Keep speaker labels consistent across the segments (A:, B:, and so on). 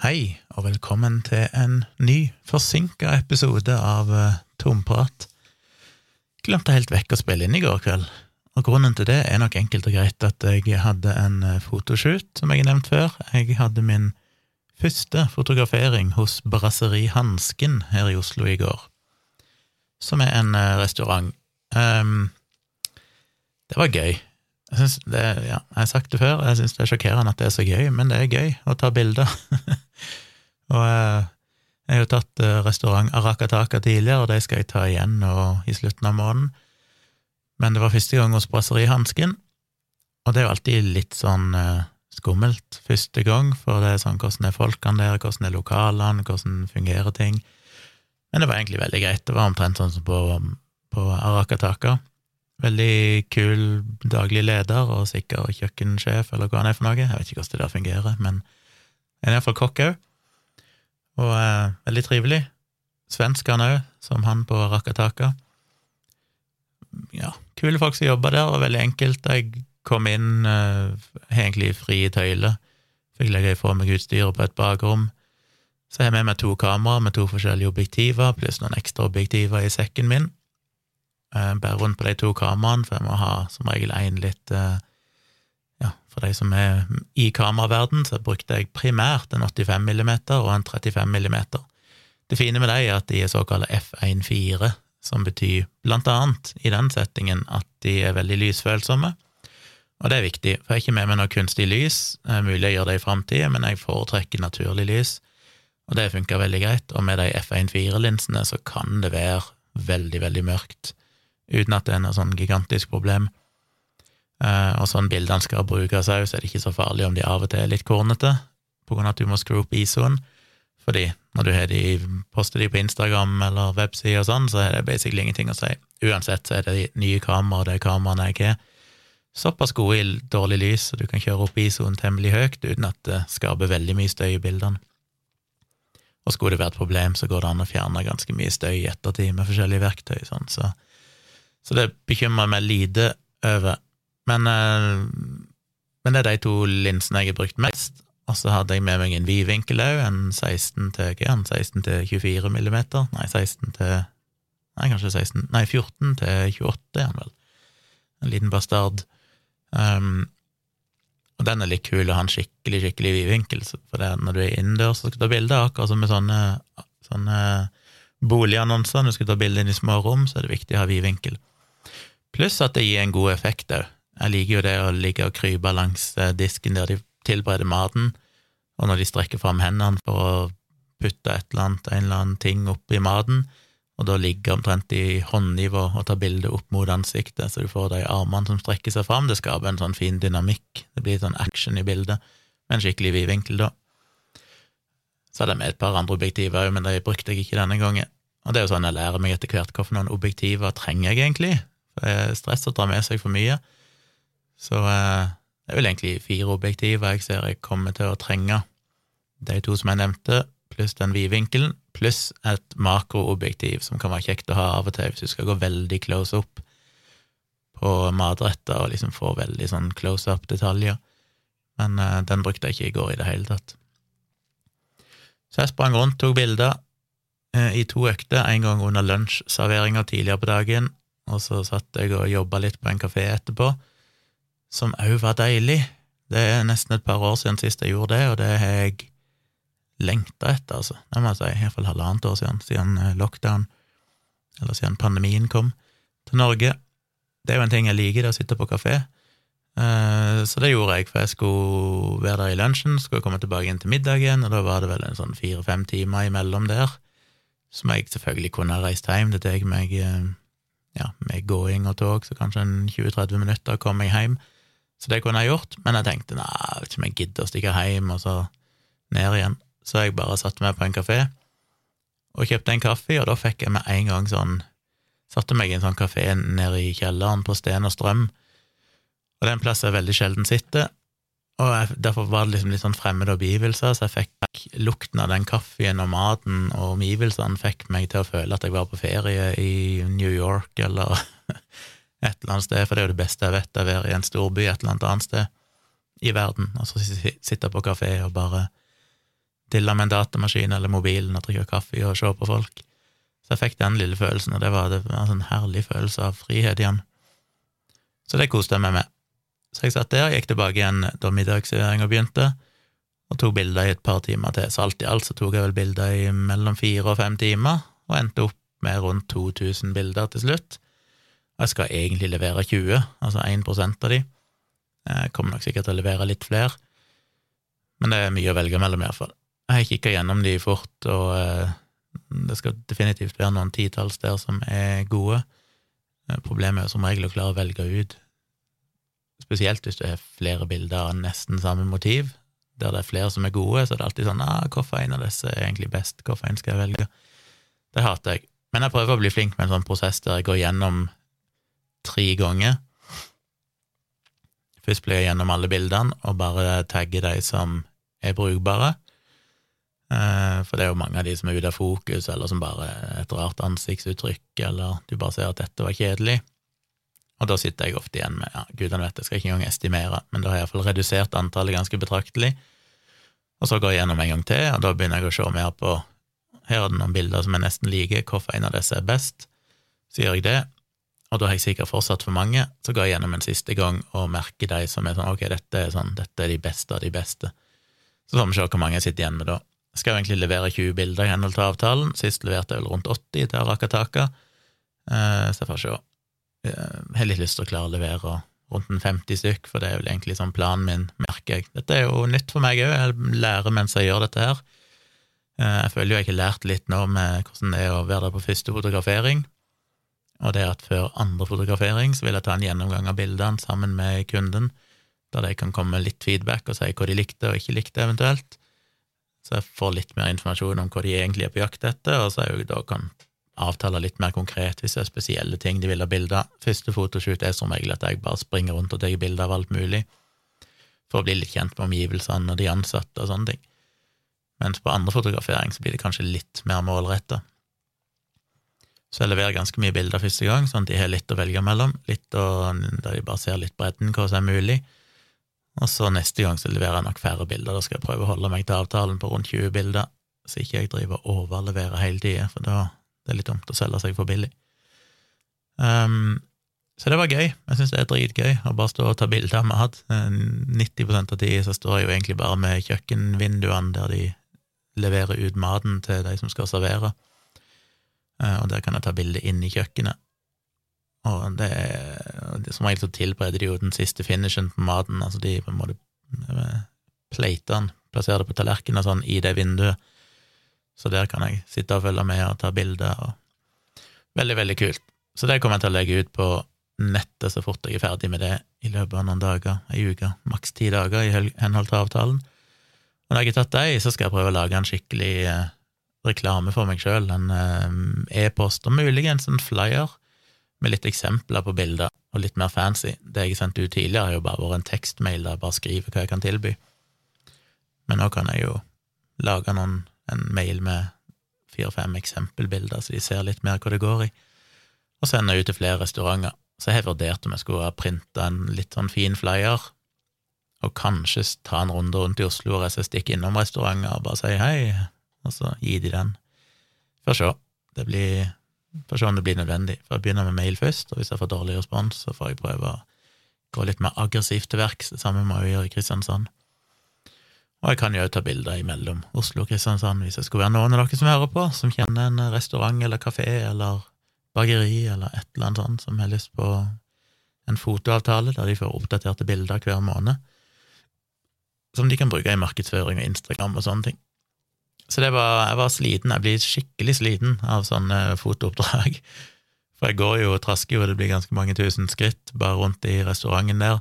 A: Hei, og velkommen til en ny, forsinka episode av uh, Tomprat. Glemte helt vekk å spille inn i går kveld, og grunnen til det er nok enkelt og greit at jeg hadde en uh, fotoshoot, som jeg har nevnt før. Jeg hadde min første fotografering hos Brasseri Hansken her i Oslo i går, som er en uh, restaurant. Um, det var gøy. Jeg, synes det, ja, jeg har sagt det før, jeg syns det er sjokkerende at det er så gøy, men det er gøy å ta bilder. og eh, jeg har jo tatt eh, restaurant Arakataka tidligere, og de skal jeg ta igjen nå i slutten av måneden. Men det var første gang hos Brasserihansken, og det er jo alltid litt sånn uh, skummelt første gang, for det er sånn hvordan er folkene der, hvordan er lokalene, hvordan fungerer ting. Men det var egentlig veldig greit. Det var omtrent sånn som på, på Arakataka. Veldig kul daglig leder og sikker kjøkkensjef, eller hva han er for noe. Jeg vet ikke hvordan det der fungerer, men han er iallfall kokk òg. Og eh, veldig trivelig. Svensk han òg, som han på Rakataka. Ja, kule folk som jobber der, og veldig enkelt. Jeg kom inn, eh, egentlig fri i tøyle. Fikk legge fra meg utstyret på et bakrom. Så jeg har med meg to kameraer med to forskjellige objektiver, pluss noen ekstra objektiver i sekken min. Eh, bære rundt på de to kameraene, for jeg må ha som regel én litt eh, Ja, for de som er i kameraverden, så brukte jeg primært en 85 mm og en 35 mm. Det fine med dem er at de er såkalte F1.4, som betyr blant annet i den settingen at de er veldig lysfølsomme. Og det er viktig, for jeg er ikke med meg noe kunstig lys. Det er mulig jeg gjør det i framtida, men jeg foretrekker naturlig lys, og det funker veldig greit. Og med de F1.4-linsene så kan det være veldig, veldig mørkt uten at det er noe sånn gigantisk problem. Eh, og sånn bildene skal brukes òg, så er det ikke så farlig om de av og til er litt kornete, på grunn av at du må skru opp ISO-en. Fordi når du de, poster de på Instagram eller webside og sånn, så er det basically ingenting å si. Uansett så er det de nye kameraer, det er kameraene jeg har, såpass gode i dårlig lys, så du kan kjøre opp ISO-en temmelig høyt uten at det skaper veldig mye støy i bildene. Og skulle det være et problem, så går det an å fjerne ganske mye støy i ettertid med forskjellige verktøy, sånn, så så det bekymrer meg lite over. Men, eh, men, det er de to linsene jeg har brukt mest. Og så hadde jeg med meg en vidvinkel òg, en 16 til, hva, 16 til 24 millimeter. Nei, 16 til Nei, kanskje 16 Nei, 14 til 28 er han vel. En liten bastard. Um, og den er litt kul å ha en skikkelig, skikkelig vidvinkel, for det, når du er innendørs og skal ta bilder, akkurat som med sånne, sånne boligannonser, når du skal ta bilder inn i små rom, så er det viktig å ha vidvinkel. Pluss at det gir en god effekt òg. Jeg liker jo det å ligge og krype langs eh, disken der de tilbereder maten, og når de strekker fram hendene for å putte et eller annet, en eller annen ting oppi maten, og da ligger omtrent i håndnivå og tar bilde opp mot ansiktet, så du får de armene som strekker seg fram. Det skaper en sånn fin dynamikk. Det blir sånn action i bildet, med en skikkelig vid vinkel, da. Så hadde jeg med et par andre objektiver òg, men de brukte jeg ikke denne gangen. Og det er jo sånn jeg lærer meg etter hvert hvilke objektiver trenger jeg egentlig. Det er stress å dra med seg for mye. Så eh, det er vel egentlig fire objektiver jeg ser jeg kommer til å trenge. De to som jeg nevnte, pluss den vidvinkelen, pluss et makroobjektiv som kan være kjekt å ha av og til hvis du skal gå veldig close up på matretter og liksom få veldig sånn close up-detaljer. Men eh, den brukte jeg ikke i går i det hele tatt. Så jeg sprang rundt, tok bilder eh, i to økter, en gang under lunsjserveringa tidligere på dagen, og så satt jeg og jobba litt på en kafé etterpå, som òg var deilig. Det er nesten et par år siden sist jeg gjorde det, og det har jeg lengta etter, altså. Det må jeg si, iallfall halvannet år siden, siden eh, lockdown, eller siden pandemien kom til Norge. Det er jo en ting jeg liker, det å sitte på kafé. Eh, så det gjorde jeg, for jeg skulle være der i lunsjen, skulle komme tilbake inn til middagen, og da var det vel en sånn fire-fem timer imellom der, som jeg selvfølgelig kunne ha reist hjem. Det tar meg eh, ja, med gåing og tog, så kanskje en 20-30 minutter kom jeg hjem. Så det kunne jeg gjort, men jeg tenkte nei, jeg vet ikke om jeg gidder å stikke hjem, og så ned igjen. Så jeg bare satte meg på en kafé og kjøpte en kaffe, og da fikk jeg med en gang sånn Satte meg i en sånn kafé nede i kjelleren på Sten og Strøm, og det er en plass jeg veldig sjelden sitter, og jeg, Derfor var det liksom litt sånn fremmede omgivelser, så jeg fikk lukten av den kaffen og maten og omgivelsene fikk meg til å føle at jeg var på ferie i New York eller et eller annet sted, for det er jo det beste jeg vet, å være i en storby et eller annet sted i verden, og så sitte på kafé og bare dille med en datamaskin eller mobilen og drikke kaffe og se på folk. Så jeg fikk den lille følelsen, og det var, det var en sånn herlig følelse av frihet igjen. Så det koste jeg meg med. Så jeg satt der, gikk tilbake igjen da middagsserveringa begynte, og tok bilder i et par timer til. Så alt i alt så tok jeg vel bilder i mellom fire og fem timer, og endte opp med rundt 2000 bilder til slutt. Og jeg skal egentlig levere 20, altså 1 av de. Jeg kommer nok sikkert til å levere litt flere, men det er mye å velge mellom, iallfall. Jeg har kikka gjennom de fort, og eh, det skal definitivt være noen titalls der som er gode. Eh, problemet er jo som regel å klare å velge ut Spesielt hvis du har flere bilder av nesten samme motiv, der det er flere som er gode, så er det alltid sånn ah, 'Hvorfor en av disse er egentlig best? Hvorfor en skal jeg velge?' Det hater jeg. Men jeg prøver å bli flink med en sånn prosess der jeg går gjennom tre ganger. Først blir jeg gjennom alle bildene og bare tagger de som er brukbare. Eh, for det er jo mange av de som er ute av fokus, eller som bare er et rart ansiktsuttrykk, eller du bare ser at dette var kjedelig. Og da sitter jeg ofte igjen med ja, gudene vet, jeg skal ikke engang estimere, men da har jeg iallfall redusert antallet ganske betraktelig. Og så går jeg gjennom en gang til, og da begynner jeg å se mer på Her er det noen bilder som er nesten like, hvorfor en av disse er best? Så gjør jeg det, og da har jeg sikkert fortsatt for mange. Så går jeg gjennom en siste gang og merker de som er sånn ok, dette er sånn, dette er de beste av de beste. Så får vi se hvor mange jeg sitter igjen med da. Jeg skal jo egentlig levere 20 bilder i henhold til avtalen. Sist leverte jeg vel rundt 80 til Arakataka, eh, så jeg får se. Eh, har litt lyst til å klare å levere rundt en 50 stykk, for det er vel egentlig sånn planen min, merker jeg. Dette er jo nytt for meg òg, jeg lærer mens jeg gjør dette her. Eh, jeg føler jo jeg har lært litt nå med hvordan det er å være der på første fotografering, og det at før andre fotografering så vil jeg ta en gjennomgang av bildene sammen med kunden, der de kan komme med litt feedback og si hva de likte og ikke likte, eventuelt. Så jeg får litt mer informasjon om hva de egentlig er på jakt etter, og så er jeg jo da kan avtale litt mer konkret hvis det er spesielle ting de vil ha bilde av. Første fotoshoot er som regel at jeg bare springer rundt og tar bilder av alt mulig, for å bli litt kjent med omgivelsene og de ansatte og sånne ting. Mens på andre fotografering så blir det kanskje litt mer målretta. Så jeg leverer ganske mye bilder første gang, sånn at de har litt å velge mellom, litt å, der de bare ser litt bredden, hva som er mulig. Og så neste gang så leverer jeg nok færre bilder, da skal jeg prøve å holde meg til avtalen på rundt 20 bilder, så ikke jeg driver og overleverer hele tida, for da det er litt dumt å selge seg for billig. Um, så det var gøy. Jeg syns det er dritgøy å bare stå og ta bilder av mat. 90% av tida så står jeg jo egentlig bare med kjøkkenvinduene der de leverer ut maten til de som skal servere, uh, og der kan jeg ta bilde i kjøkkenet. Og det, er som regel så tilbereder de jo den siste finishen på maten, altså de på en måte eh, pleiter den, plasserer det på tallerkenen og sånn i det vinduet, så der kan jeg sitte og følge med og ta bilder. og Veldig, veldig kult. Så det kommer jeg til å legge ut på nettet så fort jeg er ferdig med det, i løpet av noen dager, ei uke, maks ti dager i henhold til avtalen. Og når jeg har tatt de, så skal jeg prøve å lage en skikkelig eh, reklame for meg sjøl, en eh, e-post, og muligens en flyer med litt eksempler på bilder, og litt mer fancy. Det jeg har sendt ut tidligere, har jo bare vært en tekstmail der jeg bare skriver hva jeg kan tilby. Men nå kan jeg jo lage noen en mail med fire-fem eksempelbilder, så de ser litt mer hva det går i, og sender ut til flere restauranter. Så jeg har vurdert om jeg skulle ha printa en litt sånn fin flyer, og kanskje ta en runde rundt i Oslo og stikke innom restauranter og bare si hei, og så gi de den. Får se. Det blir Får se om det blir nødvendig. For jeg begynner med mail først, og hvis jeg får dårlig respons, så får jeg prøve å gå litt mer aggressivt til verks. Det samme må jeg gjøre i Kristiansand. Og jeg kan jo ta bilder imellom Oslo og Kristiansand hvis det skulle være noen av dere som hører på, som kjenner en restaurant eller kafé eller bakeri eller et eller annet sånt, som har lyst på en fotoavtale der de får oppdaterte bilder hver måned, som de kan bruke i markedsføring og Instagram og sånne ting. Så var, jeg var sliten, jeg blir skikkelig sliten av sånne fotooppdrag. For jeg går jo og trasker jo, det blir ganske mange tusen skritt bare rundt i restauranten der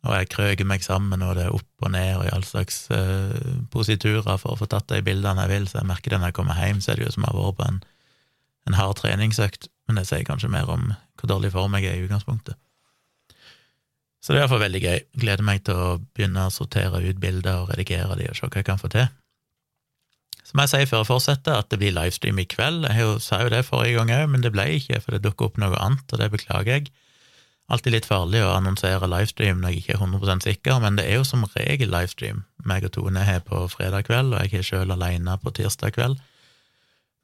A: og jeg krøker meg sammen, og det er opp og ned og i all slags uh, positurer for å få tatt de bildene jeg vil, så jeg merker det når jeg kommer hjem, så er det jo som å ha vært på en, en hard treningsøkt, men det sier kanskje mer om hvor dårlig form jeg er i utgangspunktet. Så det er iallfall veldig gøy. Gleder meg til å begynne å sortere ut bilder og redigere de og se hva jeg kan få til. Så må jeg si før jeg fortsetter, at det blir livestream i kveld. Jeg sa jo det forrige gang òg, men det ble ikke, for det dukka opp noe annet, og det beklager jeg. Alltid litt farlig å annonsere livestream når jeg ikke er 100% sikker, men det er jo som regel livestream. meg og Tone har på fredag kveld, og jeg er sjøl aleine på tirsdag kveld.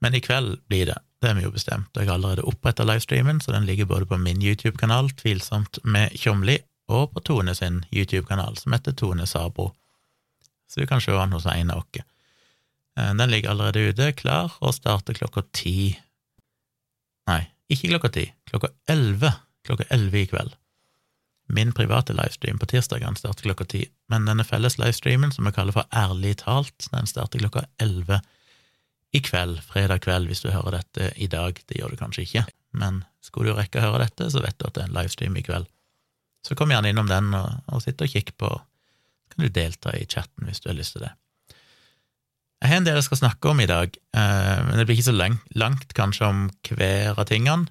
A: Men i kveld blir det. Det er vi jo bestemt. Jeg har allerede oppretta livestreamen, så den ligger både på min YouTube-kanal, Tvilsomt med Tjomli, og på Tone sin YouTube-kanal, som heter Tone Sabro. Så du kan se den hos en av oss. Eh, den ligger allerede ute, klar, og starter klokka ti. Nei, ikke klokka ti, klokka elleve. Klokka elleve i kveld. Min private livestream på tirsdagene starter klokka ti, men denne felles livestreamen, som vi kaller for Ærlig talt, den starter klokka elleve i kveld, fredag kveld, hvis du hører dette i dag. Det gjør du kanskje ikke, men skulle du rekke å høre dette, så vet du at det er en livestream i kveld. Så kom gjerne innom den og, og sitt og kikk på. Så kan du delta i chatten hvis du har lyst til det. Jeg har en del jeg skal snakke om i dag, eh, men det blir ikke så langt, langt kanskje om hver av tingene.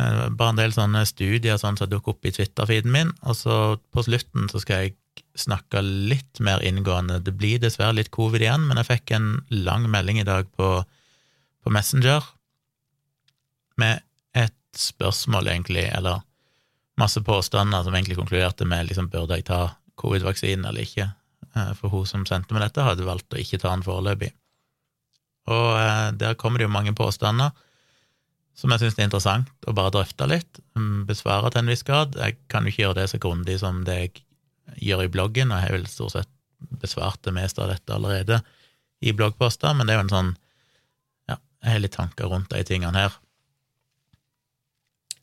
A: Eh, bare en del sånne studier sånn som dukker opp i Twitter-feeden min, og så på slutten så skal jeg snakke litt mer inngående. Det blir dessverre litt covid igjen, men jeg fikk en lang melding i dag på, på Messenger med et spørsmål, egentlig, eller masse påstander som egentlig konkluderte med liksom, burde jeg ta covid-vaksinen eller ikke. Eh, for hun som sendte meg dette, hadde valgt å ikke ta den foreløpig. Og eh, der kommer det jo mange påstander som jeg syns er interessant å bare drøfte litt, mm, besvare til en viss grad. Jeg kan jo ikke gjøre det så grundig som det jeg gjør i bloggen, og jeg har vel stort sett besvart det meste av dette allerede i bloggposter, men det er jo en sånn Ja, jeg har litt tanker rundt de tingene her.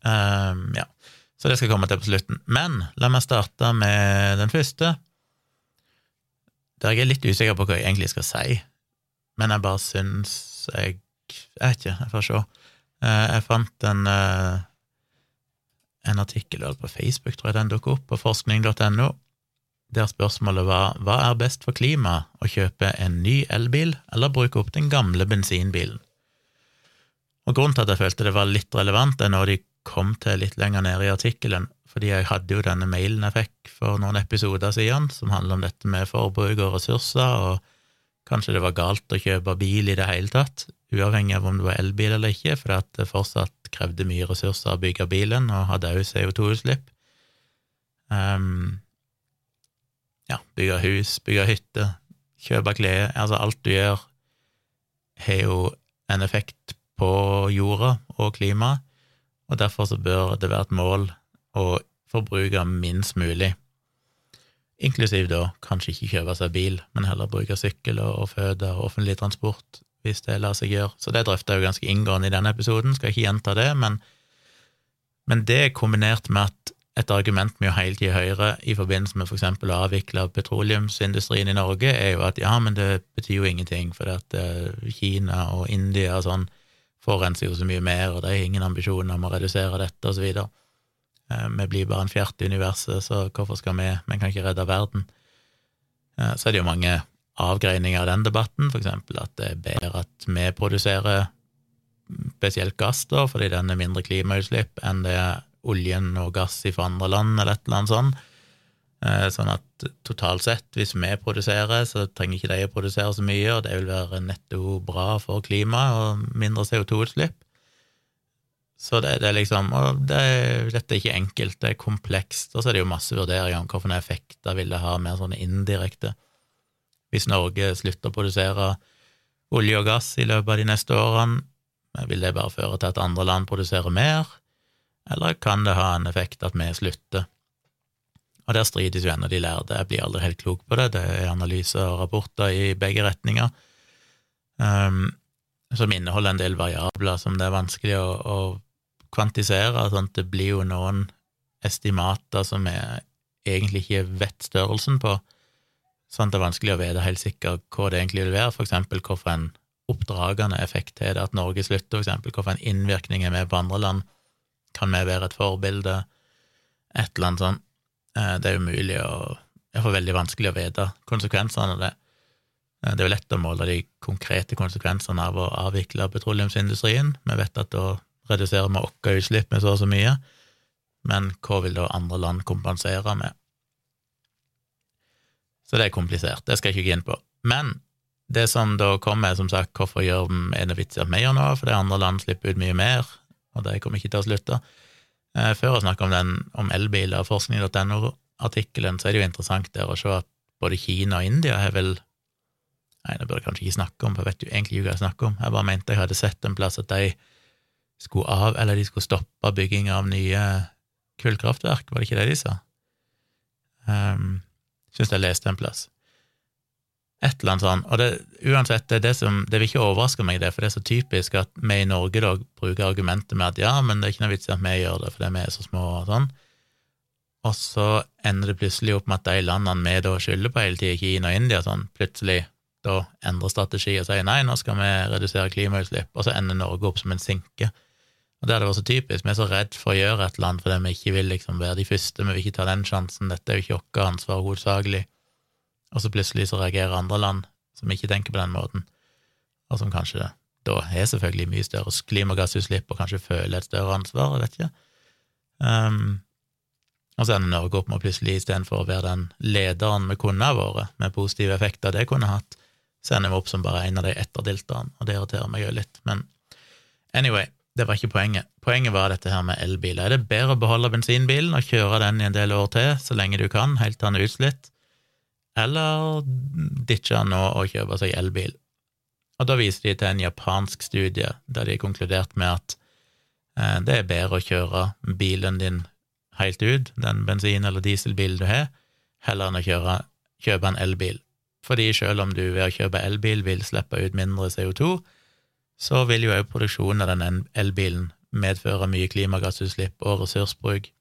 A: Um, ja, så det skal komme til på slutten. Men la meg starte med den første, der jeg er litt usikker på hva jeg egentlig skal si, men jeg bare syns jeg Jeg vet ikke, jeg får se. Uh, jeg fant en uh, en artikkel på Facebook, tror jeg den dukket opp, på forskning.no, der spørsmålet var hva er best for klimaet, å kjøpe en ny elbil eller bruke opp den gamle bensinbilen? Og Grunnen til at jeg følte det var litt relevant, er når de kom til litt lenger ned i artikkelen, fordi jeg hadde jo denne mailen jeg fikk for noen episoder siden, som handler om dette med forbruk og ressurser, og kanskje det var galt å kjøpe bil i det hele tatt, uavhengig av om det var elbil eller ikke, at det fortsatt krevde mye ressurser å bygge bilen, og hadde også CO2-utslipp. Um, ja, bygge hus, bygge hytte, kjøpe klær Altså, alt du gjør, har jo en effekt på jorda og klimaet, og derfor så bør det være et mål å forbruke minst mulig. Inklusiv da kanskje ikke kjøpe seg bil, men heller bruke sykkel og føde og offentlig transport hvis det lar seg gjøre. Så det drøfta jeg jo ganske inngående i denne episoden, skal ikke gjenta det, men, men det kombinert med at et argument vi jo hele tida hører i forbindelse med f.eks. For å avvikle petroleumsindustrien i Norge, er jo at ja, men det betyr jo ingenting, for at uh, Kina og India og sånn forurenser jo så mye mer, og det er ingen ambisjoner om å redusere dette, videre. Uh, vi blir bare en fjert i universet, så hvorfor skal vi Vi kan ikke redde verden. Uh, så er det jo mange avgreininger av den debatten, eksempel at det er bedre at vi produserer spesielt gass, da, fordi den er mindre klimautslipp enn det oljen og gass fra andre land, eller et eller annet sånt. Eh, sånn at totalt sett, hvis vi produserer, så trenger ikke de å produsere så mye, og det vil være netto bra for klimaet og mindre CO2-utslipp. Så det, det, er liksom Og det, dette er ikke enkelt, det er komplekst, og så er det jo masse vurderinger om hvilke effekter vil det ha mer sånne indirekte. Hvis Norge slutter å produsere olje og gass i løpet av de neste årene, vil det bare føre til at andre land produserer mer? eller kan det ha en effekt at vi slutter? Og der strides jo ennå de lærde, jeg blir aldri helt klok på det, det er analyser og rapporter i begge retninger, um, som inneholder en del variabler som det er vanskelig å, å kvantisere, sånn at det blir jo noen estimater som vi egentlig ikke vet størrelsen på, sånn at det er vanskelig å vite helt sikkert hva det egentlig vil være, eksempel hvorfor en oppdragende effekt er det at Norge slutter, eksempel hvorfor en innvirkning er med på andre land, kan vi være et forbilde? Et eller annet sånt. Eh, det er umulig å er veldig vanskelig å vite konsekvensene av det. Eh, det er jo lett å måle de konkrete konsekvensene av å avvikle petroleumsindustrien. Vi vet at da reduserer vi våre utslipp med så og så mye, men hva vil da andre land kompensere med? Så det er komplisert, det skal jeg ikke gå inn på. Men det som da kommer, er som sagt, hvorfor gjør er det vits i at vi gjør noe, fordi andre land slipper ut mye mer, og det kommer ikke til å slutte. Eh, før jeg snakke om om elbiler og forskning.no-artikkelen, så er det jo interessant der å se at både Kina og India har vel Nei, det burde jeg kanskje ikke snakke om, for jeg vet jo egentlig ikke hva jeg snakker om. Jeg bare mente jeg hadde sett en plass at de skulle av, eller de skulle stoppe bygging av nye kullkraftverk, var det ikke det de sa? Um, Syns jeg leste en plass. Et eller annet sånt. Og det, uansett, det, det, som, det vil ikke overraske meg, det, for det er så typisk at vi i Norge da bruker argumentet med at ja, men det er ikke noe vits i at vi gjør det fordi vi er så små og sånn. Og så ender det plutselig opp med at de landene vi da skylder på hele tida, Kina og India, sånn, plutselig da endrer strategi og sier nei, nå skal vi redusere klimautslipp, og så ender Norge opp som en sinke. Og det er det også typisk, vi er så redd for å gjøre et eller annet fordi vi ikke vil liksom være de første, vi vil ikke ta den sjansen, dette er jo ikke vårt ansvar hovedsakelig og så plutselig så reagerer andre land som ikke tenker på den måten, og som kanskje da har selvfølgelig mye større klimagassutslipp og kanskje føler et større ansvar, jeg vet ikke. Um, og så ender Norge opp med å plutselig, istedenfor å være den lederen vi kunne ha vært, med positive effekter det kunne hatt, så ender vi opp som bare en av de etterdilterne, og det irriterer meg jo litt. Men anyway, det var ikke poenget. Poenget var dette her med elbiler. Er det bedre å beholde bensinbilen og kjøre den i en del år til, så lenge du kan, helt til den er utslitt, eller ditche nå og kjøpe seg elbil. Og da viser de til en japansk studie der de har konkludert med at eh, det er bedre å kjøre bilen din helt ut, den bensin- eller dieselbilen du har, heller enn å kjøre, kjøpe en elbil. Fordi selv om du ved å kjøpe elbil vil slippe ut mindre CO2, så vil jo òg produksjonen av den elbilen medføre mye klimagassutslipp og ressursbruk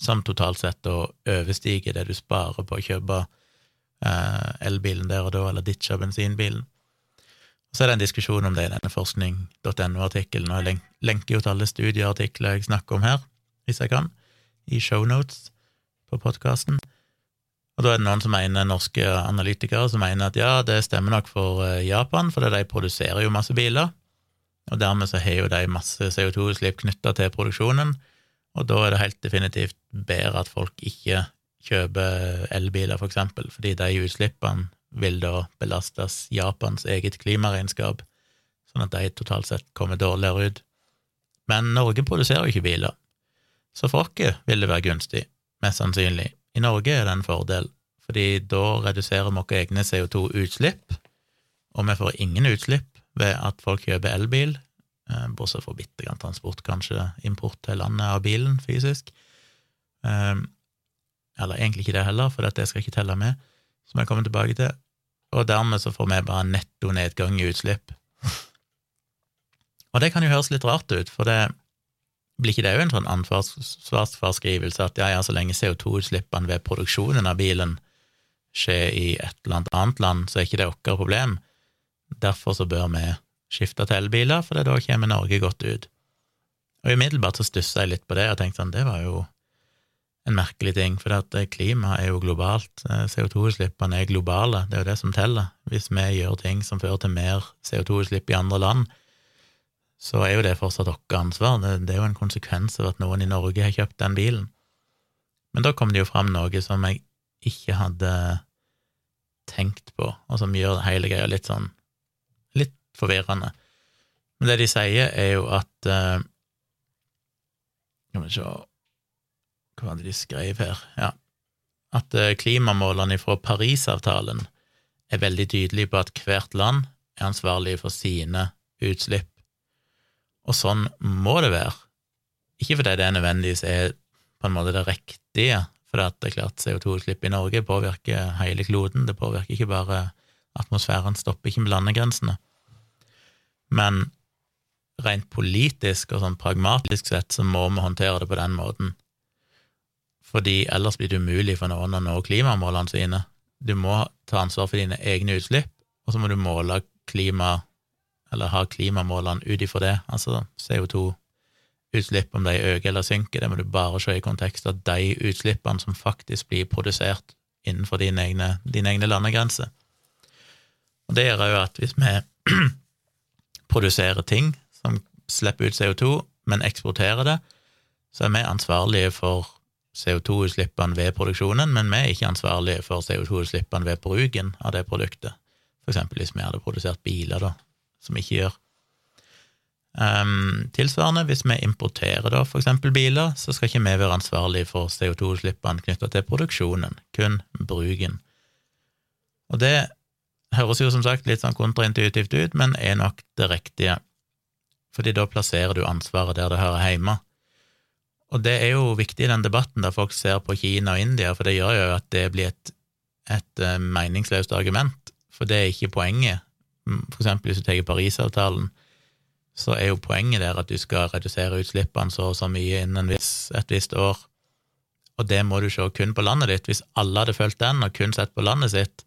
A: som totalt sett da overstiger det du sparer på å kjøpe eh, elbilen der og da, eller ditche bensinbilen. Så er det en diskusjon om det i denne forskning.no-artikkelen, og jeg lenker jo til alle studieartikler jeg snakker om her, hvis jeg kan, i shownotes på podkasten. Og da er det noen som mener, norske analytikere som mener at ja, det stemmer nok for eh, Japan, for de produserer jo masse biler, og dermed så har jo de masse CO2-utslipp knytta til produksjonen, og da er det helt definitivt bedre at folk ikke kjøper elbiler, for eksempel, fordi de utslippene vil da belastes Japans eget klimaregnskap, sånn at de totalt sett kommer dårligere ut. Men Norge produserer jo ikke biler, så for oss vil det være gunstig, mest sannsynlig. I Norge er det en fordel, fordi da reduserer vi våre egne CO2-utslipp, og vi får ingen utslipp ved at folk kjøper elbil, Eh, bortsett fra bitte grann transport, kanskje import til landet av bilen fysisk. Eh, eller egentlig ikke det heller, for dette skal jeg ikke telle med, som jeg kommer tilbake til. Og dermed så får vi bare netto nedgang i utslipp. Og det kan jo høres litt rart ut, for det blir ikke det jo en sånn ansvarsfraskrivelse at ja, ja, så lenge CO2-utslippene ved produksjonen av bilen skjer i et eller annet land, så er ikke det vårt problem. Derfor så bør vi skifte til elbiler, for da kommer Norge godt ut. Og umiddelbart så stussa jeg litt på det og tenkte sånn, det var jo en merkelig ting, for at eh, klimaet er jo globalt, eh, CO2-utslippene er globale, det er jo det som teller. Hvis vi gjør ting som fører til mer CO2-utslipp i andre land, så er jo det fortsatt deres ansvar, det, er jo en konsekvens av at noen i Norge har kjøpt den bilen. Men da kom det jo fram noe som jeg ikke hadde tenkt på, og som gjør hele greia litt sånn litt forvirrende. Men det de sier, er jo at uh, Skal vi se Hva var det de skrev her? Ja. At uh, klimamålene fra Parisavtalen er veldig tydelige på at hvert land er ansvarlig for sine utslipp. Og sånn må det være. Ikke fordi det nødvendigvis er på en måte det riktige, for det er klart CO2-utslipp i Norge påvirker hele kloden, det påvirker ikke bare atmosfæren, stopper ikke med landegrensene men rent politisk og sånn pragmatisk sett så må vi håndtere det på den måten, fordi ellers blir det umulig for noen å nå klimamålene sine. Du må ta ansvar for dine egne utslipp, og så må du måle klima, eller har klimamålene ut ifra det, altså CO2-utslipp, om de øker eller synker, det må du bare se i kontekst av de utslippene som faktisk blir produsert innenfor dine egne, dine egne landegrenser. Og det gjør jo at hvis vi produserer ting som slipper ut CO2, men eksporterer det, så er vi ansvarlige for CO2-utslippene ved produksjonen, men vi er ikke ansvarlige for CO2-utslippene ved bruken av det produktet. For eksempel hvis vi hadde produsert biler, da, som vi ikke gjør. Um, tilsvarende, hvis vi importerer da eksempel biler, så skal ikke vi være ansvarlige for CO2-utslippene knytta til produksjonen, kun bruken. Og det høres jo som sagt litt sånn kontraintuitivt ut, men er nok det riktige, fordi da plasserer du ansvaret der det hører hjemme. Og det er jo viktig i den debatten der folk ser på Kina og India, for det gjør jo at det blir et, et eh, meningsløst argument, for det er ikke poenget. Mm, for eksempel hvis du tar Parisavtalen, så er jo poenget der at du skal redusere utslippene så og så mye innen et visst år, og det må du se kun på landet ditt. Hvis alle hadde fulgt den og kun sett på landet sitt,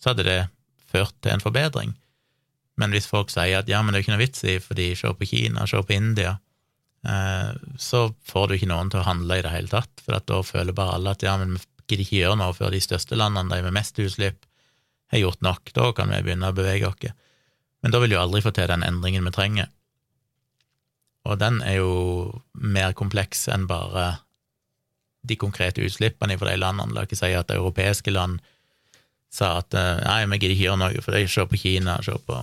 A: så hadde det ført til en forbedring. Men hvis folk sier at ja, men det er ikke noe vits i, fordi se på Kina, se på India, eh, så får du ikke noen til å handle i det hele tatt, for da føler bare alle at ja, men vi gidder ikke gjøre noe før de største landene, de med mest utslipp, har gjort nok, da kan vi begynne å bevege oss. Men da vil jo aldri få til den endringen vi trenger. Og den er jo mer kompleks enn bare de konkrete utslippene fra de landene. La ikke si at europeiske land sa at eh, nei, vi gidder ikke gjøre noe, for det ser se på Kina, se på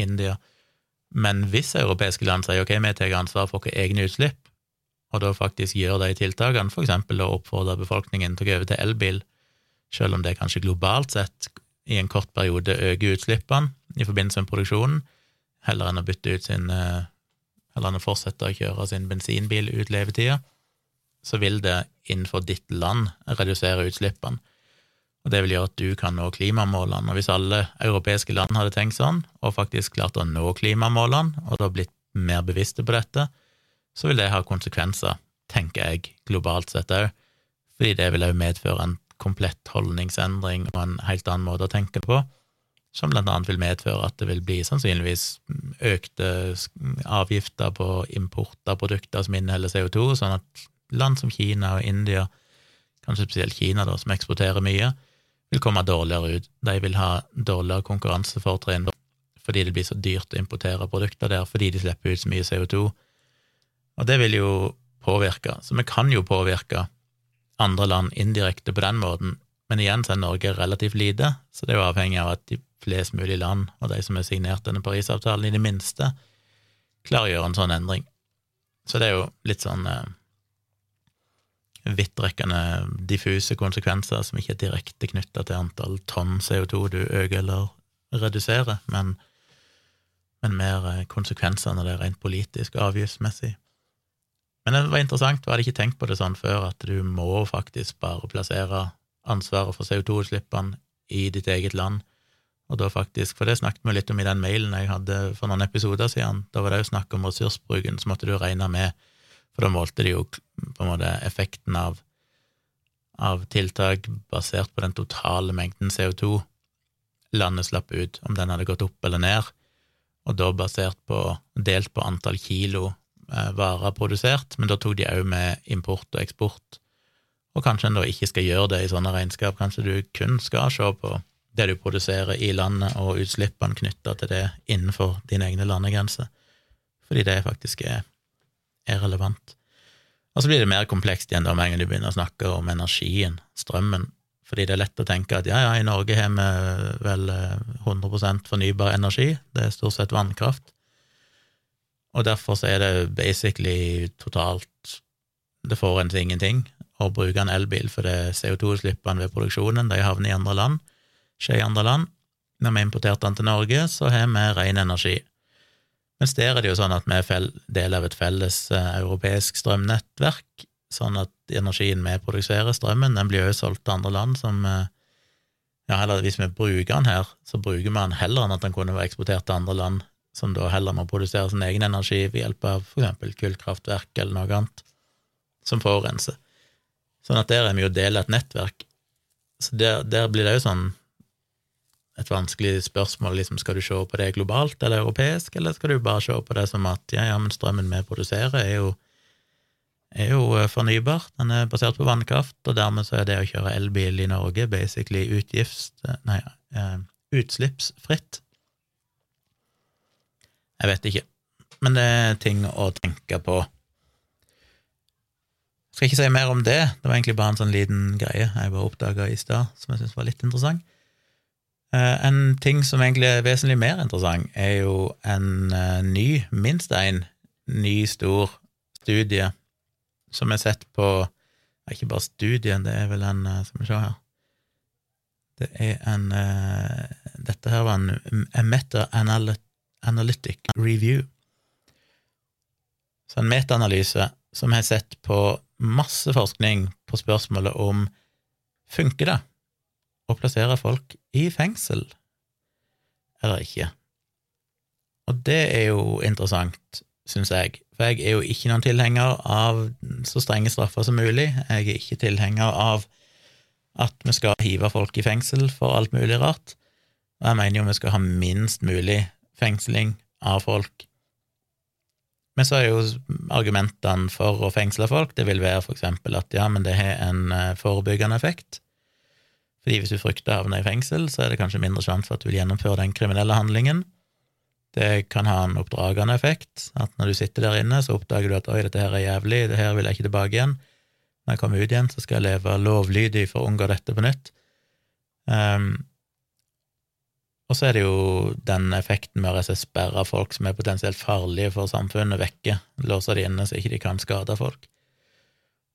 A: India. Men hvis europeiske land sier ok, vi tar ansvar for våre egne utslipp, og da faktisk gjør de tiltakene, eksempel å oppfordre befolkningen til å gå over til elbil, selv om det kanskje globalt sett i en kort periode øker utslippene i forbindelse med produksjonen, heller enn å bytte ut sin eh, Eller enn å fortsette å kjøre sin bensinbil ut levetida, så vil det innenfor ditt land redusere utslippene. Og det vil gjøre at du kan nå klimamålene. Og hvis alle europeiske land hadde tenkt sånn, og faktisk klart å nå klimamålene, og da blitt mer bevisste på dette, så vil det ha konsekvenser, tenker jeg, globalt sett òg, fordi det vil òg medføre en komplett holdningsendring og en helt annen måte å tenke på, som blant annet vil medføre at det vil bli sannsynligvis økte avgifter på import av produkter som inneholder CO2, sånn at land som Kina og India, kanskje spesielt Kina, da, som eksporterer mye, vil komme dårligere ut. De vil ha dårligere konkurransefortrinn fordi det blir så dyrt å importere produkter der, fordi de slipper ut så mye CO2. Og det vil jo påvirke. Så vi kan jo påvirke andre land indirekte på den måten, men igjen så er Norge relativt lite, så det er jo avhengig av at de flest mulig land, og de som har signert denne Parisavtalen, i det minste, klarer å gjøre en sånn endring. Så det er jo litt sånn eh, vidtrekkende, diffuse konsekvenser som ikke er direkte knytta til antall tonn CO2 du øker eller reduserer, men, men mer eh, når det er rent politisk og avgiftsmessig. Men det var interessant, jeg hadde ikke tenkt på det sånn før, at du må faktisk bare plassere ansvaret for CO2-utslippene i ditt eget land, og da faktisk, for det snakket vi litt om i den mailen jeg hadde for noen episoder siden, da var det jo snakk om ressursbruken, så måtte du regne med. For da målte de jo på en måte effekten av, av tiltak basert på den totale mengden CO2 landet slapp ut, om den hadde gått opp eller ned, og da basert på, delt på antall kilo varer produsert, men da tok de òg med import og eksport. Og kanskje en da ikke skal gjøre det i sånne regnskap, kanskje du kun skal se på det du produserer i landet, og utslippene knytta til det innenfor dine egne landegrenser, fordi det faktisk er er relevant. Og så blir det mer komplekst igjen da med en gang du begynner å snakke om energien, strømmen, fordi det er lett å tenke at ja, ja, i Norge har vi vel 100 eh, fornybar energi, det er stort sett vannkraft, og derfor så er det basically totalt Det forurenser ingenting å bruke en elbil, for det CO2-utslippene ved produksjonen de havner i andre land, skjer i andre land. Når vi importerte den til Norge, så har vi ren energi. Mens der er det jo sånn at vi er del av et felles uh, europeisk strømnettverk, sånn at energien vi produserer, strømmen, den blir jo solgt til andre land som uh, Ja, heller hvis vi bruker den her, så bruker vi den heller enn at den kunne vært eksportert til andre land, som da heller må produsere sin egen energi ved hjelp av eksempel kullkraftverk eller noe annet, som forurenser. Sånn at der er vi jo del av et nettverk. Så der, der blir det jo sånn et vanskelig spørsmål. liksom Skal du se på det globalt eller europeisk, eller skal du bare se på det som at ja, ja, men strømmen vi produserer, er jo, er jo eh, fornybar. Den er basert på vannkraft, og dermed så er det å kjøre elbil i Norge basically utgifts... Nei, uh, utslippsfritt. Jeg vet ikke, men det er ting å tenke på. Jeg skal ikke si mer om det, det var egentlig bare en sånn liten greie jeg bare oppdaga i stad, som jeg syntes var litt interessant. Eh, en ting som egentlig er vesentlig mer interessant, er jo en eh, ny, minst en ny, stor studie som er sett på Ikke bare studien, det er vel en eh, Skal vi se her Det er en Dette her var en, en meta-analytic review. Så en metaanalyse som har sett på masse forskning på spørsmålet om funker det å plassere folk i fengsel eller ikke. Og det er jo interessant, syns jeg, for jeg er jo ikke noen tilhenger av så strenge straffer som mulig. Jeg er ikke tilhenger av at vi skal hive folk i fengsel for alt mulig rart. Og jeg mener jo vi skal ha minst mulig fengsling av folk. Men så er jo argumentene for å fengsle folk, det vil være for eksempel at ja, men det har en eh, forebyggende effekt. Fordi hvis du frykter å havne i fengsel, så er det kanskje mindre sjanse for at du vil gjennomføre den kriminelle handlingen. Det kan ha en oppdragende effekt, at når du sitter der inne, så oppdager du at oi, dette her er jævlig, det her vil jeg ikke tilbake igjen. Når jeg kommer ut igjen, så skal jeg leve lovlydig for å unngå dette på nytt. Um, og så er det jo den effekten med å sperre folk som er potensielt farlige for samfunnet, vekke, låse de inne så ikke de kan skade folk.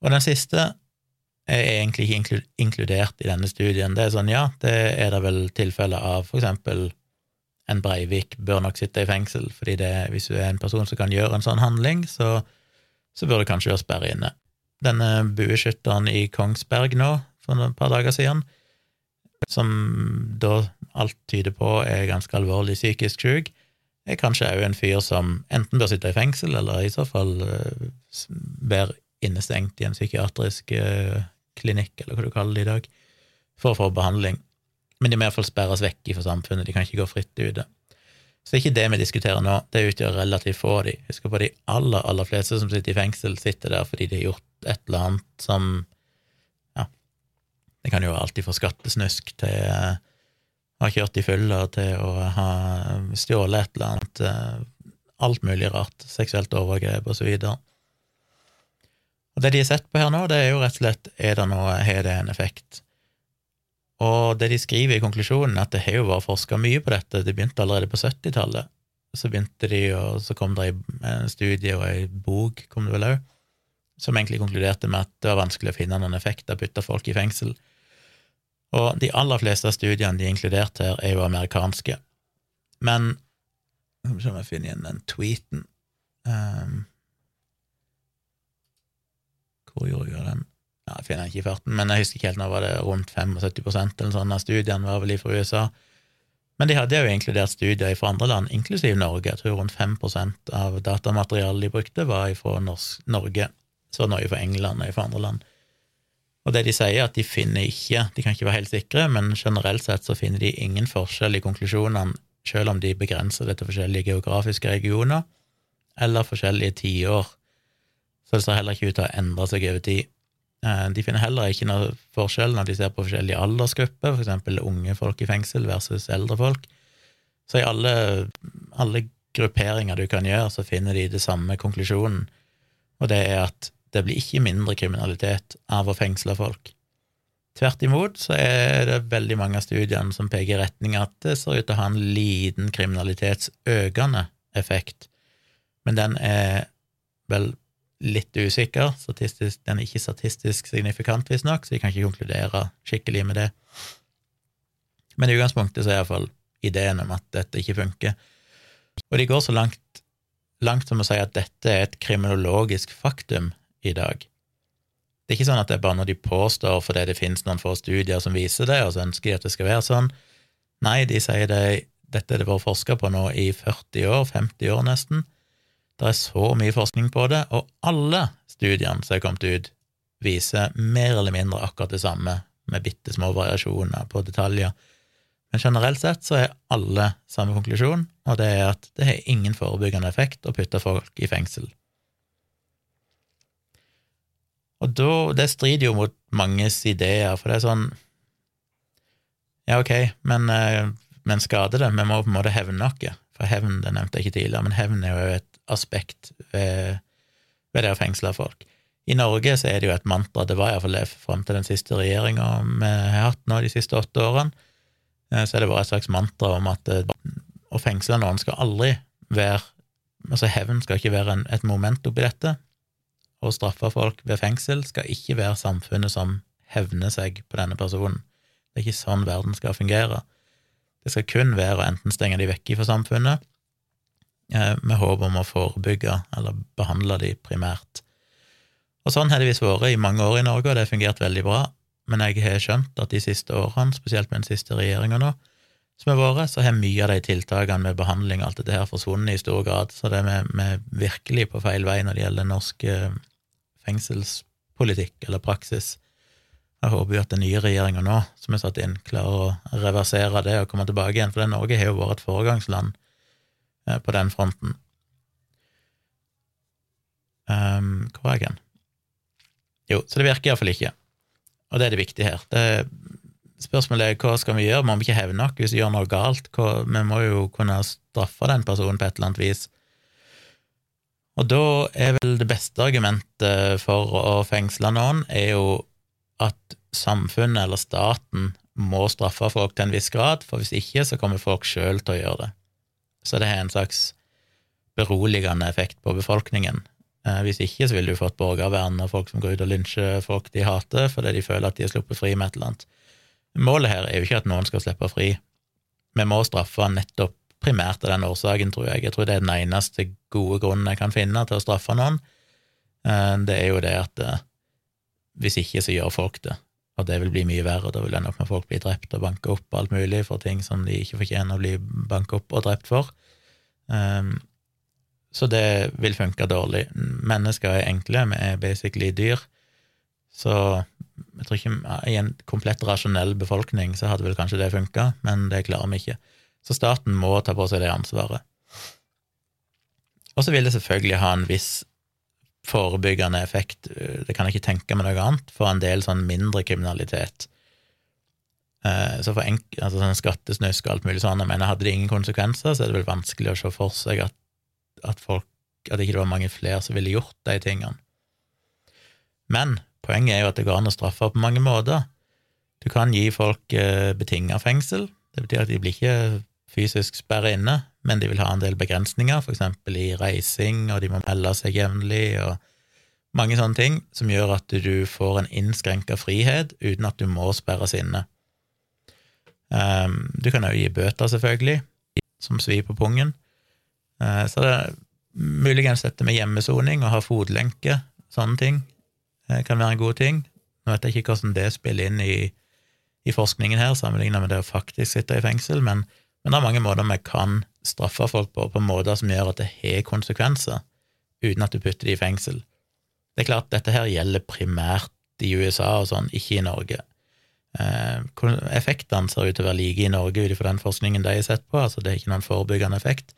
A: Og den siste er egentlig ikke inkludert i denne studien. Det er sånn, ja, det er det vel tilfeller av, for eksempel en Breivik bør nok sitte i fengsel, fordi det, hvis du er en person som kan gjøre en sånn handling, så, så bør du kanskje være sperre inne. Denne bueskytteren i Kongsberg nå, for et par dager siden, som da alt tyder på er ganske alvorlig psykisk syk, er kanskje òg en fyr som enten bør sitte i fengsel, eller i så fall være bør innestengt i en psykiatrisk uh, klinikk, eller hva du kaller det i dag, for å få behandling men de må iallfall sperres vekk fra samfunnet, de kan ikke gå fritt ute. Så det er ikke det vi diskuterer nå, det utgjør relativt få av de. Husk på de aller, aller fleste som sitter i fengsel, sitter der fordi de har gjort et eller annet som Ja, det kan jo alltid fra skattesnusk til uh, ha kjørt i fylla til å ha stjålet et eller annet, uh, alt mulig rart, seksuelt overgrep og så videre. Og det de har sett på her nå, det er jo rett og slett er det noe, har det en effekt? Og det de skriver i konklusjonen, er at det har jo vært forska mye på dette, det begynte allerede på 70-tallet. Så begynte de, og så kom det en studie og ei bok, kom det vel òg, som egentlig konkluderte med at det var vanskelig å finne noen effekt av å putte folk i fengsel. Og de aller fleste av studiene de er inkludert her, er jo amerikanske. Men Skal vi se om jeg finner igjen den tweeten. Um, hvor gjorde jeg den? ja, Jeg finner ikke i farten, men jeg husker ikke helt nå var det rundt 75% eller sånn av studiene var vel fra USA. Men de hadde jo inkludert studier fra andre land, inklusiv Norge. Jeg tror rundt 5 av datamaterialet de brukte, var fra Norge. Så noe fra England og fra andre land. Og det de sier, at de finner ikke, de kan ikke være helt sikre, men generelt sett så finner de ingen forskjell i konklusjonene, selv om de begrenser det til forskjellige geografiske regioner eller forskjellige tiår. Så det ser heller ikke ut til å endre seg over tid. Eh, de finner heller ikke noe forskjell når de ser på forskjellige aldersgrupper, for eksempel unge folk i fengsel versus eldre folk. Så i alle, alle grupperinger du kan gjøre, så finner de det samme konklusjonen, og det er at det blir ikke mindre kriminalitet av å fengsle folk. Tvert imot så er det veldig mange av studiene som peker i retning at det ser ut til å ha en liten kriminalitetsøkende effekt, men den er vel litt usikker. Statistisk, den er ikke statistisk signifikant, visstnok, så jeg kan ikke konkludere skikkelig med det. Men i utgangspunktet så er iallfall ideen om at dette ikke funker. Og de går så langt, langt som å si at dette er et kriminologisk faktum i dag. Det er ikke sånn at det er bare noe de påstår fordi det finnes noen få studier som viser det, og så ønsker de at det skal være sånn. Nei, de sier det, dette er det vært forska på nå i 40 år, 50 år nesten. Det er så mye forskning på det, og alle studiene som er kommet ut, viser mer eller mindre akkurat det samme, med bitte små variasjoner på detaljer. Men generelt sett så er alle samme konklusjon, og det er at det har ingen forebyggende effekt å putte folk i fengsel. Og da, det strider jo mot manges ideer, for det er sånn Ja, ok, men, eh, men skader det? Vi må på en måte hevne noe. For hevn, det nevnte jeg ikke tidligere, men hevn er jo et aspekt ved, ved det å fengsle folk. I Norge så er det jo et mantra, det var iallfall det fram til den siste regjeringa vi har hatt nå de siste åtte årene, eh, så er det bare et slags mantra om at eh, å fengsle noen skal aldri være Altså, hevn skal ikke være en, et moment oppi dette. Å straffe folk ved fengsel skal ikke være samfunnet som hevner seg på denne personen. Det er ikke sånn verden skal fungere. Det skal kun være å enten stenge de vekk fra samfunnet, eh, med håp om å forebygge eller behandle de primært. Og sånn har det visst vært i mange år i Norge, og det har fungert veldig bra, men jeg har skjønt at de siste årene, spesielt med den siste regjeringa nå, som har vært, så har mye av de tiltakene med behandling og alt dette her forsvunnet i stor grad, så det er vi virkelig på feil vei når det gjelder norsk eh, fengselspolitikk eller praksis. Jeg håper jo at den nye regjeringa nå, som er satt inn, klarer å reversere det og komme tilbake igjen, for Norge har jo vært et foregangsland eh, på den fronten. Um, hvor er jeg hen? Jo, så det virker iallfall ikke, og det er det viktige her. Det, spørsmålet er hva skal vi gjøre, må vi ikke hevne oss hvis vi gjør noe galt? Hva, vi må jo kunne straffe den personen på et eller annet vis. Og da er vel det beste argumentet for å fengsle noen, er jo at samfunnet eller staten må straffe folk til en viss grad, for hvis ikke så kommer folk sjøl til å gjøre det. Så det har en slags beroligende effekt på befolkningen. Eh, hvis ikke så ville du fått borgervern og folk som går ut og lynsjer folk de hater fordi de føler at de har sluppet fri med et eller annet. Målet her er jo ikke at noen skal slippe fri. Vi må straffe nettopp primært av den årsaken, tror jeg. Jeg tror det er den eneste gode grunnen jeg kan finne til å straffe noen. Eh, det er jo det at eh, hvis ikke, så gjør folk det, og det vil bli mye verre. Da vil det nok med folk bli drept og banke opp og alt mulig for ting som de ikke fortjener å bli banka opp og drept for. Um, så det vil funke dårlig. Mennesker er enkle, vi er basically dyr. Så jeg tror ikke i en komplett rasjonell befolkning så hadde vel kanskje det funka, men det klarer vi ikke. Så staten må ta på seg det ansvaret. Og så vil det selvfølgelig ha en viss forebyggende effekt, det kan jeg ikke tenke meg noe annet, for en del sånn mindre kriminalitet. Eh, så for enk, altså sånn skattesnusk og alt mulig sånn, jeg mener hadde det ingen konsekvenser, så er det vel vanskelig å se for seg at, at folk at ikke det var mange flere som ville gjort de tingene. Men poenget er jo at det går an å straffe på mange måter. Du kan gi folk eh, betinga fengsel. Det betyr at de blir ikke fysisk sperre inne, men de vil ha en del begrensninger, eksempel i reising, og de må melde seg jevnlig, og mange sånne ting som gjør at du får en innskrenka frihet uten at du må sperres inne. Um, du kan òg gi bøter, selvfølgelig, som svir på pungen. Uh, så det er muligens dette med hjemmesoning og ha fotlenke, sånne ting, uh, kan være en god ting. Nå vet jeg ikke hvordan det spiller inn i, i forskningen her, sammenlignet med det å faktisk sitte i fengsel, men men det er mange måter vi kan straffe folk på, på måter som gjør at det har konsekvenser, uten at du putter de i fengsel. Det er klart, dette her gjelder primært i USA og sånn, ikke i Norge. Eh, effektene ser ut til å være like i Norge ut ifra den forskningen de har sett på, altså det er ikke noen forebyggende effekt.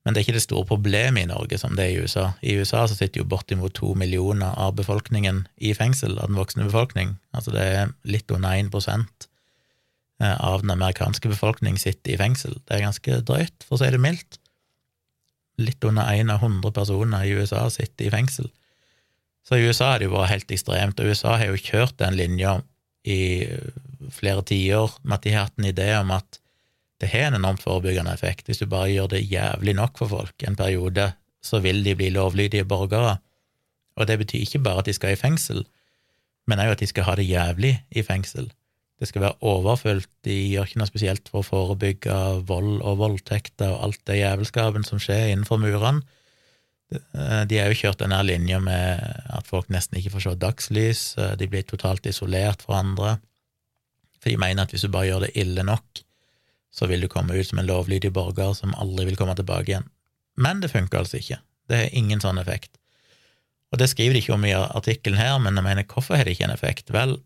A: Men det er ikke det store problemet i Norge som det er i USA. I USA så sitter jo bortimot to millioner av befolkningen i fengsel, av den voksne befolkning. Altså det er litt under 1 prosent Eh, av den amerikanske befolkning sitter i fengsel. Det er ganske drøyt, for å si det mildt. Litt under én av hundre personer i USA sitter i fengsel. Så i USA har det jo vært helt ekstremt, og USA har jo kjørt den linja i flere tiår med at de har hatt en idé om at det har en enormt forebyggende effekt. Hvis du bare gjør det jævlig nok for folk en periode, så vil de bli lovlydige borgere. Og det betyr ikke bare at de skal i fengsel, men òg at de skal ha det jævlig i fengsel det skal være overfylt, de gjør ikke noe spesielt for å forebygge vold og voldtekter og alt det jævelskapen som skjer innenfor murene. Eh, de har jo kjørt denne linja med at folk nesten ikke får se dagslys, eh, de blir totalt isolert fra andre, for de mener at hvis du bare gjør det ille nok, så vil du komme ut som en lovlydig borger som aldri vil komme tilbake igjen. Men det funker altså ikke. Det har ingen sånn effekt. Og det skriver de ikke om i artikkelen her, men jeg mener, hvorfor har det ikke en effekt? Vel,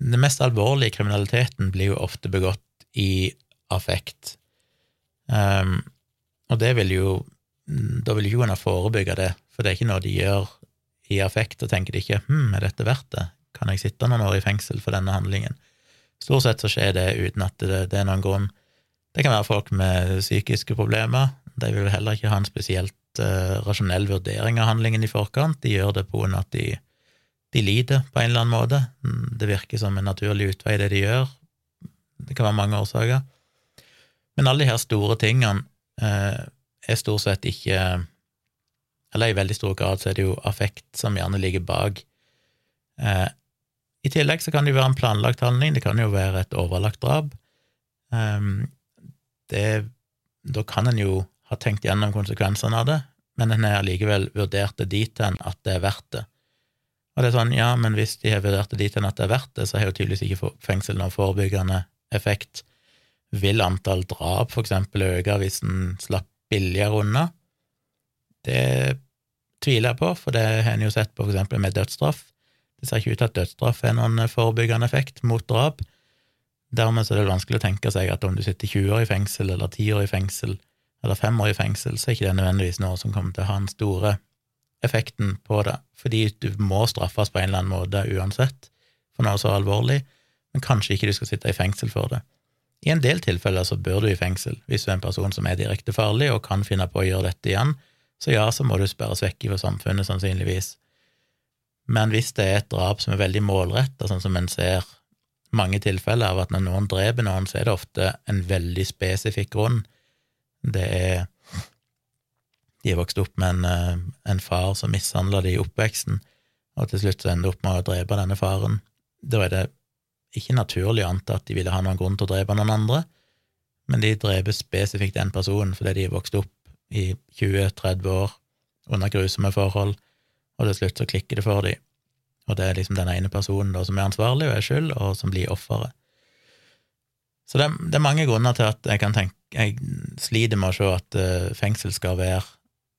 A: den mest alvorlige kriminaliteten blir jo ofte begått i affekt. Um, og det vil jo Da vil jo kunne forebygge det, for det er ikke noe de gjør i affekt, og tenker de ikke 'hm, er dette verdt det', kan jeg sitte noen år i fengsel for denne handlingen? Stort sett så skjer det uten at det, det er noen grunn. Det kan være folk med psykiske problemer, de vil heller ikke ha en spesielt uh, rasjonell vurdering av handlingen i forkant, de gjør det på grunn av at de de lider på en eller annen måte. Det virker som en naturlig utvei, det de gjør. Det kan være mange årsaker. Men alle de her store tingene eh, er stort sett ikke Eller i veldig stor grad så er det jo affekt som gjerne ligger bak. Eh, I tillegg så kan det jo være en planlagt handling, det kan jo være et overlagt drap. Eh, da kan en jo ha tenkt gjennom konsekvensene av det, men en har likevel vurdert det dit hen at det er verdt det. Og det er sånn, ja, men hvis de har vurdert det dit hen at det er verdt det, så har jo tydeligvis ikke fengsel noen forebyggende effekt. Vil antall drap for eksempel øke hvis en slapp billigere unna? Det tviler jeg på, for det har en jo sett på for eksempel med dødsstraff. Det ser ikke ut til at dødsstraff har noen forebyggende effekt mot drap. Dermed er det vanskelig å tenke seg at om du sitter 20 år i fengsel, eller 10 år i fengsel, eller 5 år i fengsel, så er ikke det nødvendigvis noe som kommer til å ha en store effekten på det, fordi du må straffes på en eller annen måte uansett for noe så alvorlig, men kanskje ikke du skal sitte i fengsel for det. I en del tilfeller så bør du i fengsel hvis du er en person som er direkte farlig og kan finne på å gjøre dette igjen, så ja, så må du sperres vekk fra samfunnet, sannsynligvis. Men hvis det er et drap som er veldig målretta, sånn som en ser mange tilfeller av at når noen dreper noen, så er det ofte en veldig spesifikk grunn. Det er De er vokst opp med en, eh, en far som mishandla de i oppveksten, og til slutt ender opp med å drepe denne faren. Da er det ikke naturlig å anta at de ville ha noen grunn til å drepe noen andre, men de dreper spesifikt den personen fordi de er vokst opp i 20-30 år under grusomme forhold, og til slutt så klikker det for dem. Og det er liksom den ene personen da som er ansvarlig og er skyld, og som blir offeret. Så det, det, er mange grunner til at jeg kan tenke Jeg sliter med å se at uh, fengsel skal være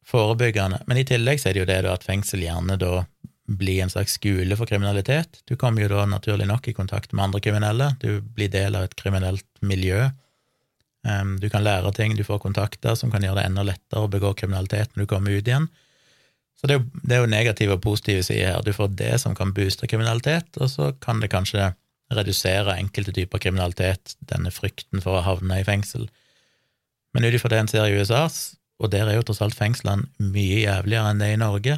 A: forebyggende, men i tillegg så er det jo det da at fengsel gjerne da blir en slags skole for kriminalitet. Du kommer jo da naturlig nok i kontakt med andre kriminelle, du blir del av et kriminelt miljø. Du kan lære ting, du får kontakter som kan gjøre det enda lettere å begå kriminalitet når du kommer ut igjen. Så det er, jo, det er jo negative og positive sider her. Du får det som kan booste kriminalitet, og så kan det kanskje redusere enkelte typer kriminalitet, denne frykten for å havne i fengsel. Men ut ifra det en ser i USA, og der er jo tross alt fengslene mye jævligere enn det er i Norge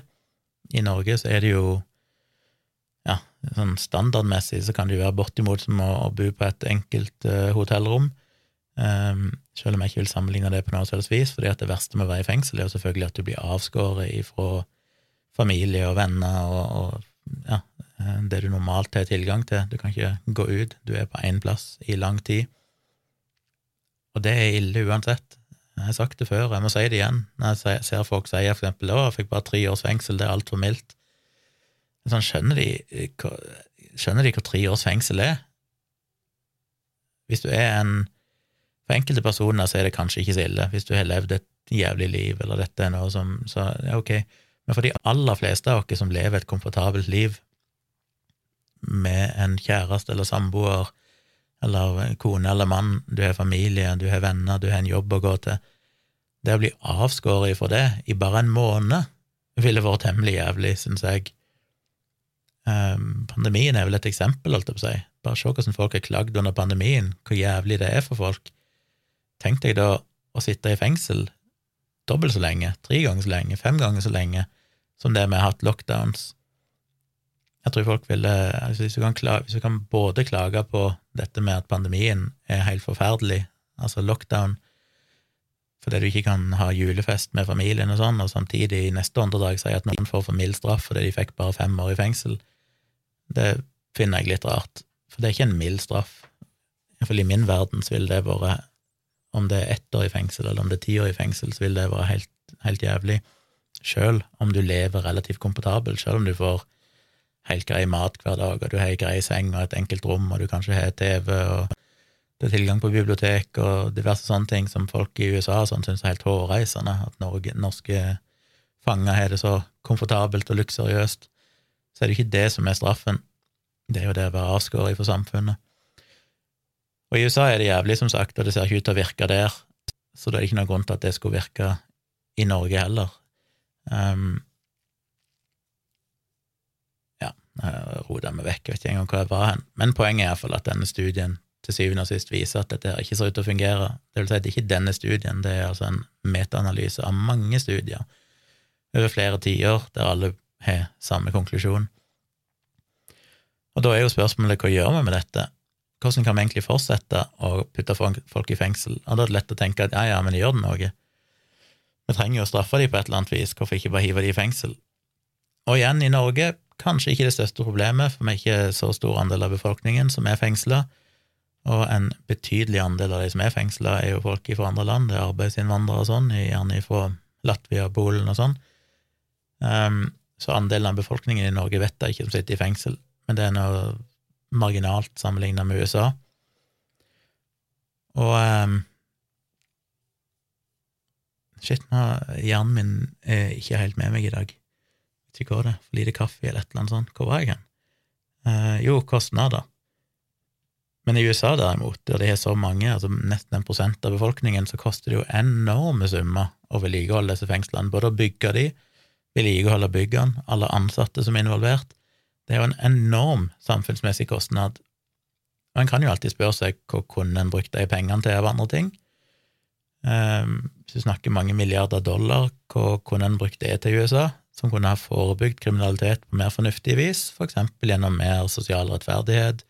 A: I Norge så er det jo ja, sånn standardmessig så kan det jo være bortimot som å, å bo på et enkelt uh, hotellrom, um, selv om jeg ikke vil sammenligne det på noe slags vis, fordi at det verste med å være i fengsel er jo selvfølgelig at du blir avskåret ifra familie og venner og, og ja, det du normalt har tilgang til. Du kan ikke gå ut, du er på én plass i lang tid. Og det er ille uansett. Jeg har sagt det før, jeg må si det igjen. Når jeg ser folk si for eksempel å, jeg fikk bare tre års fengsel, det er altfor mildt. Sånn, skjønner de, skjønner de hva tre års fengsel er? Hvis du er en For enkelte personer så er det kanskje ikke så ille, hvis du har levd et jævlig liv, eller dette er noe som Så ja, ok. Men for de aller fleste av oss som lever et komfortabelt liv med en kjæreste eller samboer eller kone eller mann, du har familie, du har venner, du har en jobb å gå til Det å bli avskåret fra det i bare en måned ville vært temmelig jævlig, syns jeg. Um, pandemien er vel et eksempel, holdt jeg på å si. Bare se hvordan folk har klagd under pandemien, hvor jævlig det er for folk. Tenk deg da å sitte i fengsel dobbelt så lenge, tre ganger så lenge, fem ganger så lenge som det vi har hatt lockdowns. Jeg tror folk ville altså hvis, du kan klage, hvis du kan både klage på dette med at pandemien er helt forferdelig, altså lockdown, fordi du ikke kan ha julefest med familien og sånn, og samtidig i neste åndedrag si at noen får for mild straff fordi de fikk bare fem år i fengsel, det finner jeg litt rart, for det er ikke en mild straff. Iallfall i min verden så ville det vært om det er ett år i fengsel, eller om det er ti år i fengsel, så vil det være helt, helt jævlig. Sjøl om du lever relativt komfortabelt, sjøl om du får helt grei mat hver dag, og du har ei grei seng og et enkelt rom, og du kanskje har TV, og det er tilgang på bibliotek og diverse sånne ting som folk i USA sånn syns er helt hårreisende, at Norge, norske fanger har det så komfortabelt og luksuriøst, så er det ikke det som er straffen. Det er jo det å være avskåret fra samfunnet. Og i USA er det jævlig, som sagt, og det ser ikke ut til å virke der, så det er ikke noen grunn til at det skulle virke i Norge heller. Um, ja, jeg rota meg vekk, jeg vet ikke engang hvor jeg var hen. Men poenget er iallfall at denne studien til syvende og sist viser at dette ikke ser ut til å fungere. Det vil si at det er ikke denne studien, det er altså en metaanalyse av mange studier over flere tiår, der alle har samme konklusjon. Og da er jo spørsmålet hva gjør vi med dette? hvordan kan vi egentlig fortsette å putte folk i fengsel? Og da er det lett å tenke at ja, ja, men gjør det noe? Vi trenger jo å straffe dem på et eller annet vis, hvorfor ikke bare hive dem i fengsel? Og igjen, i Norge kanskje ikke det største problemet, for vi er ikke så stor andel av befolkningen som er fengsla, og en betydelig andel av de som er fengsla, er jo folk fra andre land, det er arbeidsinnvandrere og sånn, gjerne fra Latvia, Polen og sånn. Um, så andelen av befolkningen i Norge vet jeg ikke som sitter i fengsel, men det er noe marginalt sammenlignet med USA. Og um, Shit, nå hjernen min er ikke helt med meg i dag. Ikke hva det for lite kaffe eller et eller annet sånt. Hvor var jeg hen? Eh, jo, kostnader. Men i USA, derimot, der de har så mange, altså nesten en prosent av befolkningen, så koster det jo enorme summer å vedlikeholde disse fengslene. Både å bygge de, vedlikeholde byggene, alle ansatte som er involvert. Det er jo en enorm samfunnsmessig kostnad. Og en kan jo alltid spørre seg hva kunne en brukt de pengene til av andre ting. Um, hvis du snakker mange milliarder dollar, hva kunne en brukt det til i USA, som kunne ha forebygd kriminalitet på mer fornuftig vis, for eksempel gjennom mer sosial rettferdighet,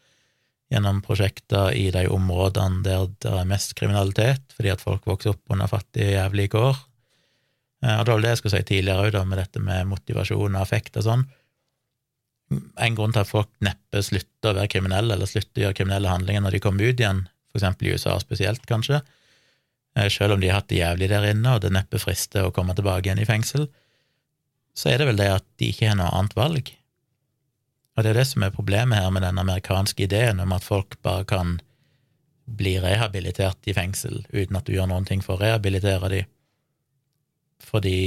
A: gjennom prosjekter i de områdene der det er mest kriminalitet, fordi at folk vokser opp under fattige, jævlige kår. Eh, og det var det jeg skulle si tidligere òg, med dette med motivasjon og affekt og sånn. En grunn til at folk neppe slutter å være kriminelle, eller slutter å gjøre kriminelle handlinger når de kommer ut igjen, for eksempel i USA spesielt, kanskje, eh, selv om de har hatt det jævlig der inne, og det neppe frister å komme tilbake igjen i fengsel, så er det vel det at de ikke har noe annet valg. Og det er det som er problemet her med den amerikanske ideen om at folk bare kan bli rehabilitert i fengsel uten at du gjør noen ting for å rehabilitere dem. Fordi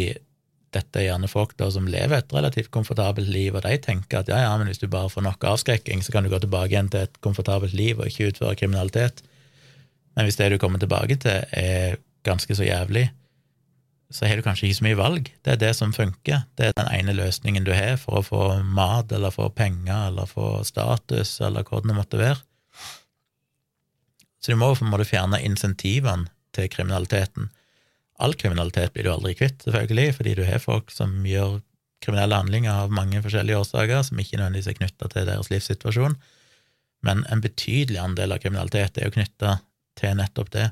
A: dette er gjerne folk da som lever et relativt komfortabelt liv, og de tenker at ja, ja, men hvis du bare får nok avskrekking, så kan du gå tilbake igjen til et komfortabelt liv og ikke utføre kriminalitet. Men hvis det du kommer tilbake til, er ganske så jævlig, så har du kanskje ikke så mye valg. Det er det som funker. Det er den ene løsningen du har for å få mat, eller få penger, eller få status, eller hva det måtte være. Så du må på en måte fjerne insentivene til kriminaliteten. All kriminalitet blir du aldri kvitt, selvfølgelig, fordi du har folk som gjør kriminelle handlinger av mange forskjellige årsaker, som ikke nødvendigvis er knytta til deres livssituasjon, men en betydelig andel av kriminalitet er jo knytta til nettopp det.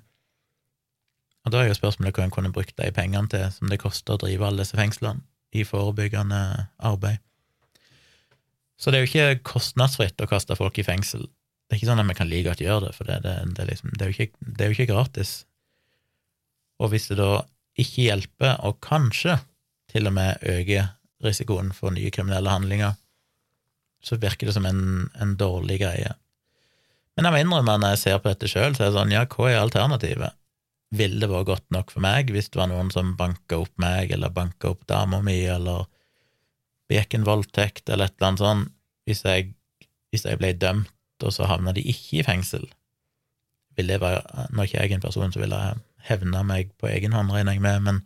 A: Og da er jo spørsmålet hva en kunne brukt de pengene til som det koster å drive alle disse fengslene, i forebyggende arbeid. Så det er jo ikke kostnadsfritt å kaste folk i fengsel. Det er ikke sånn at vi kan like godt gjøre det, for det, det, det, er, det er ikke, det er jo ikke gratis. Og hvis det da ikke hjelper, og kanskje til og med øker risikoen for nye kriminelle handlinger, så virker det som en, en dårlig greie. Men jeg må innrømme når jeg ser på dette sjøl, så er det sånn, ja, hva er alternativet? Ville det vært godt nok for meg hvis det var noen som banka opp meg, eller banka opp dama mi, eller begikk en voldtekt, eller et eller annet sånt, hvis jeg, hvis jeg ble dømt, og så havna de ikke i fengsel? Vil det være Nå er ikke jeg en person som ville hevna meg på egen hånd, regner jeg med, men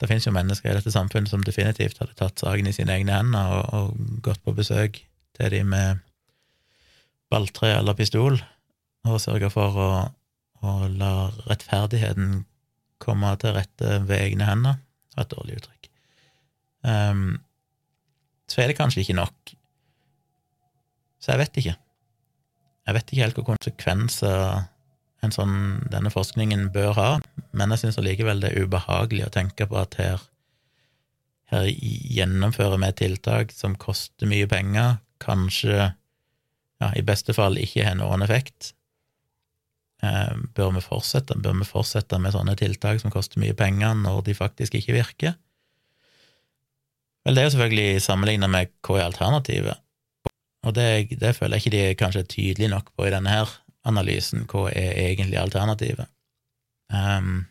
A: det finnes jo mennesker i dette samfunnet som definitivt hadde tatt saken i sine egne hender og, og gått på besøk til de med balltre eller pistol og sørga for å og lar rettferdigheten komme til rette ved egne hender. Det var et dårlig uttrykk. Um, så er det kanskje ikke nok. Så jeg vet ikke. Jeg vet ikke helt hvilke konsekvenser en sånn, denne forskningen bør ha, men jeg syns allikevel det er ubehagelig å tenke på at her, her gjennomfører vi tiltak som koster mye penger, kanskje ja, i beste fall ikke har noen effekt, bør vi fortsette? Bør vi fortsette med sånne tiltak som koster mye penger, når de faktisk ikke virker? Vel, det er jo selvfølgelig sammenligna med hva er alternativet, og det, det, føler jeg ikke de er kanskje tydelige nok på i denne her analysen, hva er egentlig alternativet? Um,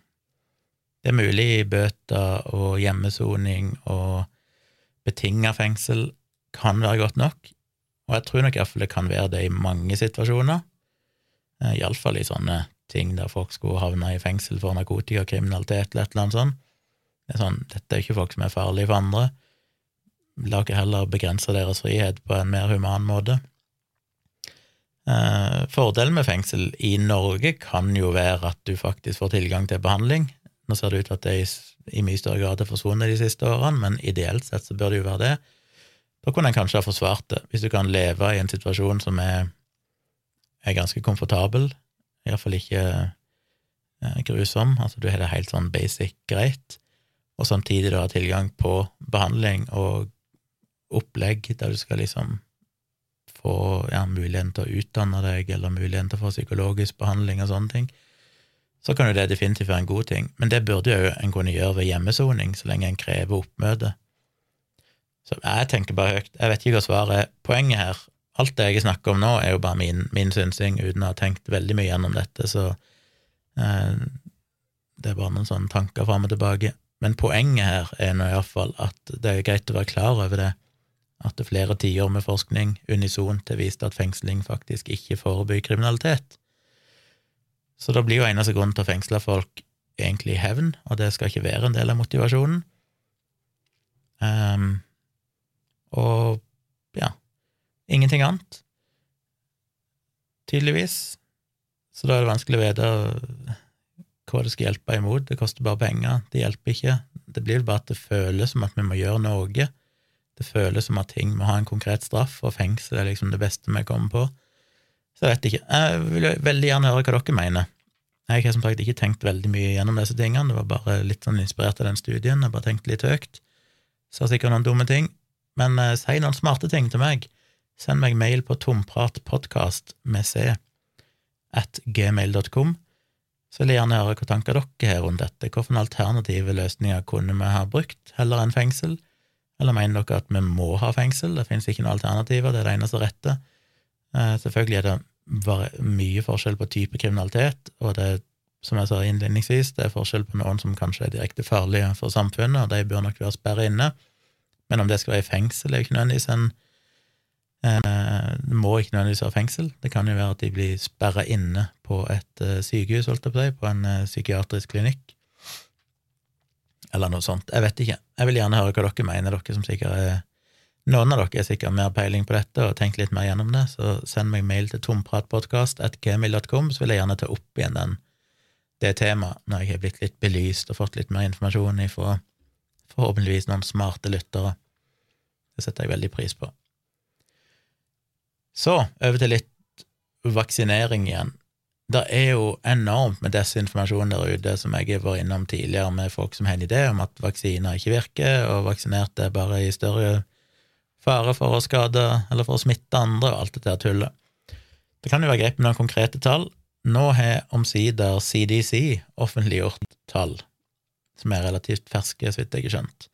A: det er mulig bøter og hjemmesoning og betinga fengsel kan være godt nok, og jeg tror nok iallfall det kan være det i mange situasjoner. Eh, iallfall i sånne ting der folk skulle havne i fengsel for narkotikakriminalitet eller et eller annet sånt. Det er sånn, dette er ikke folk som er farlige for andre. La oss heller begrense deres frihet på en mer human måte. Eh, fordelen med fengsel i Norge kan jo være at du faktisk får tilgang til behandling. Nå ser det ut til at det i mye større grad har forsvunnet de siste årene, men ideelt sett så bør det jo være det. Da kunne en kanskje ha forsvart det, hvis du kan leve i en situasjon som er er ganske komfortabel, iallfall ikke eh, grusom. Altså, du har det helt sånn basic greit, og samtidig du har tilgang på behandling og opplegg der du skal liksom få ja, muligheten til å utdanne deg, eller muligheten til å få psykologisk behandling og sånne ting, så kan jo det definitivt være en god ting. Men det burde jo en kunne gjøre ved hjemmesoning, så lenge en krever oppmøte. Så jeg tenker bare høyt. Jeg vet ikke hva svaret er. Poenget her, alt det jeg snakker om nå, er jo bare min, min synsing, uten å ha tenkt veldig mye gjennom dette, så eh, det er bare noen sånne tanker fram og tilbake. Men poenget her er nå iallfall at det er greit å være klar over det, at det er flere tiår med forskning unisont har vist at fengsling faktisk ikke forebygger kriminalitet. Så da blir jo eneste grunn til å fengsle folk egentlig hevn, og det skal ikke være en del av motivasjonen. Um, og ingenting annet, tydeligvis. Så da er det vanskelig å vite hva det skal hjelpe imot. Det koster bare penger, det hjelper ikke. Det blir bare at det føles som at vi må gjøre noe. Det føles som at ting må ha en konkret straff, og fengsel er liksom det beste vi kommer på. Så jeg vet ikke. Jeg vil veldig gjerne høre hva dere mener. Jeg har som sagt ikke tenkt veldig mye gjennom disse tingene, det var bare litt sånn inspirert av den studien, jeg bare tenkte litt høyt. Sa sikkert noen dumme ting, men eh, si noen smarte ting til meg. Send meg mail på tompratpodkast med c at gmail.com, så vil jeg gjerne høre hva tanker dere har rundt dette. Hvilke alternative løsninger kunne vi ha brukt heller enn fengsel? Eller mener dere at vi må ha fengsel? Det finnes ikke noen alternativer, det er det eneste rette. Uh, selvfølgelig er det mye forskjell på type kriminalitet, og det, som jeg sa innledningsvis, det er forskjell på noen som kanskje er direkte farlige for samfunnet, og de bør nok være sperret inne, men om det skal være i fengsel, er jo ikke nødvendigvis en eh, Det må ikke nødvendigvis være fengsel, det kan jo være at de blir sperra inne på et eh, sykehus, holdt jeg på å si, på en eh, psykiatrisk klinikk, eller noe sånt. Jeg vet ikke. Jeg vil gjerne høre hva dere mener, dere som sikkert er noen av dere er sikkert mer peiling på dette og tenkt litt mer gjennom det, så send meg mail til tompratpodkast.gmil.com, så vil jeg gjerne ta opp igjen den, det temaet når jeg har blitt litt belyst og fått litt mer informasjon ifra forhåpentligvis noen smarte lyttere. Det setter jeg veldig pris på. Så over til litt vaksinering igjen. Det er jo enormt med desinformasjon der ute, som jeg har vært innom tidligere, med folk som har en idé om at vaksiner ikke virker, og vaksinerte er bare i større fare for å skade eller for å smitte andre og alt dette tullet. Det kan jo være greit med noen konkrete tall. Nå har omsider CDC offentliggjort tall som er relativt ferske, så vidt jeg har skjønt.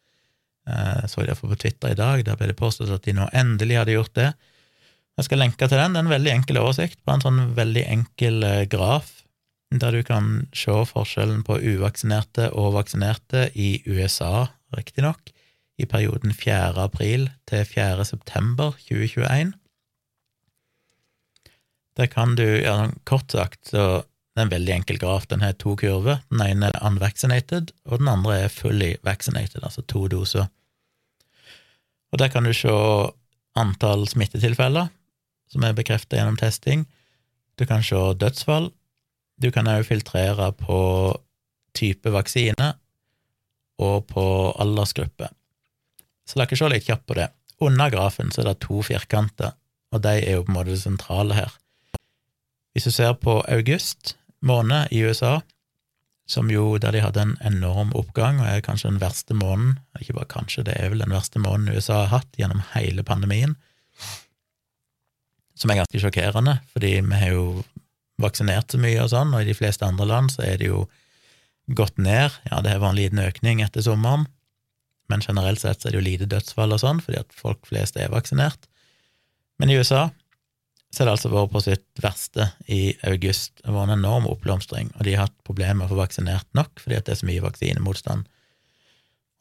A: Jeg eh, så det på Twitter i dag, der ble det påstått at de nå endelig hadde gjort det. Jeg skal lenke til den. Det er en veldig enkel oversikt på en sånn veldig enkel eh, graf, der du kan se forskjellen på uvaksinerte og vaksinerte i USA, riktignok, i perioden 4. april til 4. september 2021. Der kan du, ja, kort sagt, så det er en veldig enkel graf. Den har to kurver. Den ene er unvaccinated, og den andre er fully vaccinated, altså to doser. Og Der kan du se antall smittetilfeller som er bekreftet gjennom testing. Du kan se dødsfall. Du kan òg filtrere på type vaksine og på aldersgruppe. Så la oss se litt kjapt på det. Under grafen så er det to firkanter, og de er jo på en måte det sentrale her. Hvis du ser på august måned i USA, som jo der de hadde en enorm oppgang, og er kanskje den verste måneden, ikke bare kanskje, det er vel den verste måneden USA har hatt gjennom hele pandemien, som er ganske sjokkerende, fordi vi har jo vaksinert så mye og sånn, og i de fleste andre land så er det jo gått ned, ja, det var en liten økning etter sommeren, men generelt sett så er det jo lite dødsfall og sånn, fordi at folk flest er vaksinert. Men i USA så er det altså vært på sitt verste i august. Det var en enorm oppblomstring, og de har hatt problemer med å få vaksinert nok fordi at det er så mye vaksinemotstand.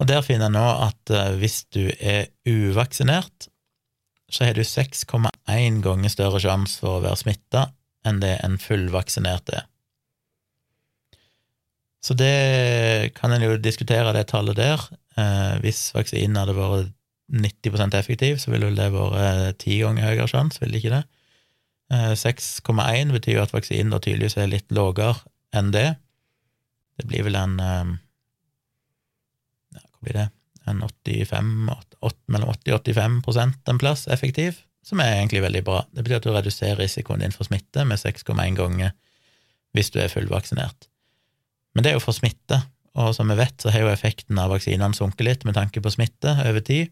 A: Og der finner jeg nå at uh, hvis du er uvaksinert, så har du 6,1 ganger større sjanse for å være smitta enn det en fullvaksinert er. Så det kan en jo diskutere, det tallet der. Eh, hvis vaksinen hadde vært 90% effektiv, så ville det vært ti ganger høyere sjanse, ville det ikke det? Eh, 6,1 betyr jo at vaksinen da tydeligvis er litt lavere enn det. Det blir vel en eh, ja, Hva blir det? En 85, 8, mellom 80 og 85 en plass effektiv, som er egentlig veldig bra. Det betyr at du reduserer risikoen din for smitte med 6,1 ganger hvis du er fullvaksinert. Men det er jo for smitte, og som vi vet, så har jo effekten av vaksinene sunket litt med tanke på smitte over tid.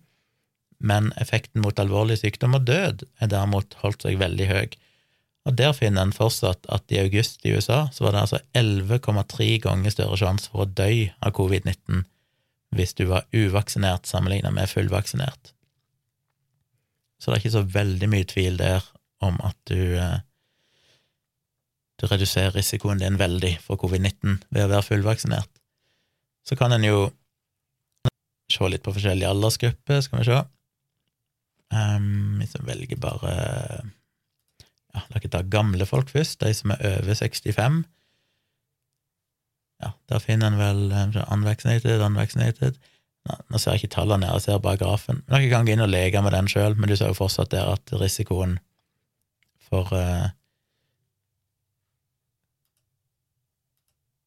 A: men effekten mot alvorlig sykdom og død er derimot holdt seg veldig høy. Og der finner en fortsatt at i august i USA så var det altså 11,3 ganger større sjanse for å dø av covid-19 hvis du var uvaksinert sammenlignet med fullvaksinert. Så det er ikke så veldig mye tvil der om at du, eh, du reduserer risikoen din veldig for covid-19 ved å være fullvaksinert. Så kan en jo se litt på forskjellige aldersgrupper, skal vi se. Um, hvis en velger bare ja, La oss ta gamle folk først, de som er over 65. Ja, der finner en vel unvaccinated, unvaccinated Nå ser jeg ikke tallene her, jeg ser bare grafen. Men Dere kan gå inn og leke med den sjøl, men du ser jo fortsatt der at risikoen for uh,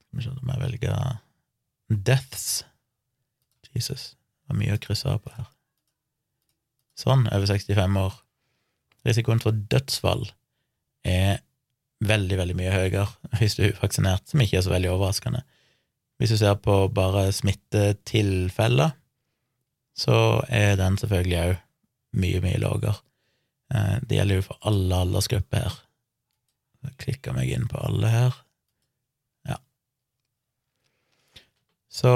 A: Skal vi se, om jeg velger deaths. Jesus, det var mye å krysse av på her. Sånn, over 65 år. Risikoen for dødsfall er veldig, veldig mye høyere hvis du er uvaksinert, som ikke er så veldig overraskende. Hvis du ser på bare smittetilfeller, så er den selvfølgelig òg mye, mye lavere. Eh, det gjelder jo for alle aldersgrupper her. Jeg klikker meg inn på alle her. Ja. Så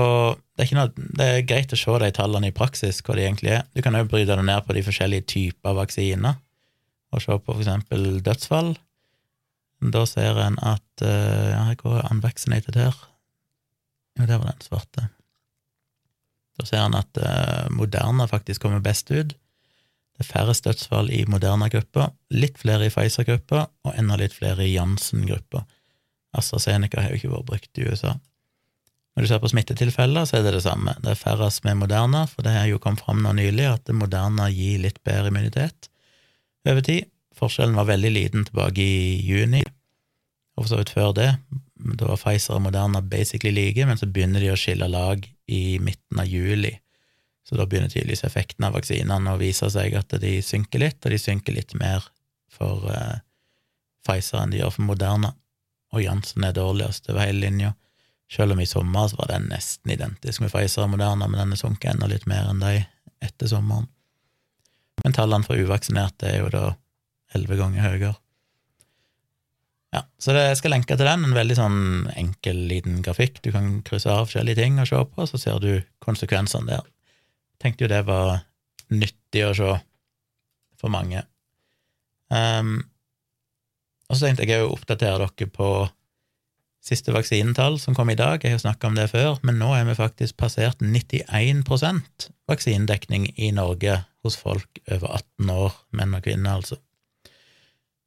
A: det er, noe, det er greit å se de tallene i praksis, hva de egentlig er. Du kan òg bryte det ned på de forskjellige typer vaksiner, og se på for eksempel dødsfall. Da ser en at uh, Ja, jeg går unvaccinated her. Jo, der var den svarte. Da ser en at uh, Moderna faktisk kommer best ut. Det er færrest dødsfall i Moderna-gruppa, litt flere i Pfizer-gruppa og enda litt flere i Janssen-gruppa. AstraZeneca har jo ikke vært brukt i USA. Når du ser på smittetilfeller, så er det det samme. Det er færrest med Moderna, for det har jo kommet fram nå nylig at Moderna gir litt bedre immunitet over tid. Forskjellen var veldig liten tilbake i juni, og for så vidt før det. Da var Pfizer og Moderna basically like, men så begynner de å skille lag i midten av juli. Så da begynner tydeligvis effekten av vaksinene å vise seg at de synker litt, og de synker litt mer for uh, Pfizer enn de gjør for Moderna. Og Jansen er dårligst over hele linja. Selv om i sommer var den nesten identisk med Pfizer og Moderna, men den er sunket enda litt mer enn de etter sommeren. Men tallene for uvaksinerte er jo da elleve ganger høyere. Ja, så det, jeg skal lenke til den, en veldig sånn enkel, liten grafikk. Du kan krysse av forskjellige ting og se på, så ser du konsekvensene der. Tenkte jo det var nyttig å se for mange. Um, og så tenkte jeg å oppdatere dere på siste vaksinetall som kom i dag. Jeg har snakka om det før, men nå er vi faktisk passert 91% vaksinedekning i Norge hos folk over 18 år, menn og kvinner, altså.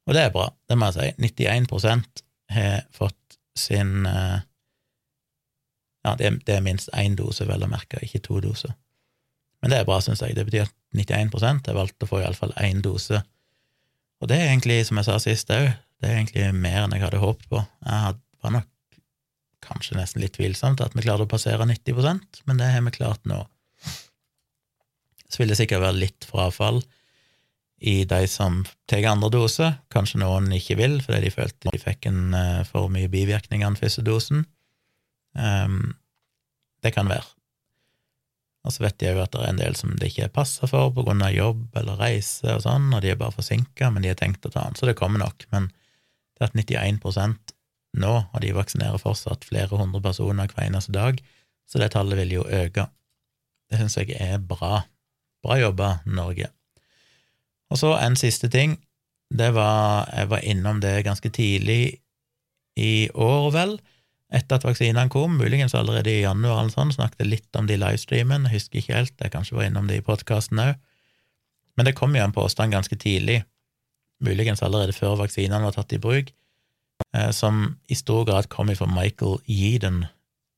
A: Og det er bra, det må jeg si. 91% har fått sin eh, Ja, det er, minst én dose, vel å merke, ikke to doser. Men det er bra, syns jeg. Det betyr at 91% har valgt å få iallfall én dose. Og det er egentlig, som jeg sa sist òg, det er egentlig mer enn jeg hadde håpet på. Jeg var nok kanskje nesten litt tvilsomt at vi klarte å passere 90% men det har vi klart nå. Så vil det sikkert være litt frafall i de som tar andre dose. Kanskje noen ikke vil, fordi de følte de fikk en uh, for mye bivirkninger den første dosen. Um, det kan være. Og så vet de òg at det er en del som det ikke er passa for på grunn av jobb eller reise og sånn, og de er bare forsinka, men de har tenkt å ta den, så det kommer nok. Men det at 91% nå, og de vaksinerer fortsatt flere hundre personer hver eneste dag, så det tallet vil jo øke. Det syns jeg er bra. Bra jobba, Norge. Og så en siste ting. Det var Jeg var innom det ganske tidlig i år, vel, etter at vaksinene kom, muligens allerede i januar eller sånn, snakket litt om det i livestreamen, jeg husker ikke helt, jeg kanskje var innom det i podkasten òg. Men det kom jo en påstand ganske tidlig, muligens allerede før vaksinene var tatt i bruk, eh, som i stor grad kom fra Michael Yeadon,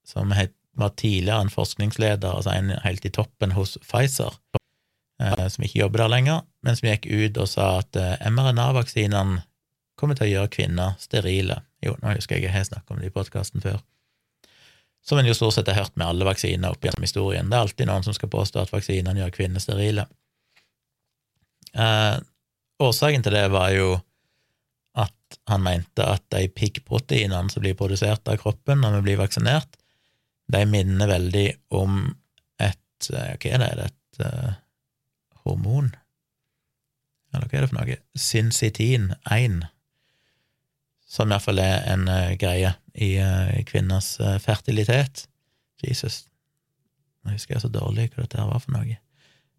A: som var tidligere en forskningsleder, altså en helt i toppen hos Pfizer, som ikke jobber der lenger, men som gikk ut og sa at eh, mRNA-vaksinene kommer til å gjøre kvinner sterile. Jo, nå husker jeg jeg har snakket om det i podkasten før. Som en jo stort sett har hørt med alle vaksiner opp gjennom historien. Det er alltid noen som skal påstå at vaksinene gjør kvinner sterile. Eh, årsaken til det var jo at han mente at de piggproteinene som blir produsert av kroppen når vi blir vaksinert, de minner veldig om et eh, Hva er det? Et hormon, eller hva er det for noe, syncytin 1, som iallfall er en uh, greie i uh, kvinners uh, fertilitet. Jesus, nå husker jeg så dårlig hva dette her var for noe.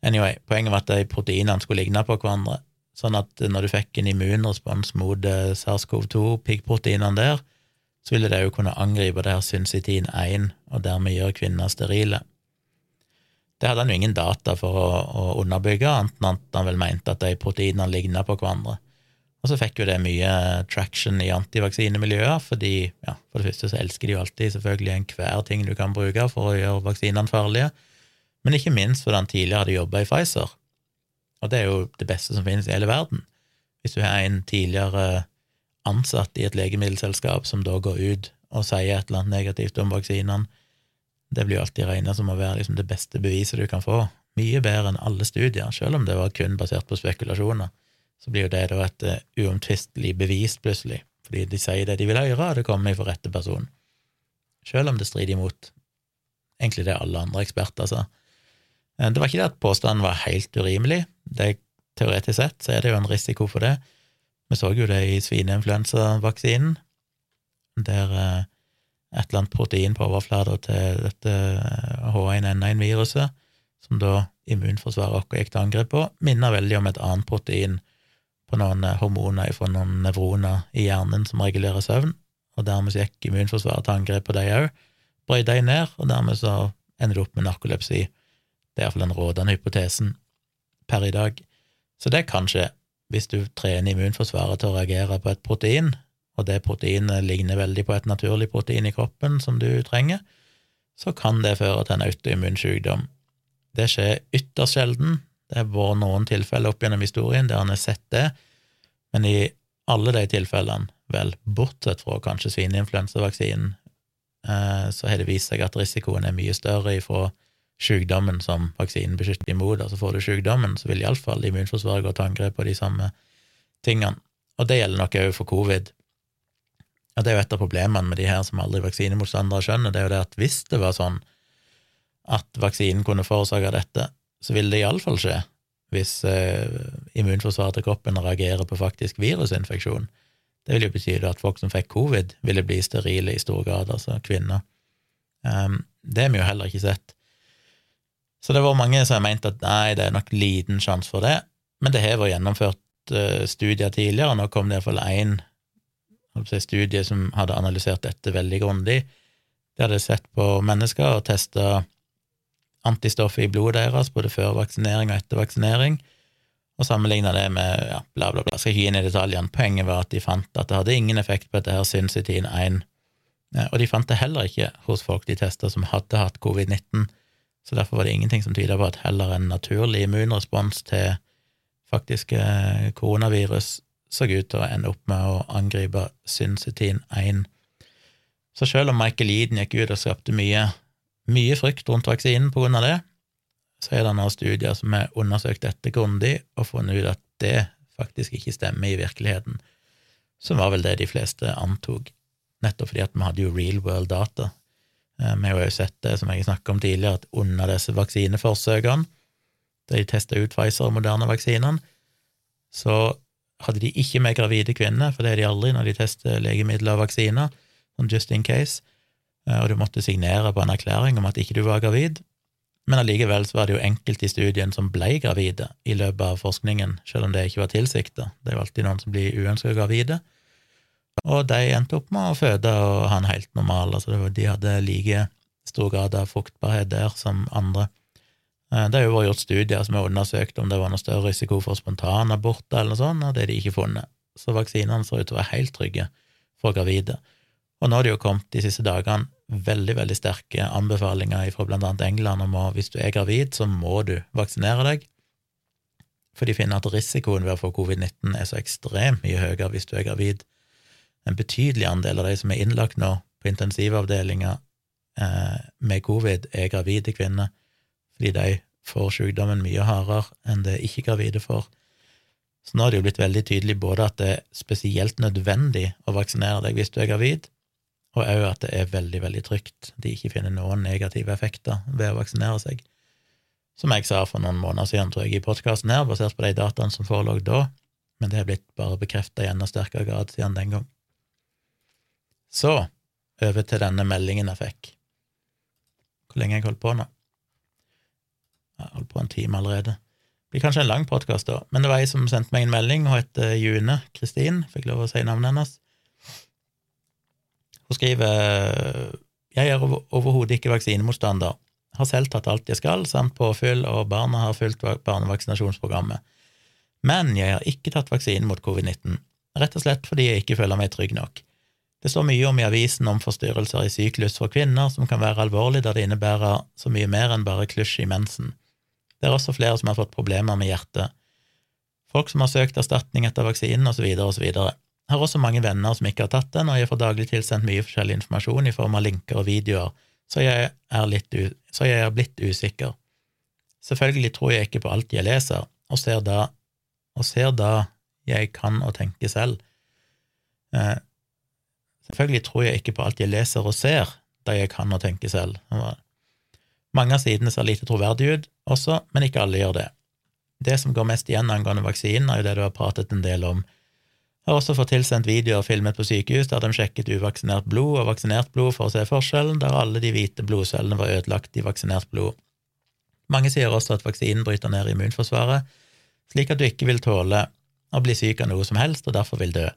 A: Anyway, poenget var at de proteinene skulle ligne på hverandre, sånn at når du fikk en immunrespons mot SARS-CoV-2, piggproteinene der, så ville det jo kunne angripe det her syncytin 1, og dermed gjøre kvinner sterile. Det hadde han jo ingen data for å, å underbygge, annet enn at han vel mente at de proteinene ligna på hverandre. Og så fikk jo det mye traction i antivaksinemiljøer, fordi ja, for det første så elsker de jo alltid selvfølgelig enhver ting du kan bruke for å gjøre vaksinene farlige, men ikke minst fordi han tidligere hadde jobba i Pfizer, og det er jo det beste som finnes i hele verden. Hvis du har en tidligere ansatt i et legemiddelselskap som da går ut og sier et eller annet negativt om vaksinene, det blir jo alltid regna som å være liksom det beste beviset du kan få. Mye bedre enn alle studier, selv om det var kun basert på spekulasjoner. Så blir jo det da et uh, uomtvistelig bevis, plutselig, fordi de sier det de vil høre, og det kommer fra rette person. Selv om det strider imot egentlig det alle andre eksperter sa. Eh, det var ikke det at påstanden var helt urimelig, det, teoretisk sett så er det jo en risiko for det. Vi så jo det i svineinfluensavaksinen, der uh, et eller annet protein på overflata til dette H1N1-viruset, som da immunforsvaret vårt gikk til angrep på, minner veldig om et annet protein på noen hormoner fra noen nevroner i hjernen som regulerer søvn, og dermed gikk immunforsvaret til angrep på de òg, brøt de ned, og dermed så ender det opp med narkolepsi. Det er iallfall den rådende hypotesen per i dag. Så det kan skje hvis du trener immunforsvaret til å reagere på et protein, og det proteinet ligner veldig på et naturlig protein i kroppen som du trenger, så kan det føre til en autoimmun sykdom. Det skjer ytterst sjelden. Det har vært noen tilfeller opp gjennom historien der han har sett det, men i alle de tilfellene, vel, bortsett fra kanskje svineinfluensavaksinen, eh, så har det vist seg at risikoen er mye større ifra sykdommen som vaksinen beskytter imot. Altså får du sykdommen, så vil iallfall immunforsvaret gå til angrep på de samme tingene. Og det gjelder nok òg for covid. Og det er jo et av problemene med de her som aldri vaksinemotstandere skjønner, det er jo det at hvis det var sånn at vaksinen kunne forårsake dette, så ville det iallfall skje hvis eh, immunforsvaret til kroppen reagerer på faktisk virusinfeksjon. Det vil jo bety at folk som fikk covid, ville bli sterile i stor grad, altså kvinner. Um, det har vi jo heller ikke sett. Så det var mange som har ment at nei, det er nok liten sjanse for det, men det har vært gjennomført uh, studier tidligere, og nå kom det iallfall én studie som hadde analysert dette veldig grundig. De hadde sett på mennesker og testa antistoffet i blodet deres både før vaksinering og etter vaksinering, og sammenligna det med ja, bla, bla, bla. Skal ikke gi inn i detaljene. Poenget var at de fant at det hadde ingen effekt på dette her syncytin 1, og de fant det heller ikke hos folk de testa som hadde hatt covid-19, så derfor var det ingenting som tyda på at heller en naturlig immunrespons til faktiske koronavirus så ut til å ende opp med å angripe synsetin 1. Så selv om Michael Eaden gikk ut og skapte mye, mye frykt rundt vaksinen på grunn av det, så er det nå studier som har undersøkt dette grundig og funnet ut at det faktisk ikke stemmer i virkeligheten, som var vel det de fleste antok, nettopp fordi at vi hadde jo real world data. Eh, vi har jo sett det, som jeg snakket om tidligere, at under disse vaksineforsøkene, da de testa ut Pfizer og moderne vaksinene, så hadde de ikke med gravide kvinner, for det er de aldri når de tester legemidler og vaksiner, sånn just in case, eh, og du måtte signere på en erklæring om at ikke du var gravid, men allikevel så var det jo enkelte i studien som ble gravide i løpet av forskningen, selv om det ikke var tilsikta. Det er jo alltid noen som blir uønska gravide. Og de endte opp med å føde og ha en helt normal, altså de hadde like stor grad av fruktbarhet der som andre. Eh, det har jo vært gjort studier som har undersøkt om det var noe større risiko for spontanaborter eller noe sånt, og det har de ikke funnet. Så vaksinene ser ut til å være helt trygge for gravide. Og nå har det jo kommet de siste dagene veldig, veldig sterke anbefalinger fra blant annet England om at hvis du er gravid, så må du vaksinere deg, for de finner at risikoen ved å få covid-19 er så ekstremt mye høyere hvis du er gravid. En betydelig andel av de som er innlagt nå på intensivavdelinger eh, med covid, er gravide kvinner fordi de får sykdommen mye hardere enn det ikke-gravide får. Så nå er det jo blitt veldig tydelig både at det er spesielt nødvendig å vaksinere deg hvis du er gravid, og òg at det er veldig, veldig trygt. De ikke finner noen negative effekter ved å vaksinere seg. som jeg sa for noen måneder siden, tror jeg, i podkasten her, basert på de dataene som forelå da, men det er blitt bare bekrefta i enda sterkere grad siden den gang. Så over til denne meldingen jeg fikk. Hvor lenge har jeg holdt på nå? Jeg holder på en time allerede. Det blir kanskje en lang podkast, da, men det var ei som sendte meg en melding. Hun heter June Kristin, fikk lov å si navnet hennes. Hun skriver jeg er overhodet ikke vaksinemotstander, har selv tatt alt jeg skal, samt påfyll, og barna har fulgt barnevaksinasjonsprogrammet. Men jeg har ikke tatt vaksinen mot covid-19, rett og slett fordi jeg ikke føler meg trygg nok. Det står mye om i avisen om forstyrrelser i syklus for kvinner som kan være alvorlig da det innebærer så mye mer enn bare klusj i mensen. Det er også flere som har fått problemer med hjertet. Folk som har søkt erstatning etter vaksinen, osv., osv. Jeg har også mange venner som ikke har tatt den, og jeg får daglig tilsendt mye forskjellig informasjon i form av linker og videoer, så jeg er, så jeg er blitt usikker. Selvfølgelig tror jeg ikke på alt jeg leser, og ser da, og ser da jeg kan og tenker selv. Eh, selvfølgelig tror jeg ikke på alt jeg leser og ser, da jeg kan og tenker selv. Mange av sidene ser lite troverdige ut også, men ikke alle gjør det. Det som går mest igjen angående vaksinen, er jo det du har pratet en del om. Jeg har også fått tilsendt videoer filmet på sykehus der de sjekket uvaksinert blod og vaksinert blod for å se forskjellen, der alle de hvite blodcellene var ødelagt i vaksinert blod. Mange sier også at vaksinen bryter ned immunforsvaret, slik at du ikke vil tåle å bli syk av noe som helst og derfor vil dø.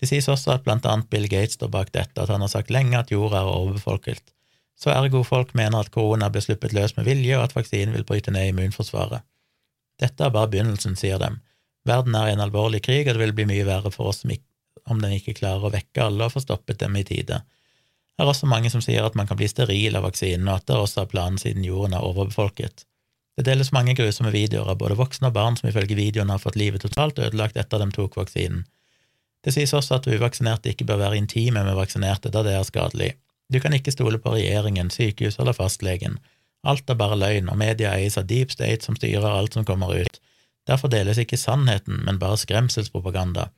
A: Det sies også at blant annet Bill Gates står bak dette, at han har sagt lenge at jorda er overbefolket så ergo folk mener at korona ble sluppet løs med vilje, og at vaksinen vil bryte ned immunforsvaret. Dette er bare begynnelsen, sier dem. Verden er i en alvorlig krig, og det vil bli mye verre for oss om den ikke klarer å vekke alle og få stoppet dem i tide. Det er også mange som sier at man kan bli steril av vaksinen, og at det også er planen siden jorden er overbefolket. Det deles mange grusomme videoer av både voksne og barn som ifølge videoene har fått livet totalt ødelagt etter de tok vaksinen. Det sies også at uvaksinerte ikke bør være intime med vaksinerte, da det er skadelig. Du kan ikke stole på regjeringen, sykehus eller fastlegen. Alt er bare løgn, og media eies av deep state som styrer alt som kommer ut. Derfor deles ikke sannheten, men bare skremselspropaganda.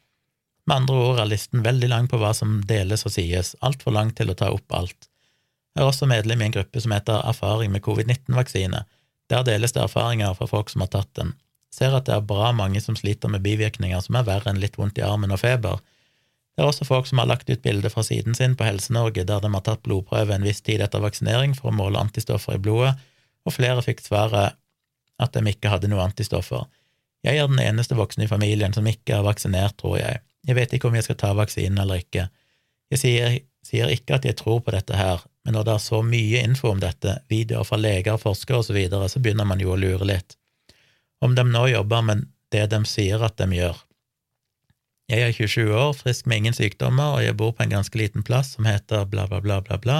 A: Med andre ord er listen veldig lang på hva som deles og sies, altfor lang til å ta opp alt. Jeg er også medlem i en gruppe som heter Erfaring med covid-19-vaksine. Der deles det erfaringer fra folk som har tatt den. Ser at det er bra mange som sliter med bivirkninger som er verre enn litt vondt i armen og feber, det er også folk som har lagt ut bilde fra siden sin på Helse-Norge der de har tatt blodprøve en viss tid etter vaksinering for å måle antistoffer i blodet, og flere fikk svaret at de ikke hadde noe antistoffer. Jeg er den eneste voksne i familien som ikke er vaksinert, tror jeg. Jeg vet ikke om jeg skal ta vaksinen eller ikke. Jeg sier, sier ikke at jeg tror på dette her, men når det er så mye info om dette, videoer fra leger, forskere osv., så, videre, så begynner man jo å lure litt. Om de nå jobber med det de sier at de gjør, jeg er 27 år, frisk med ingen sykdommer, og jeg bor på en ganske liten plass som heter bla, bla, bla, bla, bla.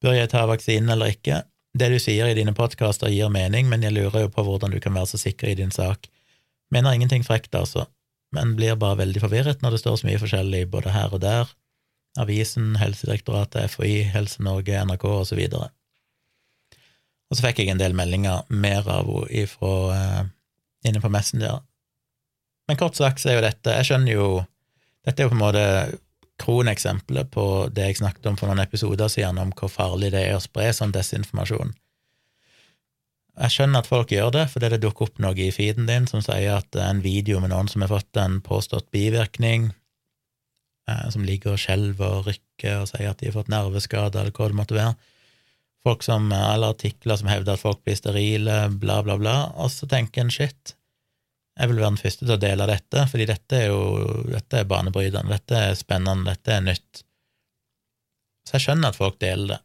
A: Bør jeg ta vaksinen eller ikke? Det du sier i dine podkaster, gir mening, men jeg lurer jo på hvordan du kan være så sikker i din sak. Mener ingenting frekt, altså, men blir bare veldig forvirret når det står så mye forskjellig både her og der, avisen, Helsedirektoratet, FHI, Helse Norge, NRK og så videre. Og så fikk jeg en del meldinger mer av henne uh, inne på Messenger men kort sagt så er jo dette Jeg skjønner jo Dette er jo på en måte kroneksempelet på det jeg snakket om for noen episoder siden, om hvor farlig det er å spre sånn desinformasjon. Jeg skjønner at folk gjør det, fordi det dukker opp noe i feeden din som sier at en video med noen som har fått en påstått bivirkning, eh, som ligger og skjelver og rykker og sier at de har fått nerveskade, eller hva det måtte være. Folk som, Eller artikler som hevder at folk blir sterile, bla, bla, bla. Og så tenker en shit, jeg vil være den første til å dele dette, fordi dette er jo dette er banebrytende, dette er spennende, dette er nytt. Så jeg skjønner at folk deler det,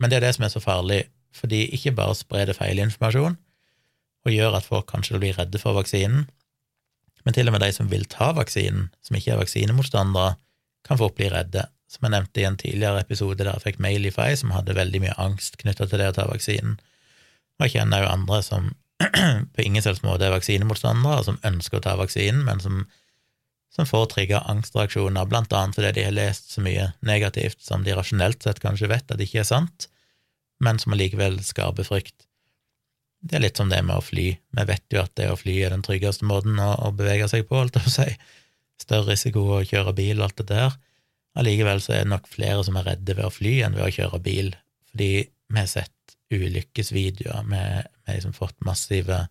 A: men det er det som er så farlig, fordi ikke bare sprer det feilinformasjon og gjør at folk kanskje blir redde for vaksinen, men til og med de som vil ta vaksinen, som ikke er vaksinemotstandere, kan fort bli redde. Som jeg nevnte i en tidligere episode der jeg fikk mail i ei som hadde veldig mye angst knytta til det å ta vaksinen. Og jeg kjenner jo andre som på ingen selvs måte er vaksinemotstandere, som ønsker å ta vaksinen, men som, som får trigga angstreaksjoner, blant annet fordi de har lest så mye negativt som de rasjonelt sett kanskje vet at det ikke er sant, men som allikevel skaper frykt. Det er litt som det med å fly. Vi vet jo at det å fly er den tryggeste måten å, å bevege seg på, holdt jeg på å si. Større risiko å kjøre bil alt det der. Allikevel så er det nok flere som er redde ved å fly enn ved å kjøre bil, fordi vi har sett ulykkesvideoer med, med liksom fått massive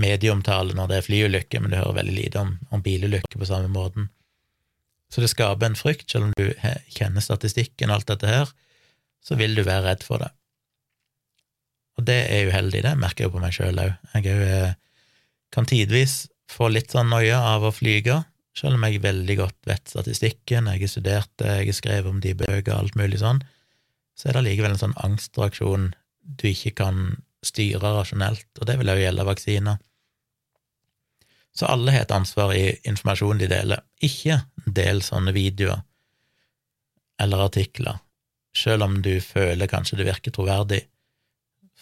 A: medieomtale når det er flyulykker, men du hører veldig lite om, om bilulykker på samme måten. Så det skaper en frykt, selv om du kjenner statistikken og alt dette her, så vil du være redd for det. Og det er uheldig, det merker jeg jo på meg sjøl òg. Jeg òg eh, kan tidvis få litt sånn noia av å flyge, selv om jeg veldig godt vet statistikken, jeg har studert det, jeg har skrevet om de bøker, alt mulig sånn, så er det allikevel en sånn angstreaksjon du ikke kan styre rasjonelt, og det vil også gjelde vaksiner. Så alle har et ansvar i informasjonen de deler. Ikke del sånne videoer eller artikler, selv om du føler kanskje det virker troverdig.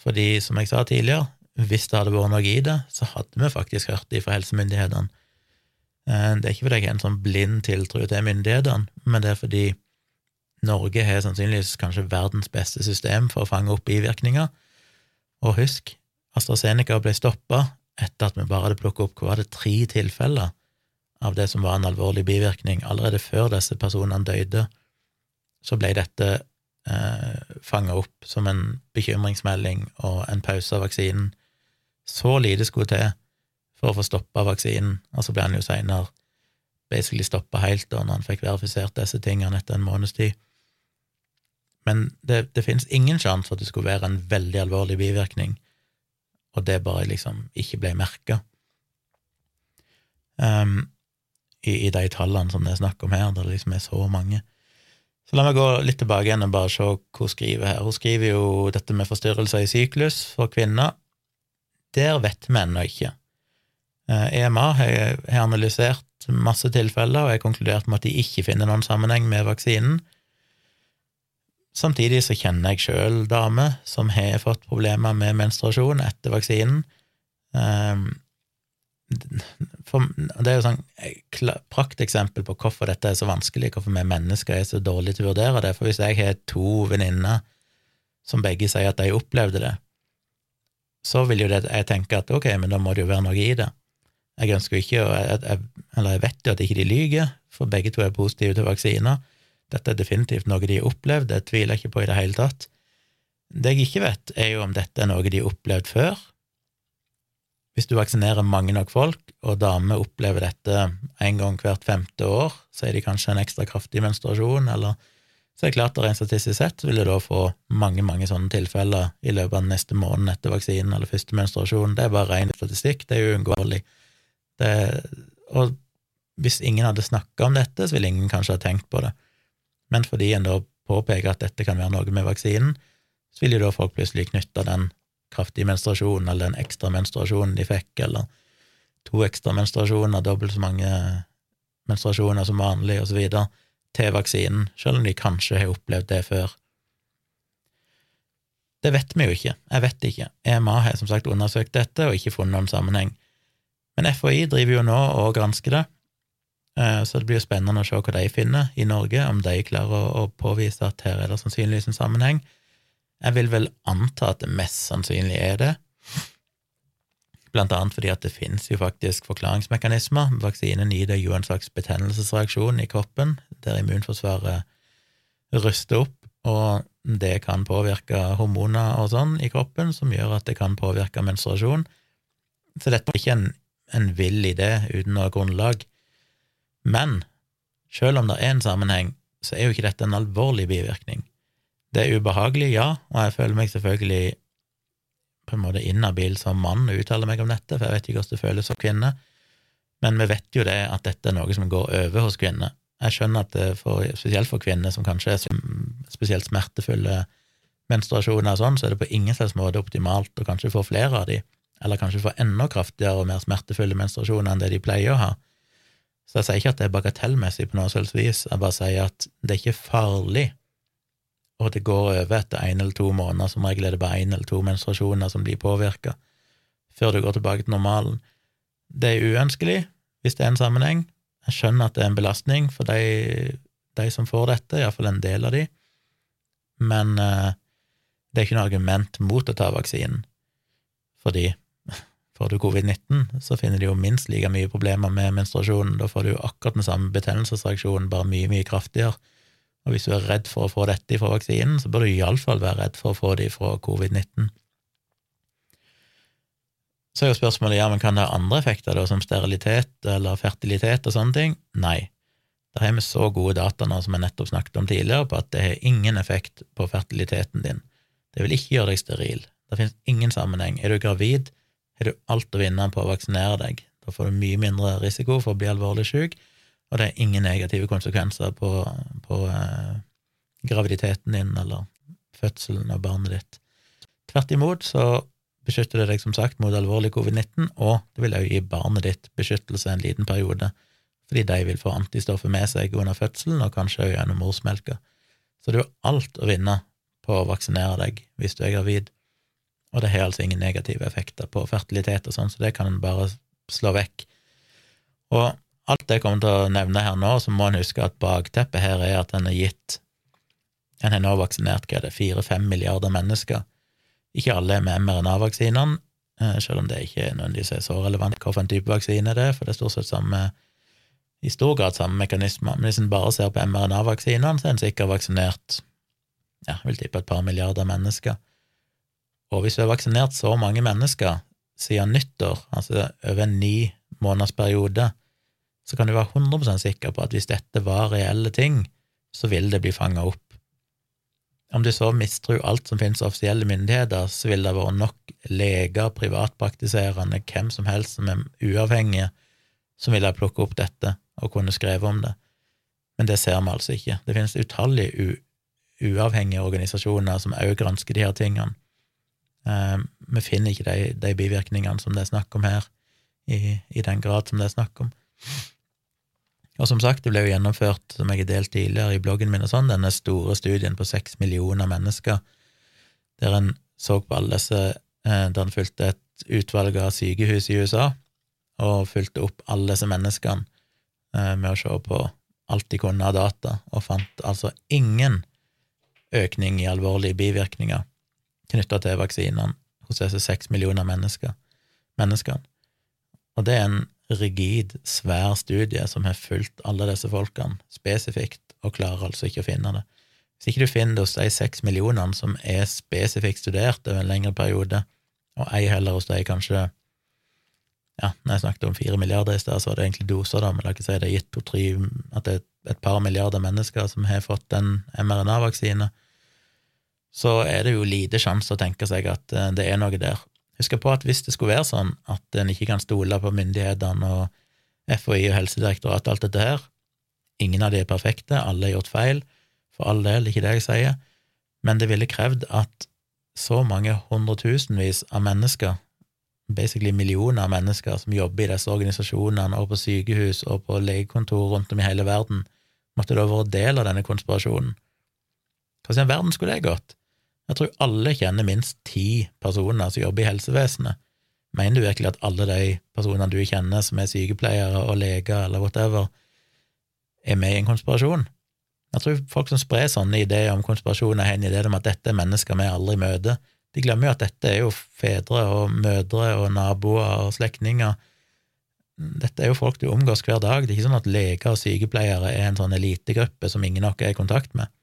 A: Fordi, som jeg sa tidligere, hvis det hadde vært noe i det, så hadde vi faktisk hørt det fra helsemyndighetene. Eh, det er ikke fordi jeg har en sånn blind tiltro til myndighetene, men det er fordi Norge har sannsynligvis kanskje verdens beste system for å fange opp bivirkninger. Og husk, AstraZeneca ble stoppa etter at vi bare hadde plukket opp hva var det, tre tilfeller av det som var en alvorlig bivirkning. Allerede før disse personene døde, så ble dette eh, fanga opp som en bekymringsmelding og en pause av vaksinen. Så lite skulle til for å få stoppa vaksinen, og så ble han jo seinere basically stoppa helt da når han fikk verifisert disse tingene etter en måneds tid. Men det, det finnes ingen sjanse for at det skulle være en veldig alvorlig bivirkning, og det bare liksom ikke ble merka. Um, i, i, de tallene som det er snakk om her, der det liksom er så mange. Så la meg gå litt tilbake igjen og bare se hva hun skriver her. Hun skriver jo dette med forstyrrelser i syklus for kvinner. Der vet vi ennå ikke. EMA eh, e har analysert masse tilfeller og har konkludert med at de ikke finner noen sammenheng med vaksinen. Samtidig så kjenner jeg sjøl damer som har fått problemer med menstruasjon etter vaksinen. Ehm, det er jo sånn prakteksempel på hvorfor dette er så vanskelig, hvorfor vi mennesker er så dårlige til å vurdere det. For hvis jeg har to venninner som begge sier at de opplevde det, så vil jo det, jeg tenke at ok, men da må det jo være noe i det. Jeg ønsker jo ikke Eller jeg vet jo at ikke de lyver, for begge to er positive til vaksiner. Dette er definitivt noe de har opplevd, det tviler jeg ikke på i det hele tatt. Det jeg ikke vet, er jo om dette er noe de har opplevd før. Hvis du vaksinerer mange nok folk, og damer opplever dette en gang hvert femte år, så er de kanskje en ekstra kraftig menstruasjon, eller så er det klart at rent statistisk sett vil du da få mange, mange sånne tilfeller i løpet av neste måneden etter vaksinen eller første menstruasjon. Det er bare ren statistikk, det er uunngåelig. Og hvis ingen hadde snakka om dette, så ville ingen kanskje ha tenkt på det. Men fordi en da påpeker at dette kan være noe med vaksinen, så vil jo da folk plutselig knytte den kraftige menstruasjonen eller den ekstra menstruasjonen de fikk, eller to ekstra menstruasjoner, dobbelt så mange menstruasjoner som vanlig, osv., til vaksinen, selv om de kanskje har opplevd det før. Det vet vi jo ikke, jeg vet ikke. EMA har som sagt undersøkt dette og ikke funnet noen sammenheng. Men FHI driver jo nå og gransker det, så det blir jo spennende å se hva de finner i Norge, om de klarer å påvise at her er det sannsynligvis en sammenheng. Jeg vil vel anta at det mest sannsynlig er det, blant annet fordi at det finnes jo faktisk forklaringsmekanismer. Vaksinen gir deg jo en slags betennelsesreaksjon i kroppen, der immunforsvaret ruster opp, og det kan påvirke hormoner og sånn i kroppen, som gjør at det kan påvirke menstruasjon. Så dette er ikke en en vill idé uten noe grunnlag. Men selv om det er en sammenheng, så er jo ikke dette en alvorlig bivirkning. Det er ubehagelig, ja, og jeg føler meg selvfølgelig på en måte inhabil som mann og uttaler meg om dette, for jeg vet ikke hvordan det føles som kvinne, men vi vet jo det at dette er noe som går over hos kvinner. Jeg skjønner at det for, spesielt for kvinner som kanskje er spesielt smertefulle menstruasjoner og sånn, så er det på ingen slags måte optimalt å kanskje få flere av de eller kanskje få enda kraftigere og mer smertefulle menstruasjoner enn det de pleier å ha. Så jeg sier ikke at det er bagatellmessig på noe slags vis, jeg bare sier at det er ikke farlig, og det går over etter én eller to måneder, som regel er det bare én eller to menstruasjoner som blir påvirka, før du går tilbake til normalen. Det er uønskelig hvis det er en sammenheng. Jeg skjønner at det er en belastning for de, de som får dette, iallfall en del av de, men uh, det er ikke noe argument mot å ta vaksinen, fordi Får du covid-19, så finner de jo minst like mye problemer med menstruasjonen. Da får du jo akkurat den samme betennelsesreaksjonen, bare mye, mye kraftigere. Og hvis du er redd for å få dette fra vaksinen, så bør du iallfall være redd for å få det fra covid-19. Så er jo spørsmålet ja, men kan det ha andre effekter, da, som sterilitet eller fertilitet og sånne ting? Nei. Da har vi så gode data nå, som jeg nettopp snakket om tidligere, på at det har ingen effekt på fertiliteten din. Det vil ikke gjøre deg steril. Det finnes ingen sammenheng. Er du gravid, har du alt å vinne på å vaksinere deg. Da får du mye mindre risiko for å bli alvorlig syk, og det er ingen negative konsekvenser på, på eh, graviditeten din eller fødselen av barnet ditt. Tvert imot så beskytter det deg som sagt mot alvorlig covid-19, og det vil også gi barnet ditt beskyttelse en liten periode, fordi de vil få antistoffer med seg under fødselen, og kanskje også gjennom morsmelka. Så du har alt å vinne på å vaksinere deg hvis du er gravid, og det har altså ingen negative effekter på fertilitet og sånn, så det kan en bare slå vekk. Og alt det jeg kommer til å nevne her nå, så må en huske at bakteppet her er at en har gitt En har nå vaksinert hva er det, fire-fem milliarder mennesker. Ikke alle er med mRNA-vaksinene, eh, selv om det ikke nødvendigvis er så relevant hvilken type vaksine det er, for det er stort sett samme i stor grad samme mekanismer. Men hvis en bare ser på mRNA-vaksinene, så er en sikkert vaksinert ja, jeg vil tippe et par milliarder mennesker. Og hvis vi har vaksinert så mange mennesker siden nyttår, altså over en ni måneders periode, så kan du være 100% sikker på at hvis dette var reelle ting, så vil det bli fanga opp. Om du så mistro alt som finnes av offisielle myndigheter, så vil det være nok leger, privatpraktiserende, hvem som helst som er uavhengige, som ville plukke opp dette og kunne skrevet om det. Men det ser vi altså ikke. Det finnes utallige uavhengige organisasjoner som òg gransker de her tingene. Eh, vi finner ikke de, de, bivirkningene som det er snakk om her, i, i, den grad som det er snakk om. Og som sagt, det ble jo gjennomført, som jeg har delt tidligere i bloggen min, og sånn, denne store studien på seks millioner mennesker, der en så på alle disse eh, Der en fulgte et utvalg av sykehus i USA, og fulgte opp alle disse menneskene eh, med å se på alt de kunne av data, og fant altså ingen økning i alvorlige bivirkninger knytta til vaksinene hos disse seks millioner mennesker, menneskene. Og det er en rigid, svær studie som har fulgt alle disse folkene spesifikt, og klarer altså ikke å finne det. Hvis ikke du finner det hos de seks millionene som er spesifikt studert over en lengre periode, og ei heller hos de kanskje ja, når jeg snakket om fire milliarder i sted, så var det egentlig doser, da, men la oss si det er gitt to-tre At det er et par milliarder mennesker som har fått en mRNA-vaksine, så er det jo lite sjanse å tenke seg at eh, det er noe der. Husk på at hvis det skulle være sånn at en ikke kan stole på myndighetene og FHI og Helsedirektoratet og alt dette her, ingen av de er perfekte, alle har gjort feil, for all del, ikke det jeg sier, men det ville krevd at så mange hundretusenvis av mennesker, basically millioner av mennesker som jobber i disse organisasjonene og på sykehus og på legekontor rundt om i hele verden, måtte da vært del av denne konspirasjonen. Hva i verden skulle det gått? Jeg tror alle kjenner minst ti personer som jobber i helsevesenet. Mener du virkelig at alle de personene du kjenner som er sykepleiere og leger eller whatever, er med i en konspirasjon? Jeg tror folk som sprer sånne ideer om konspirasjon, har en idé om at dette er mennesker vi aldri møter. De glemmer jo at dette er jo fedre og mødre og naboer og slektninger. Dette er jo folk du omgås hver dag. Det er ikke sånn at leger og sykepleiere er en sånn elitegruppe som ingen av oss er i kontakt med.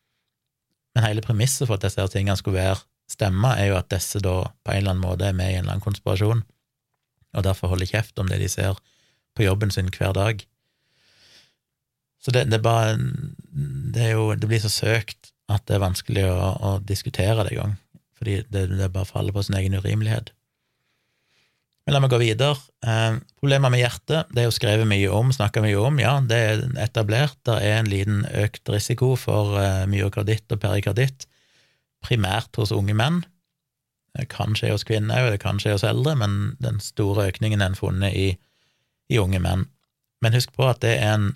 A: Men hele premisset for at disse tingene skulle være stemme, er jo at disse da på en eller annen måte er med i en eller annen konspirasjon, og derfor holder kjeft om det de ser på jobben sin hver dag. Så det, det er bare Det er jo Det blir så søkt at det er vanskelig å, å diskutere det engang, fordi det, det bare faller på sin egen urimelighet. Men la meg gå videre. Eh, problemer med hjertet det er jo skrevet mye om, snakka mye om. Ja, det er etablert. Det er en liten økt risiko for eh, myokarditt og perikarditt, primært hos unge menn. Det kan skje hos kvinner òg, det kan skje hos eldre, men den store økningen er funnet i, i unge menn. Men husk på at det er en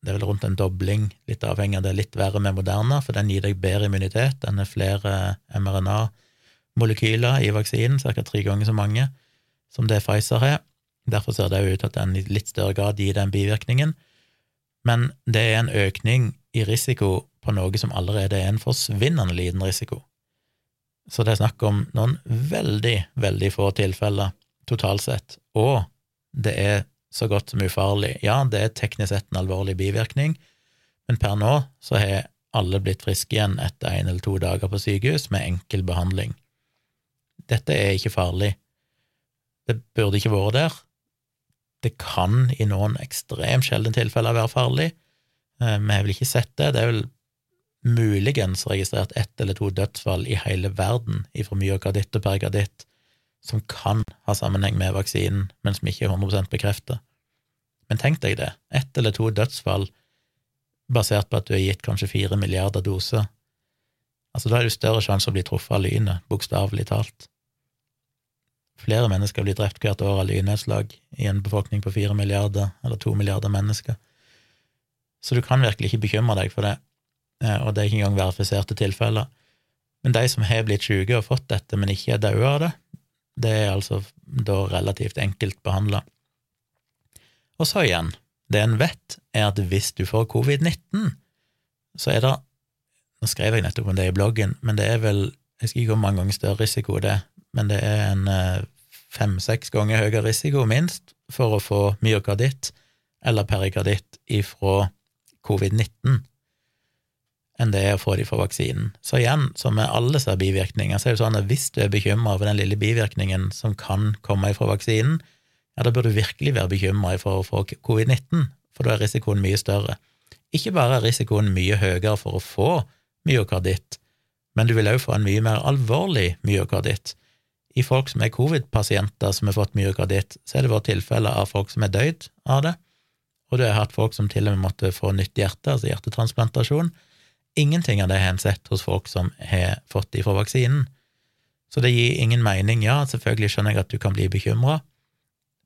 A: det er vel rundt en dobling, litt avhengig av det litt verre med Moderna, for den gir deg bedre immunitet. Den er flere mRNA-molekyler i vaksinen, ca. tre ganger så mange som det Pfizer har. Derfor ser det ut til at den i litt større grad gir den bivirkningen. Men det er en økning i risiko på noe som allerede er en forsvinnende liten risiko. Så det er snakk om noen veldig, veldig få tilfeller totalt sett, og det er så godt som ufarlig. Ja, det er teknisk sett en alvorlig bivirkning, men per nå så har alle blitt friske igjen etter en eller to dager på sykehus med enkel behandling. Dette er ikke farlig. Det burde ikke vært der. Det kan i noen ekstremt sjeldne tilfeller være farlig. Vi har vel ikke sett det. Det er vel muligens registrert ett eller to dødsfall i hele verden ifra myokarditt og perikarditt som kan ha sammenheng med vaksinen, men som ikke er 100% bekreftet. Men tenk deg det, ett eller to dødsfall basert på at du har gitt kanskje fire milliarder doser. Altså, da er det større sjanse å bli truffet av lynet, bokstavelig talt. Flere mennesker blir drept hvert år av lynnedslag i en befolkning på fire milliarder, eller to milliarder mennesker. Så du kan virkelig ikke bekymre deg for det, eh, og det er ikke engang verifiserte tilfeller. Men de som har blitt syke og fått dette, men ikke er døde av det, det er altså da relativt enkelt behandla. Og så igjen, det en vet, er at hvis du får covid-19, så er det Nå skrev jeg nettopp om det i bloggen, men det er vel Jeg husker ikke hvor mange ganger større risiko det er, men det er en eh, fem-seks ganger høyere risiko, minst, for å få myokarditt eller perikarditt ifra covid-19 enn det er å få de fra vaksinen. Så igjen, som med alle disse bivirkninger, så er det sånn at hvis du er bekymra over den lille bivirkningen som kan komme ifra vaksinen, ja, da bør du virkelig være bekymra for å få covid-19, for da er risikoen mye større. Ikke bare er risikoen mye høyere for å få myokarditt, men du vil også få en mye mer alvorlig myokarditt. I folk som er covid-pasienter som har fått myokarditt, så er det vært tilfeller av folk som er døyd av det, og du har hatt folk som til og med måtte få nytt hjerte, altså hjertetransplantasjon, Ingenting av det har en sett hos folk som har fått det fra vaksinen. Så det gir ingen mening. Ja, selvfølgelig skjønner jeg at du kan bli bekymra,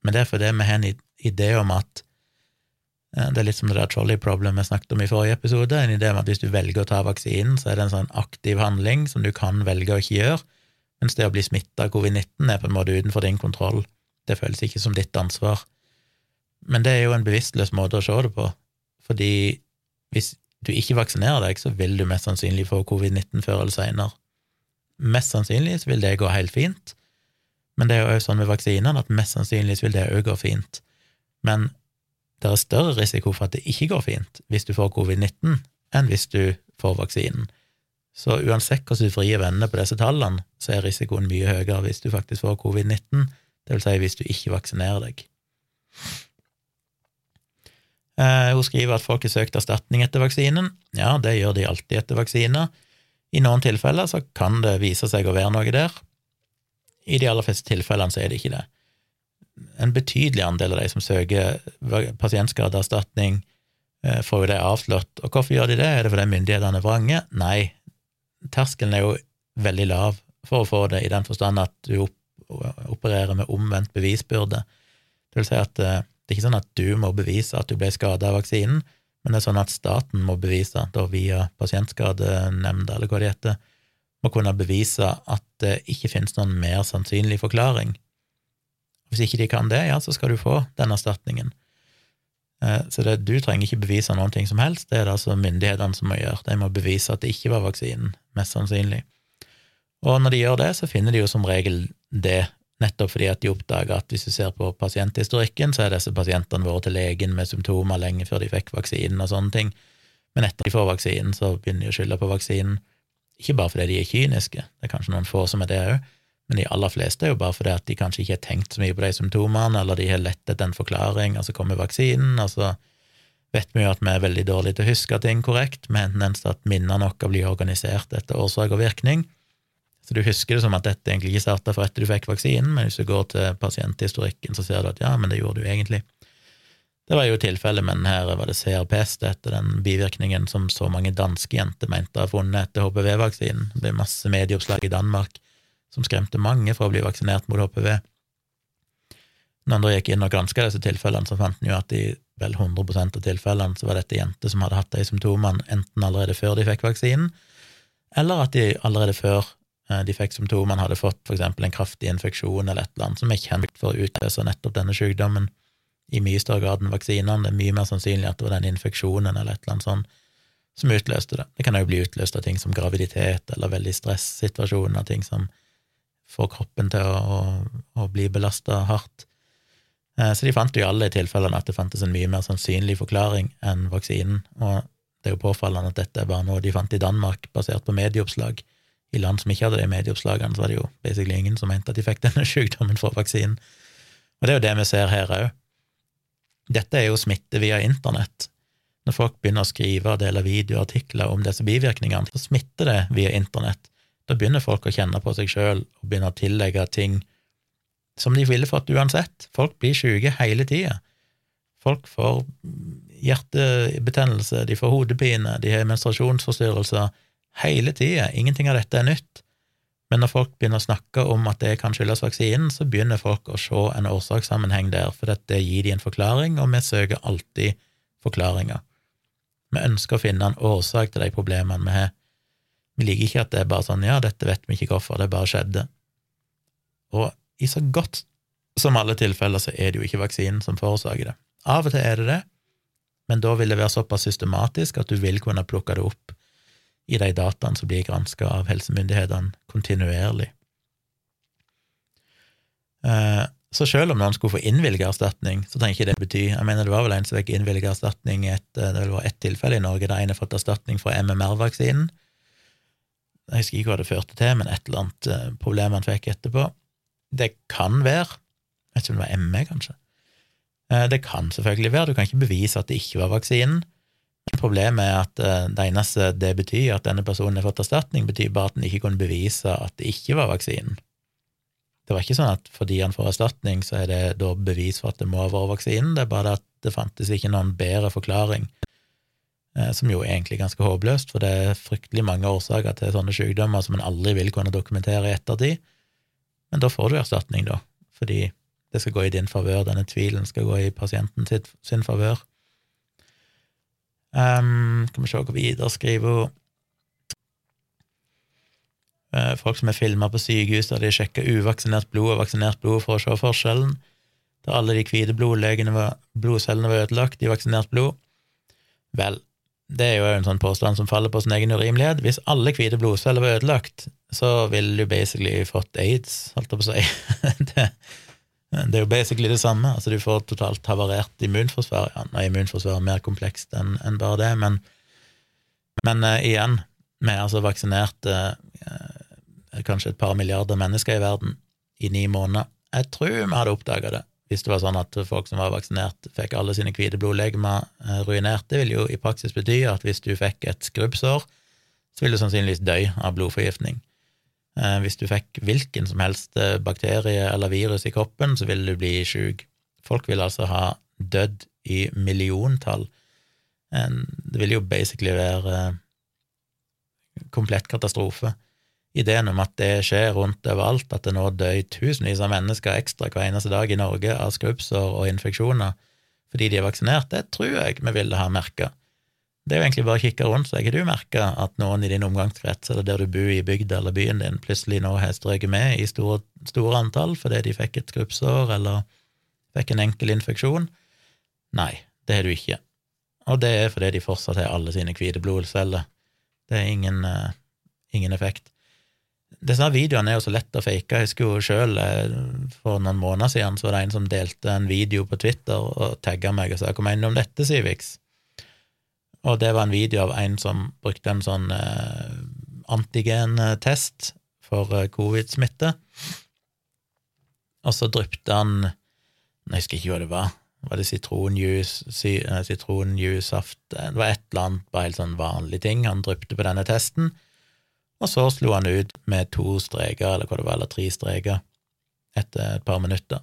A: men det er fordi vi har en idé om at eh, Det er litt som det der trolley problem vi snakket om i forrige episode, en idé om at hvis du velger å ta vaksinen, så er det en sånn aktiv handling som du kan velge å ikke gjøre, mens det å bli smitta av covid-19 er på en måte utenfor din kontroll. Det føles ikke som ditt ansvar. Men det er jo en bevisstløs måte å se det på, fordi hvis du ikke vaksinerer deg, så vil du mest sannsynlig få covid-19 før eller seinere. Mest sannsynlig vil det gå helt fint, men det er jo sånn med vaksinene at mest sannsynlig vil det òg gå fint. Men det er større risiko for at det ikke går fint hvis du får covid-19, enn hvis du får vaksinen. Så uansett hvordan du vrir vennene på disse tallene, så er risikoen mye høyere hvis du faktisk får covid-19, det vil si hvis du ikke vaksinerer deg. Eh, hun skriver at folk har søkt erstatning etter vaksinen. Ja, det gjør de alltid etter vaksiner. I noen tilfeller så kan det vise seg å være noe der. I de aller fleste tilfellene så er det ikke det. En betydelig andel av de som søker pasientskadeerstatning, eh, får jo det avslått. Og hvorfor gjør de det? Er det fordi myndighetene er vrange? Nei, terskelen er jo veldig lav for å få det, i den forstand at du opererer med omvendt bevisbyrde. Det vil si at eh, det er ikke sånn at du må bevise at du ble skada av vaksinen, men det er sånn at staten må bevise, da via Pasientskadenemnda, eller hva det heter, må kunne bevise at det ikke finnes noen mer sannsynlig forklaring. Hvis ikke de kan det, ja, så skal du få den erstatningen. Eh, så det, du trenger ikke bevise noen ting som helst, det er det altså myndighetene som må gjøre. De må bevise at det ikke var vaksinen, mest sannsynlig. Og når de gjør det, så finner de jo som regel det nettopp fordi at de oppdager at hvis du ser på pasienthistorikken, så er disse pasientene vært til legen med symptomer lenge før de fikk vaksinen og sånne ting, men etter de får vaksinen, så begynner de å skylde på vaksinen. Ikke bare fordi de er kyniske, det er kanskje noen få som er det òg, men de aller fleste er jo bare fordi at de kanskje ikke har tenkt så mye på de symptomene, eller de har lett etter en forklaring, og så kommer vaksinen, og så vet vi jo at vi er veldig dårlige til å huske ting korrekt, med en tendens til at minnene våre blir organisert etter årsak og virkning, så du husker det som at dette egentlig ikke starta for etter du fikk vaksinen, men hvis du går til pasienthistorikken, så ser du at ja, men det gjorde du egentlig. Det var jo tilfellet, men her var det CRPS, etter den bivirkningen som så mange danske jenter mente å ha funnet etter HPV-vaksinen. Det ble masse medieoppslag i Danmark som skremte mange fra å bli vaksinert mot HPV. Når andre gikk inn og granska disse tilfellene, så fant en jo at i vel 100 av tilfellene så var dette jenter som hadde hatt de symptomene enten allerede før de fikk vaksinen, eller at de allerede før Eh, de fikk symptomene, hadde fått eksempel en kraftig infeksjon eller et eller annet som er kjent for å utløse nettopp denne sykdommen, i mye større grad enn vaksinene. Det er mye mer sannsynlig at det var den infeksjonen eller et eller annet sånt som utløste det. Det kan òg bli utløst av ting som graviditet eller veldig stressituasjoner, ting som får kroppen til å, å, å bli belasta hardt. Eh, så de fant jo i alle tilfellene at det fantes en mye mer sannsynlig forklaring enn vaksinen, og Det er jo påfallende at dette er bare noe de fant i Danmark, basert på medieoppslag. I land som ikke hadde de medieoppslagene, så var det jo basically ingen som mente at de fikk denne sykdommen for vaksinen. Og det er jo det vi ser her òg. Dette er jo smitte via internett. Når folk begynner å skrive og dele videoartikler om disse bivirkningene, så smitter det via internett. Da begynner folk å kjenne på seg sjøl og begynner å tillegge ting som de ville fått uansett. Folk blir syke hele tida. Folk får hjertebetennelse, de får hodepine, de har menstruasjonsforstyrrelser hele tida. Ingenting av dette er nytt. Men når folk begynner å snakke om at det kan skyldes vaksinen, så begynner folk å se en årsakssammenheng der, for det gir de en forklaring, og vi søker alltid forklaringer. Vi ønsker å finne en årsak til de problemene vi har. Vi liker ikke at det er bare sånn ja, dette vet vi ikke hvorfor, det bare skjedde. Og i så godt som alle tilfeller så er det jo ikke vaksinen som forårsaker det. Av og til er det det, men da vil det være såpass systematisk at du vil kunne plukke det opp i de dataene som blir granska av helsemyndighetene kontinuerlig. Eh, så selv om noen skulle få innvilget erstatning, så trenger ikke det bety Jeg mener det var vel en som fikk innvilget erstatning i et, eh, det var ett tilfelle i Norge der en har fått erstatning for MMR-vaksinen. Jeg husker ikke hva det førte til, men et eller annet eh, problem han fikk etterpå. Det kan være Jeg vet ikke om det var ME, kanskje. Det kan selvfølgelig være, du kan ikke bevise at det ikke var vaksinen, Problemet er at eh, det eneste det betyr, at denne personen har fått erstatning, betyr bare at en ikke kunne bevise at det ikke var vaksinen. Det var ikke sånn at fordi han får erstatning, så er det da bevis for at det må ha vært vaksinen, det er bare at det fantes ikke noen bedre forklaring, eh, som jo er egentlig ganske håpløst, for det er fryktelig mange årsaker til sånne sykdommer som en aldri vil kunne dokumentere i ettertid, men da får du erstatning, da, fordi det skal gå i din favør, denne tvilen skal gå i pasienten sin favør. Um, skal vi se hva videre skriver hun. Uh, folk som er filma på sykehus der de sjekker uvaksinert blod og vaksinert blod for å se forskjellen. Der alle de hvite blodcellene var ødelagt i vaksinert blod. Vel, det er jo en sånn påstand som faller på sin egen urimelighet. Hvis alle hvite blodceller var ødelagt, så ville du basically fått aids, holdt jeg på å si. det, er jo basically det samme. altså Du får totalt havarert immunforsvar. Ja, nå er immunforsvaret mer komplekst enn en bare det, men, men uh, igjen, vi er altså vaksinert uh, kanskje et par milliarder mennesker i verden i ni måneder. Jeg tror vi hadde oppdaga det hvis det var sånn at folk som var vaksinert, fikk alle sine hvite blodlegemer uh, ruinert. Det vil jo i praksis bety at hvis du fikk et skrubbsår, så vil du sannsynligvis dø av blodforgiftning. Eh, hvis du fikk hvilken som helst eh, bakterie eller virus i kroppen, så ville du bli sjuk. Folk vil altså ha dødd i milliontall. Det vil jo basically være eh, komplett katastrofe. Ideen om at det skjer rundt overalt, at det nå dør tusenvis av mennesker ekstra hver eneste dag i Norge av skrubbsår og infeksjoner fordi de er vaksinert, det tror jeg vi ville ha merka. Det er jo egentlig bare å kikke rundt seg. Har du merka at noen i din omgangskrets, eller der du bor i bygda eller byen din, plutselig nå har strøket med i store, store antall fordi de fikk et skrubbsår eller fikk en enkel infeksjon? Nei, det har du ikke. Og det er fordi de fortsatt har alle sine hvite blodceller. Det er ingen, uh, ingen effekt. Disse videoene er jo så lett å fake. Jeg husker jo sjøl, eh, for noen måneder siden, så var det en som delte en video på Twitter og tagga meg og sa 'Hva mener du om dette, Civix?' Og det var en video av en som brukte en sånn eh, antigentest for eh, covid-smitte. Og så drypte han Jeg husker ikke hva det var. Var det sitronjuice, sitronjuice, sitronjuicesaft Det var et eller annet, bare helt sånn vanlig ting han drypte på denne testen. Og så slo han ut med to streker, eller hva det var, eller tre streker, etter et par minutter.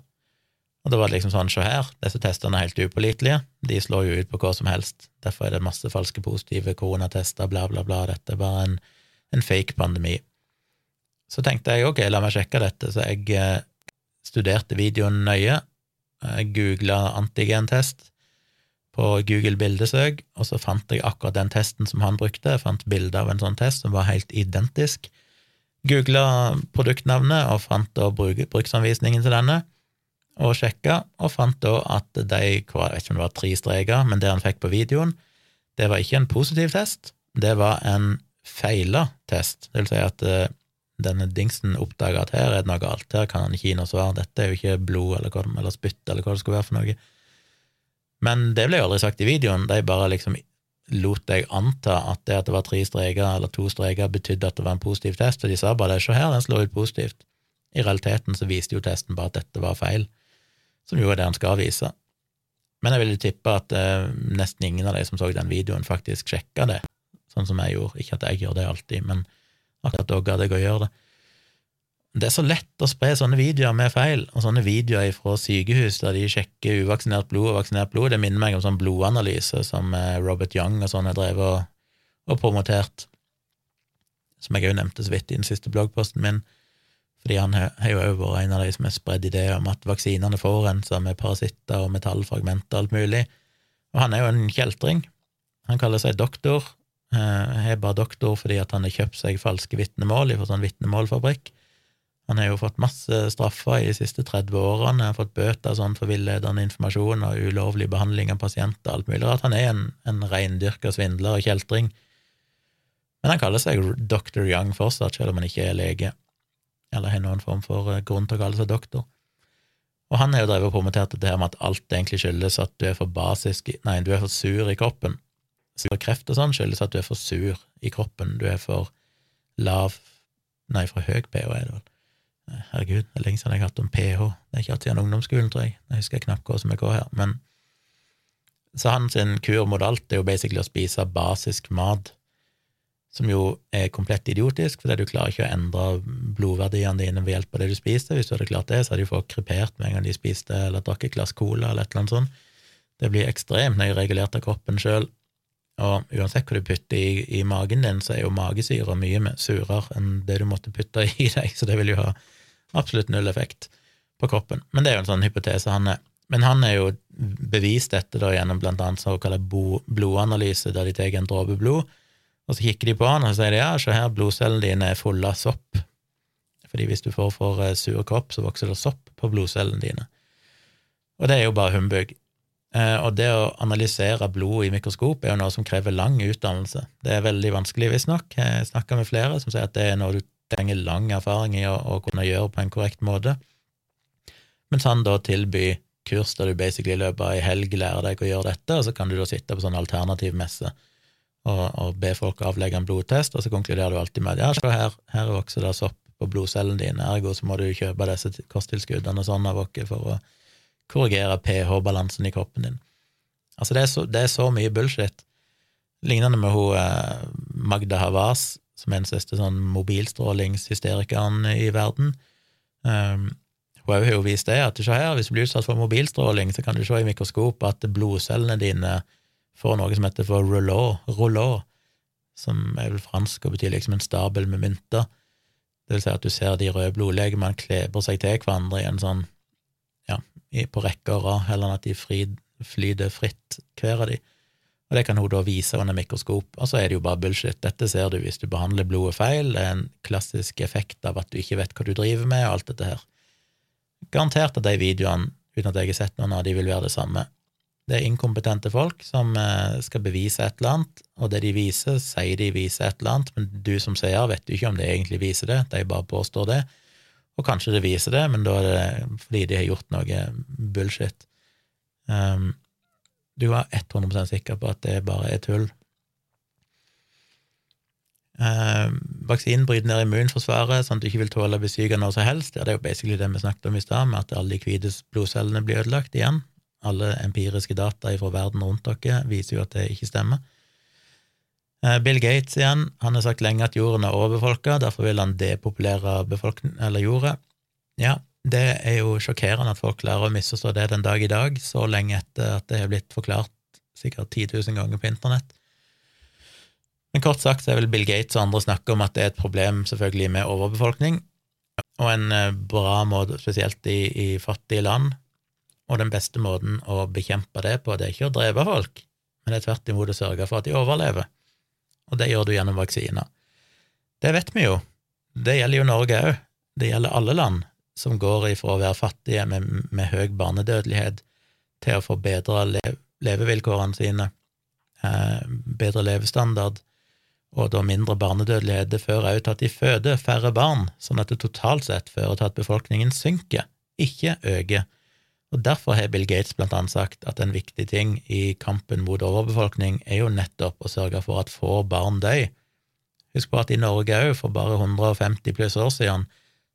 A: Og da var det liksom sånn, se her, disse testene er helt upålitelige, de slår jo ut på hva som helst, derfor er det masse falske positive koronatester, bla, bla, bla, dette er bare en, en fake pandemi. Så tenkte jeg ok, la meg sjekke dette, så jeg eh, studerte videoen nøye, jeg googla antigentest på Google bildesøk, og så fant jeg akkurat den testen som han brukte, jeg fant bilde av en sånn test som var helt identisk, googla produktnavnet og fant da bruksanvisningen til denne, og sjekka, og fant da at de Jeg vet ikke om det var tre streker, men det han fikk på videoen, det var ikke en positiv test, det var en feila test. Det vil si at uh, denne dingsen oppdaga at her er det noe galt, her kan han ikke gi noe svar, dette er jo ikke blod eller, eller spytt eller hva det skulle være for noe. Men det ble jo aldri sagt i videoen, de bare liksom lot deg anta at det at det var tre streker eller to streker, betydde at det var en positiv test, og de sa bare se her, den slår ut positivt. I realiteten så viste jo testen bare at dette var feil, som jo er det han skal vise. Men jeg ville tippe at eh, nesten ingen av de som så den videoen, faktisk sjekka det, sånn som jeg gjorde. Ikke at jeg gjør det alltid, men akkurat da gadd jeg å gjøre det. Det er så lett å spre sånne videoer med feil, og sånne videoer fra sykehus der de sjekker uvaksinert blod og vaksinert blod. Det minner meg om sånn blodanalyse som eh, Robert Young og sånn har drevet og, og, promotert, som jeg òg nevnte så vidt i den siste bloggposten min, fordi han har jo òg vært en av de som har spredd ideer om at vaksinene forurenser med parasitter og metallfragmenter og alt mulig, og han er jo en kjeltring. Han kaller seg doktor, eh, er bare doktor fordi at han har kjøpt seg falske vitnemål fra sånn vitnemålfabrikk han har jo fått masse straffer i de siste 30 årene, han har fått bøter sånn for villedende informasjon og ulovlig behandling av pasienter og alt mulig rart. Han er en, en reindyrka svindler og kjeltring. Men han kaller seg Dr. Young fortsatt, selv om han ikke er lege, eller har noen form for eh, grunn til å kalle seg doktor. Og han har jo drevet og promotert det her med at alt egentlig skyldes at du er for basisk Nei, du er for sur i kroppen. Sur kreft og sånn skyldes at du er for sur i kroppen, du er for lav Nei, for høy pH er det vel Herregud, det er lenge siden jeg har hatt om pH. Det er ikke hatt siden ungdomsskolen, tror jeg. Jeg husker jeg knakk hva som jeg går her. Men så hans kur mot alt er jo basically å spise basisk mat, som jo er komplett idiotisk, fordi du klarer ikke å endre blodverdiene dine ved hjelp av det du spiste. Hvis du hadde klart det, så hadde du fått krepert med en gang de spiste eller drakk et glass cola eller et eller annet sånt. Det blir ekstremt nøye regulert av kroppen sjøl. Og uansett hva du putter i, i, magen din, så er jo magesyre mye surere enn det du måtte putte i deg, så det vil jo ha absolutt null effekt på kroppen. Men det er jo en sånn hypotese han er. Men han er jo bevist dette da gjennom blant annet såkalt blodanalyse, der de tar en dråpe blod, og så kikker de på han og sier de, ja, se her, blodcellene dine er fulle av sopp. Fordi hvis du får for eh, sur kropp, så vokser det sopp på blodcellene dine. Og det er jo bare humbug. Eh, og det å analysere blod i mikroskop er jo noe som krever lang utdannelse. Det er veldig vanskelig, visstnok. Jeg snakka med flere som sier at det er noe du trenger lang erfaring i å, å, kunne gjøre på en korrekt måte. Mens han da tilbyr kurs der du basically i ei helg lærer deg å gjøre dette, og så kan du da sitte på sånn alternativ messe og, og be folk avlegge en blodtest, og så konkluderer du alltid med ja, se her, her vokser det sopp på blodcellene dine, ergo så må du kjøpe disse kosttilskuddene og sånn av oss for å korrigere pH-balansen i kroppen din. Altså, det er, så, det er så mye bullshit. Lignende med hun eh, Magda Havas, som er den største sånn mobilstrålingshysterikeren i verden. Um, hun har jo vist det, at her, hvis du blir utsatt for mobilstråling, så kan du se i mikroskop at blodcellene dine får noe som heter for rouleau, som er vel fransk og betyr liksom en stabel med mynter. Det vil si at du ser de røde blodlegemene kleber seg til hverandre i en sånn, på rekke og rad, heller enn at de flyter fritt, hver av de og det kan hun da vise under mikroskop, og så er det jo bare bullshit. Dette ser du hvis du behandler blodet feil, det er en klassisk effekt av at du ikke vet hva du driver med, og alt dette her. Garantert at de videoene, uten at jeg har sett noen av de, vil være det samme. Det er inkompetente folk som eh, skal bevise et eller annet, og det de viser, sier de viser et eller annet, men du som seer vet jo ikke om det egentlig viser det, de bare påstår det. Og kanskje det viser det, men da er det fordi de har gjort noe bullshit. Um, du er 100% sikker på at det bare er tull. Um, vaksinen bryter ned immunforsvaret, sånn at du ikke vil tåle å bli syk av noe som helst. Det er jo basically det vi snakket om i stad, med at alle de hvite blodcellene blir ødelagt igjen. Alle empiriske data fra verden rundt dere viser jo at det ikke stemmer. Eh, Bill Gates igjen, han har sagt lenge at jorden er overbefolka, derfor vil han depopulere eller jorda. Ja, det er jo sjokkerende at folk klarer å misforstå det den dag i dag, så lenge etter at det har blitt forklart sikkert 10 000 ganger på internett. Men kort sagt så er vel Bill Gates og andre snakke om at det er et problem selvfølgelig med overbefolkning, og en eh, bra måte, spesielt i, i fattige land, og den beste måten å bekjempe det på, det er ikke å drepe folk, men det er tvert imot å sørge for at de overlever, og det gjør du gjennom vaksiner. Det vet vi jo, det gjelder jo Norge òg, det gjelder alle land som går ifra å være fattige med, med høy barnedødelighet til å få bedre lev, levevilkårene sine, eh, bedre levestandard, og da mindre barnedødelighet. Det fører òg til at de føder færre barn, sånn at det totalt sett fører til at befolkningen synker, ikke øker. Og Derfor har Bill Gates blant annet sagt at en viktig ting i kampen mot overbefolkning er jo nettopp å sørge for at få barn dør. Husk på at i Norge òg, for bare 150 pluss år siden,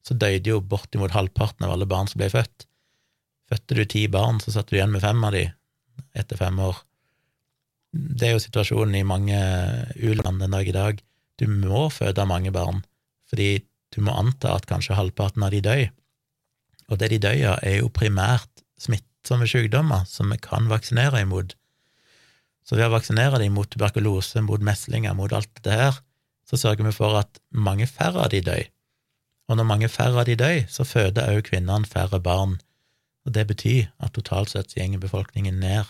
A: så døde jo bortimot halvparten av alle barn som ble født. Fødte du ti barn, så satt du igjen med fem av de etter fem år. Det er jo situasjonen i mange u-land den dag i dag. Du må føde mange barn, fordi du må anta at kanskje halvparten av de dør. Og det de dør av, er jo primært smittsomme sykdommer som vi kan vaksinere imot. Så ved å vaksinere dem mot tuberkulose, mot meslinger, mot alt dette her, så sørger vi for at mange færre av de dør. Og når mange færre av de dør, så føder også kvinnene færre barn, og det betyr at totalt sett går befolkningen ned.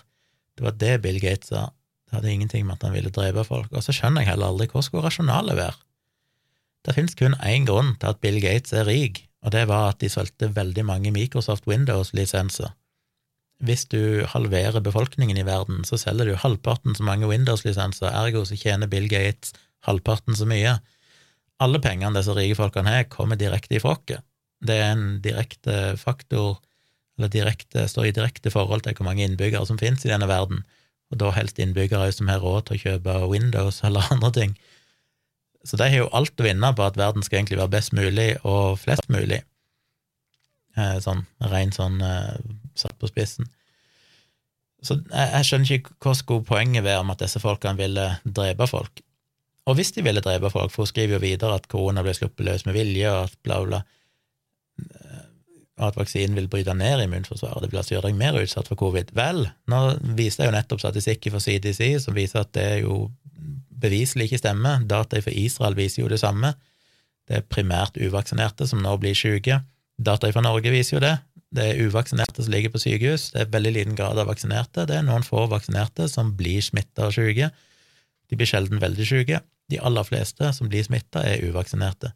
A: Det var det Bill Gates sa. Det hadde ingenting med at han ville drepe folk. Og så skjønner jeg heller aldri hvor skulle rasjonalet være. Det finnes kun én grunn til at Bill Gates er rik, og det var at de solgte veldig mange Microsoft Windows-lisenser. Hvis du halverer befolkningen i verden, så selger du halvparten så mange Windows-lisenser, ergo så tjener Bill Gates halvparten så mye. Alle pengene disse rike folkene har, kommer direkte i frokket. Det er en direkte faktor eller direkte, står i direkte forhold til hvor mange innbyggere som finnes i denne verden, og da helst innbyggere som har råd til å kjøpe Windows eller andre ting. Så de har jo alt å vinne på at verden skal egentlig være best mulig og flest mulig, eh, sånn ren sånn eh, satt på spissen. Så jeg, jeg skjønner ikke hva skulle poenget være om at disse folkene ville drepe folk. Og hvis de ville drepe folk, for hun skriver jo videre at korona ble sluppet løs med vilje, og at bla, bla, og at vaksinen vil bryte ned immunforsvaret, det vil altså gjøre deg mer utsatt for covid. Vel, nå viser jeg jo nettopp statistikker fra CDC som viser at det jo beviselig ikke stemmer. Data fra Israel viser jo det samme. Det er primært uvaksinerte som nå blir syke. Data fra Norge viser jo det. Det er uvaksinerte som ligger på sykehus. Det er veldig liten grad av vaksinerte. Det er noen få vaksinerte som blir smitta og syke. De blir sjelden veldig syke. De aller fleste som blir smitta, er uvaksinerte.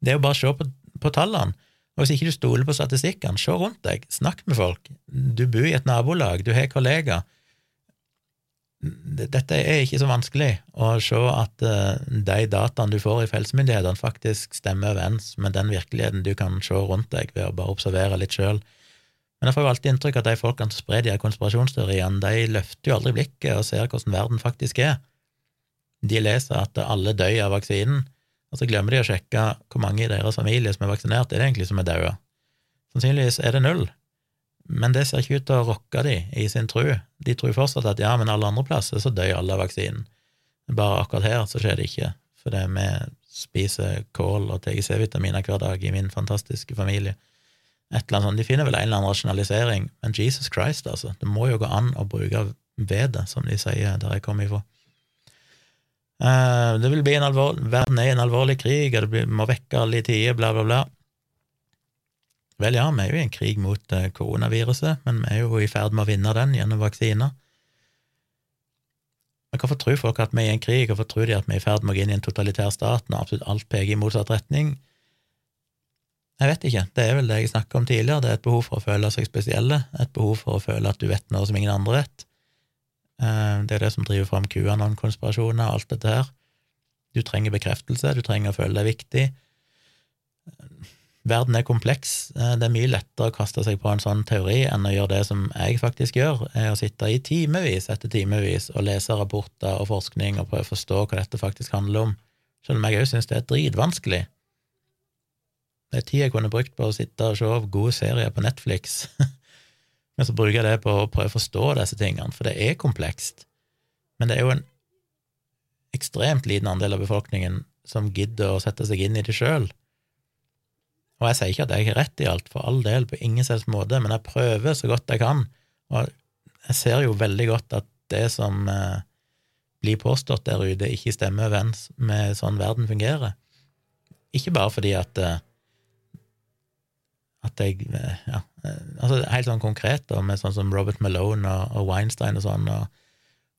A: Det er jo bare å se på, på tallene. Og hvis ikke du stoler på statistikkene, se rundt deg, snakk med folk. Du bor i et nabolag, du har kollegaer. Dette er ikke så vanskelig å se at eh, de dataene du får i helsemyndighetene, faktisk stemmer overens med den virkeligheten du kan se rundt deg ved å bare observere litt sjøl. Men jeg får jo alltid inntrykk at de folkene som sprer de her konspirasjonsteoriene, de løfter jo aldri blikket og ser hvordan verden faktisk er. De leser at alle dør av vaksinen, og så glemmer de å sjekke hvor mange i deres familie som er vaksinert, er det egentlig som er daua. Sannsynligvis er det null, men det ser ikke ut til å rokke de i sin tro. De tror fortsatt at ja, men alle andre plasser så dør alle av vaksinen. Bare akkurat her så skjer det ikke, fordi vi spiser kål og tar C-vitaminer hver dag i min fantastiske familie. Et eller annet sånt. De finner vel en eller annen rasjonalisering, men Jesus Christ, altså, det må jo gå an å bruke vedet, som de sier der jeg kommer ifra. Uh, det vil bli en alvor, verden er i en alvorlig krig, og det må vekke alle i tide, bla, bla, bla. Vel, ja, vi er jo i en krig mot uh, koronaviruset, men vi er jo i ferd med å vinne den gjennom vaksiner. Men hvorfor tror folk at vi er i en krig, hvorfor tror de at vi er i ferd med å gå inn i en totalitær stat når absolutt alt peker i motsatt retning? Jeg vet ikke, det er vel det jeg snakka om tidligere, det er et behov for å føle seg spesielle, et behov for å føle at du vet noe som ingen andre vet. Eh, det er det som driver fram QAnon-konspirasjoner og alt dette her. Du trenger bekreftelse, du trenger å føle deg viktig. Verden er kompleks. Eh, det er mye lettere å kaste seg på en sånn teori enn å gjøre det som jeg faktisk gjør, er å sitte i timevis etter timevis og lese rapporter og forskning og prøve å forstå hva dette faktisk handler om, selv om jeg òg syns det er dritvanskelig. Det er tid jeg kunne brukt på å sitte og se gode serier på Netflix Men så bruker jeg det på å prøve å forstå disse tingene, for det er komplekst. Men det er jo en ekstremt liten andel av befolkningen som gidder å sette seg inn i det sjøl. Og jeg sier ikke at jeg har rett i alt, for all del, på ingen selvs måte, men jeg prøver så godt jeg kan. Og jeg ser jo veldig godt at det som eh, blir påstått der ute, ikke stemmer overens med sånn verden fungerer. Ikke bare fordi at eh, at jeg eh, Ja, altså helt sånn konkret, da, med sånn som Robert Malone og, og Weinstein og sånn, og,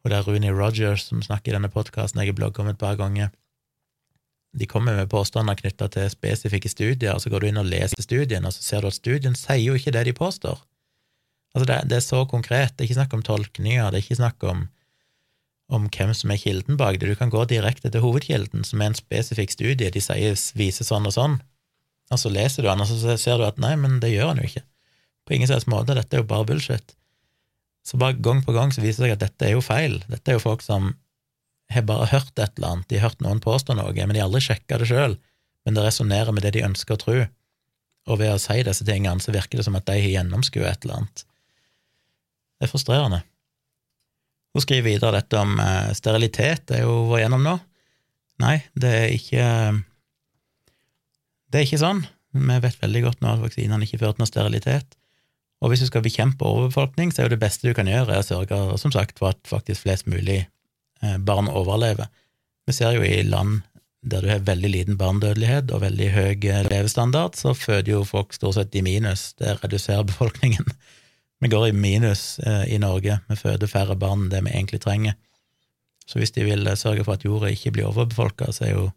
A: og det er Rooney Rogers som snakker i denne podkasten jeg har blogget om et par ganger. De kommer med påstander knytta til spesifikke studier, og så går du inn og leser studien, og så ser du at studien sier jo ikke det de påstår. Altså, det, det er så konkret, det er ikke snakk om tolkninger, det er ikke snakk om om hvem som er kilden bak det. Du kan gå direkte til hovedkilden, som er en spesifikk studie. De sier viser sånn og sånn, og så leser du den, og så ser du at nei, men det gjør han jo ikke. På ingen slags måte. Dette er jo bare bullshit. Så bare gang på gang så viser det seg at dette er jo feil. Dette er jo folk som har bare hørt et eller annet, de har hørt noen påstå noe, men de har aldri sjekka det sjøl, men det resonnerer med det de ønsker å tro, og ved å si disse tingene så virker det som at de har gjennomskuet et eller annet. Det er frustrerende. Hun skriver videre dette om eh, sterilitet, det er jo vært gjennom nå. Nei, det er ikke Det er ikke sånn. Vi vet veldig godt nå at vaksinene ikke fører til noe sterilitet. Og hvis du skal bekjempe overbefolkning, så er jo det beste du kan gjøre, å sørge som sagt, for at faktisk flest mulig barn overlever. Vi ser jo i land der du har veldig liten barnedødelighet og veldig høy eh, levestandard, så føder jo folk stort sett i minus. Det reduserer befolkningen. Vi går i minus eh, i Norge, vi føder færre barn enn det vi egentlig trenger. Så hvis de vil sørge for at jorda ikke blir overbefolka, så jo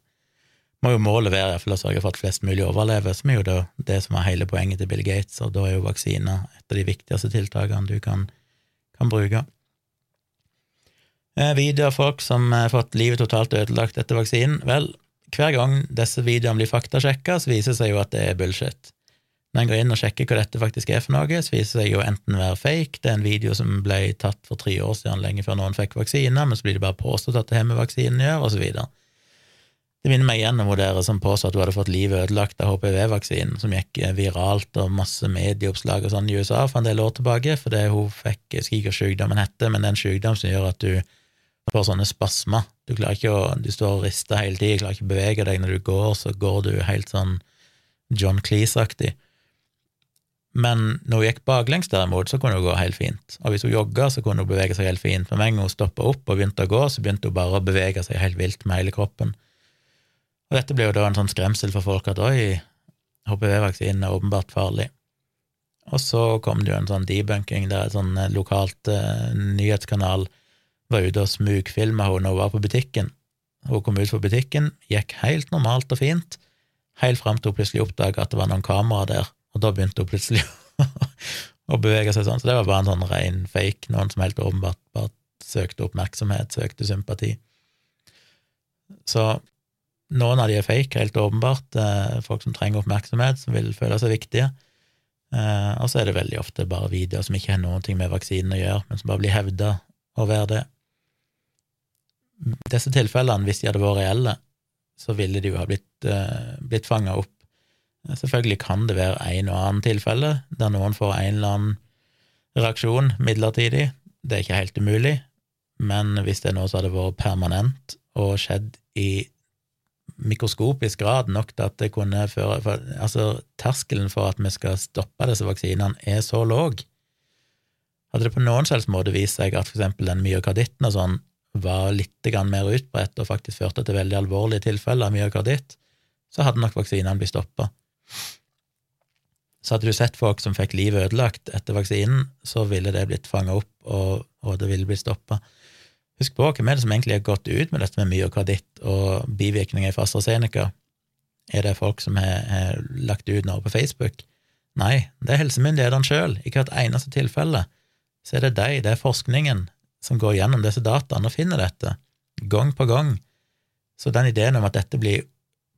A: må jo målet være å sørge for at flest mulig overlever, som er jo det, det som er hele poenget til Bill Gates, og da er jo vaksiner et av de viktigste tiltakene du kan, kan bruke. Eh, videoer av folk som har fått livet totalt ødelagt etter vaksinen. Vel, hver gang disse videoene blir faktasjekka, så viser det seg jo at det er bullshit. Når en går inn og sjekker hva dette faktisk er for noe, så viser det seg jo enten være fake, det er en video som ble tatt for tre år siden, lenge før noen fikk vaksine, men så blir det bare påstått at det har med vaksinen å gjøre, videre. Det minner meg igjen om hun der som påstod at hun hadde fått livet ødelagt av HPV-vaksinen, som gikk viralt og masse medieoppslag og sånn i USA for en del år tilbake, fordi hun fikk, jeg husker ikke hva sykdommen heter, men det er en sykdom som gjør at du får sånne spasmer. Du å, du står og rister hele tida, klarer ikke å bevege deg. Når du går, så går du helt sånn John Cleese-aktig. Men når hun gikk baklengs, derimot, så kunne hun gå helt fint. Og hvis hun jogga, så kunne hun bevege seg helt fint. Med en gang hun stoppa opp og begynte å gå, så begynte hun bare å bevege seg helt vilt med hele kroppen. Og dette ble jo da en sånn skremsel for folk at oi, HPV-vaksinen er åpenbart farlig. Og så kom det jo en sånn debunking der et sånn eh, lokalt uh, nyhetskanal var ute og smugfilma henne når hun var på butikken. Hun kom ut fra butikken, gikk helt normalt og fint, helt fram til hun plutselig oppdaga at det var noen kameraer der, og da begynte hun plutselig å bevege seg sånn. Så det var bare en sånn rein fake, noen som helt åpenbart bare søkte oppmerksomhet, søkte sympati. Så noen av de er fake, helt åpenbart. Eh, folk som trenger oppmerksomhet, som vil føle seg viktige. Eh, og så er det veldig ofte bare videoer som ikke har noe med vaksinen å gjøre, men som bare blir hevda å være det. Disse tilfellene, hvis de hadde vært reelle, så ville de jo ha blitt, uh, blitt fanga opp. Selvfølgelig kan det være en og annen tilfelle der noen får en eller annen reaksjon midlertidig. Det er ikke helt umulig, men hvis det er noe som hadde vært permanent og skjedd i mikroskopisk grad nok til at det kunne føre for, Altså, terskelen for at vi skal stoppe disse vaksinene, er så låg. Hadde det på noen selvs måte vist seg at eksempel den myokarditten og sånn var litt mer utbredt og faktisk førte til veldig alvorlige tilfeller av myokarditt, så hadde nok vaksinene blitt stoppa. Så hadde du sett folk som fikk livet ødelagt etter vaksinen, så ville det blitt fanga opp, og, og, det ville blitt stoppa. Husk på hvem er det som egentlig har gått ut med dette med myokarditt og bivirkninger i AstraZeneca. Er det folk som har, lagt ut noe på Facebook? Nei, det er helsemyndighetene sjøl. I hvert eneste tilfelle så er det de, det er forskningen, som går gjennom disse dataene og finner dette, gang på gang. Så den ideen om at dette blir,